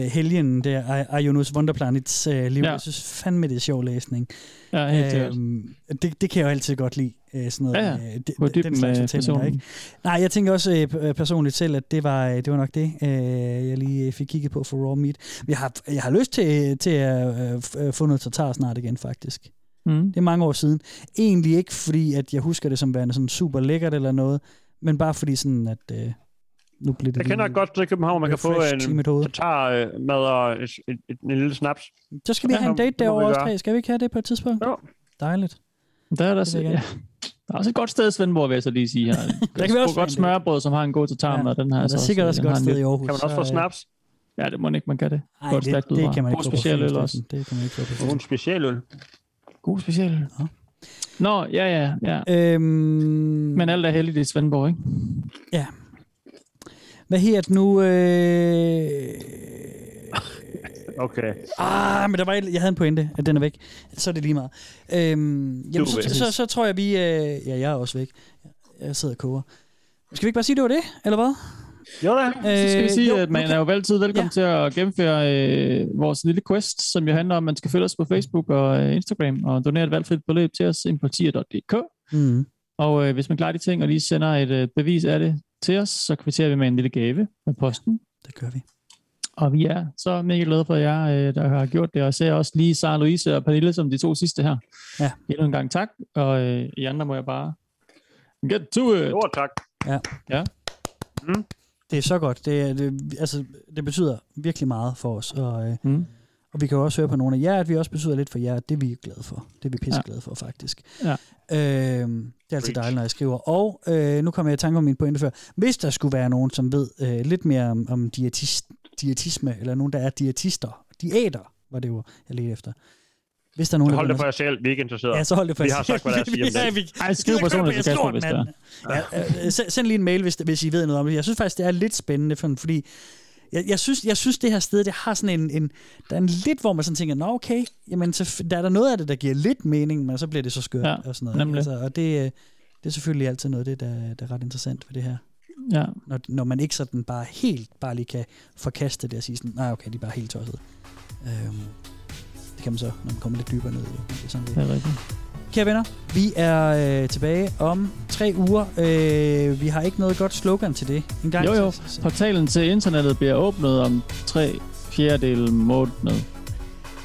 helgen der, Ionos Wonderplanets øh, liv. Ja. Jeg synes fandme, det er sjov læsning. Ja, helt sikkert. det, det kan jeg jo altid godt lide. Øh, sådan noget, Ja, ja. øh, Gå den slags fortællinger. Ikke? Nej, jeg tænker også øh, p- personligt selv, at det var, øh, det var nok det, øh, jeg lige fik kigget på for Raw Meat. Jeg har, jeg har lyst til, til at øh, øh, få noget tartar snart igen, faktisk. Mm. Det er mange år siden. Egentlig ikke, fordi at jeg husker det som værende sådan super lækkert eller noget, men bare fordi sådan, at øh, nu bliver det Jeg kender godt sted i København, man kan få mit en hoved. tatar øh, mad og et, et, et, en lille snaps. Så skal vi have en date derovre også, tre. Skal vi ikke have det på et tidspunkt? Jo. Dejligt. Der er, der, Det jeg ja. (laughs) der er også et godt sted i Svendborg, vil jeg så lige sige her. (laughs) der kan vi også godt smørbrød, som har en god tartar Ja. med den her. Og der er så sikkert også, et godt sted i Aarhus, Kan man også få så, øh, snaps? Ja, det må ikke, man kan det. Ej, Godt det, det hvidvare. kan man God ikke få på specialøl også. Det kan man ikke God specialøl. God specialøl. Ja. Nå, ja, ja, ja. Øhm, Men alt er heldigt i Svendborg, ikke? Ja. Hvad her nu? Øh... Okay. Ah, men der var, et- jeg havde en pointe, at den er væk. Så er det lige meget. Øhm, jamen, så, så, så, så tror jeg, vi... Øh, ja, jeg er også væk. Jeg sidder og koger. Skal vi ikke bare sige, det var det, eller hvad? Jo da. Så skal vi sige, jo, at man nu er jo altid velkommen ja. til at gennemføre øh, vores lille quest, som jo handler om, at man skal følge os på Facebook og øh, Instagram og donere et valgfrit beløb til os ind på tier.dk. Mm. Og øh, hvis man klarer de ting og lige sender et øh, bevis af det til os, så kvitterer vi med en lille gave med posten. Det gør vi. Og vi er så mega glade for jer, øh, der har gjort det. Og ser også lige Sara Louise og Pernille som de to sidste her. Ja. Endnu en gang tak. Og øh, I andre må jeg bare get to it. Stort tak. Ja. Ja. Mm. Det er så godt. Det, det, altså, det betyder virkelig meget for os. Og, øh, mm. og vi kan jo også høre på nogle af jer, at vi også betyder lidt for jer. Det er vi glade for. Det er vi pisse glade for, faktisk. Ja. Øh, det er altid dejligt, når jeg skriver. Og øh, nu kommer jeg i tanke om min pointe før. Hvis der skulle være nogen, som ved øh, lidt mere om, om dietis, dietisme, eller nogen, der er diætister, diæter, var det jo, jeg ledte efter. Hvis der er nogen, der hold det for jer selv. Vi er ikke interesserede. Ja, så hold det for Vi jer har selv. sagt, hvad der er at sige om (laughs) Ja, det. vi- Ej, skriv personligt til på Kasper, hvis mand. Ja, øh, send- send lige en mail, hvis, hvis I ved noget om det. Jeg synes faktisk, det er lidt spændende, for, fordi jeg, jeg, synes, jeg synes, det her sted, det har sådan en, en der er en lidt, hvor man sådan tænker, nå okay, jamen, så, der er der noget af det, der giver lidt mening, men så bliver det så skørt Ja, og sådan noget. nemlig. Altså, og det, øh, det er selvfølgelig altid noget af det, der, der er ret interessant ved det her. Ja. Når, når man ikke sådan bare helt bare lige kan forkaste det og sige sådan, nej okay, de er bare helt tosset. Øhm, det kan man så, når man kommer lidt dybere ned i det. det. Er sådan, det. Det er rigtigt. Kære venner, vi er øh, tilbage om tre uger. Øh, vi har ikke noget godt slogan til det. En gang Jo, jo. Portalen til internettet bliver åbnet om tre fjerdedel måned.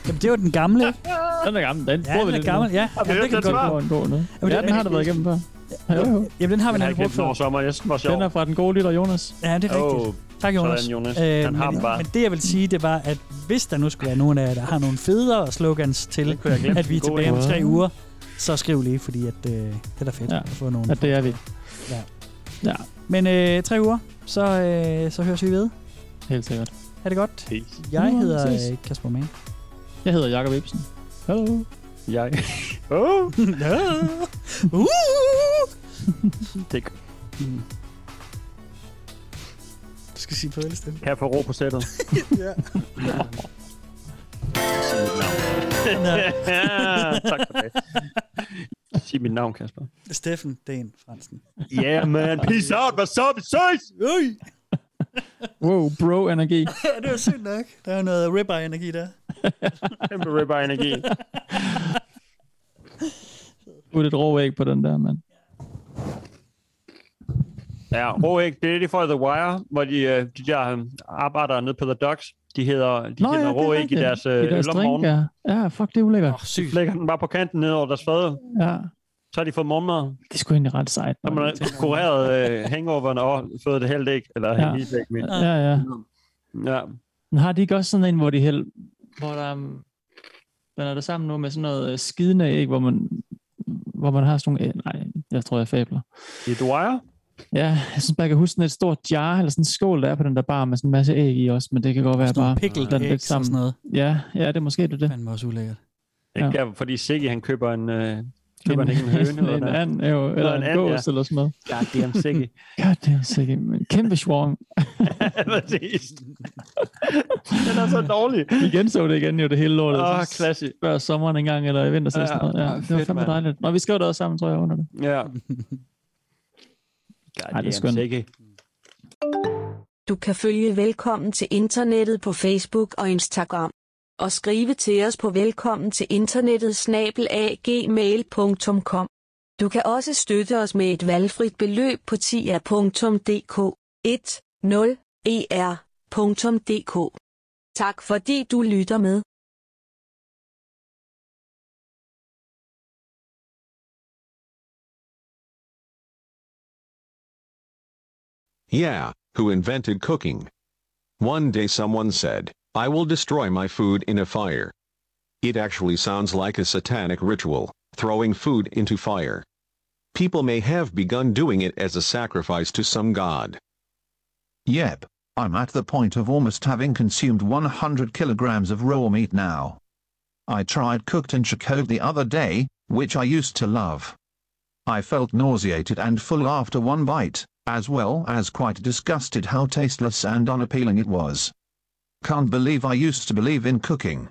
jamen, det var den gamle, ikke? (laughs) Den er gammel. Den Ja, den er gammel, ja. Vi Jamen, hørt det kan den godt? Gå en god. Jamen, Ja, det- den har der været igennem før. Jo, jo. Jamen, den har vi nemlig brugt før. sommer. Jeg var sjov. Den er fra den gode lille Jonas. Ja, det er rigtigt. Åh, tak, Jonas. sådan, Jonas. Han har men, bare. men det, jeg vil sige, det var, at hvis der nu skulle være nogen af jer, der har nogle federe slogans til, at vi er tilbage om tre uger, så skriv lige, fordi at, øh, det er da fedt Ja. at få nogle. Ja, det er vi. Ja. Ja, Men øh, tre uger, så, øh, så høres vi ved. helt sikkert. Er det godt? Peace. Jeg Ja, hedder ses. øh, Kasper Mann. Jeg hedder Jakob Ibsen. Hallo. Jeg. (laughs) Åh. uh! Det Du skal sige farvel stille. kan jeg få ro på sættet. (laughs) ja. ja, (laughs) tak for det. Sig mit navn, Kasper. Steffen Den Fransen. Yeah, man. Peace out. What's up? Ses! Ui! Wow, bro-energi. (laughs) Ja, det var sygt nok. Der er noget ribeye-energi der. Kæmpe ribeye energi. Put et rå æg på den der, mand. Ja, rå æg, det er det, de i The Wire, hvor de, øh, de der øh, arbejder nede på The Docks, de hedder, de Nå, Nå, ja, ja, det er rå æg i deres, I øh, deres øl om drink, ja. Ja, fuck, det er ulækkert. Oh, sygt. Lægger den bare på kanten ned over deres fad. Ja, Så har de fået morgenmad. det er sgu egentlig ret sejt. Så har man kureret øh, hangoveren og fået det helt æg, eller Ja. ja. helt æg med. Ja, ja. Ja. Men har de ikke også sådan en, hvor de held, hvor der um, blander det sammen nu med sådan noget øh, skidende æg, hvor man, hvor man har sådan nogle, æg- nej, jeg tror, jeg er fabler. I The Wire? Ja, jeg synes bare, jeg kan huske sådan et stort jar, eller sådan en skål, der er på den der bar med sådan en masse æg i også, men det kan godt være bare pickled blandet eggs og sådan noget. Ja, ja, det er måske det. det. Fandme også ulækkert. Ikke der, fordi Sigge, han køber en, øh, køber en, En- ikke en høne, (laughs) eller en hvad? and, jo, eller en and, gås, eller sådan noget. God damn Sigge. Ja, det er sikkert (laughs) en kæmpe svong. (laughs) Præcis. Den er så dårlig. Vi genså det igen jo, det hele lortet. Åh, sådan klasse. Før sommeren engang, eller i vinter, sådan Ja, noget. Ja, ja, det var fandme dejligt. Nå, vi skrev det også sammen, tror jeg, under det. Ja. God Ej, det er skønt. ikke. Du kan følge Velkommen til Internettet på Facebook og Instagram. Og skrive til os på velkommen til internettet snabelagmail.com. Du kan også støtte os med et valgfrit beløb på tia.dk 10er.dk. E tak fordi du lytter med. Yeah, who invented cooking? One day someone said, I will destroy my food in a fire. It actually sounds like a satanic ritual, throwing food into fire. People may have begun doing it as a sacrifice to some god. Yep, I'm at the point of almost having consumed 100 kilograms of raw meat now. I tried cooked entrecote the other day, which I used to love. I felt nauseated and full after one bite, as well as quite disgusted how tasteless and unappealing it was. Can't believe I used to believe in cooking.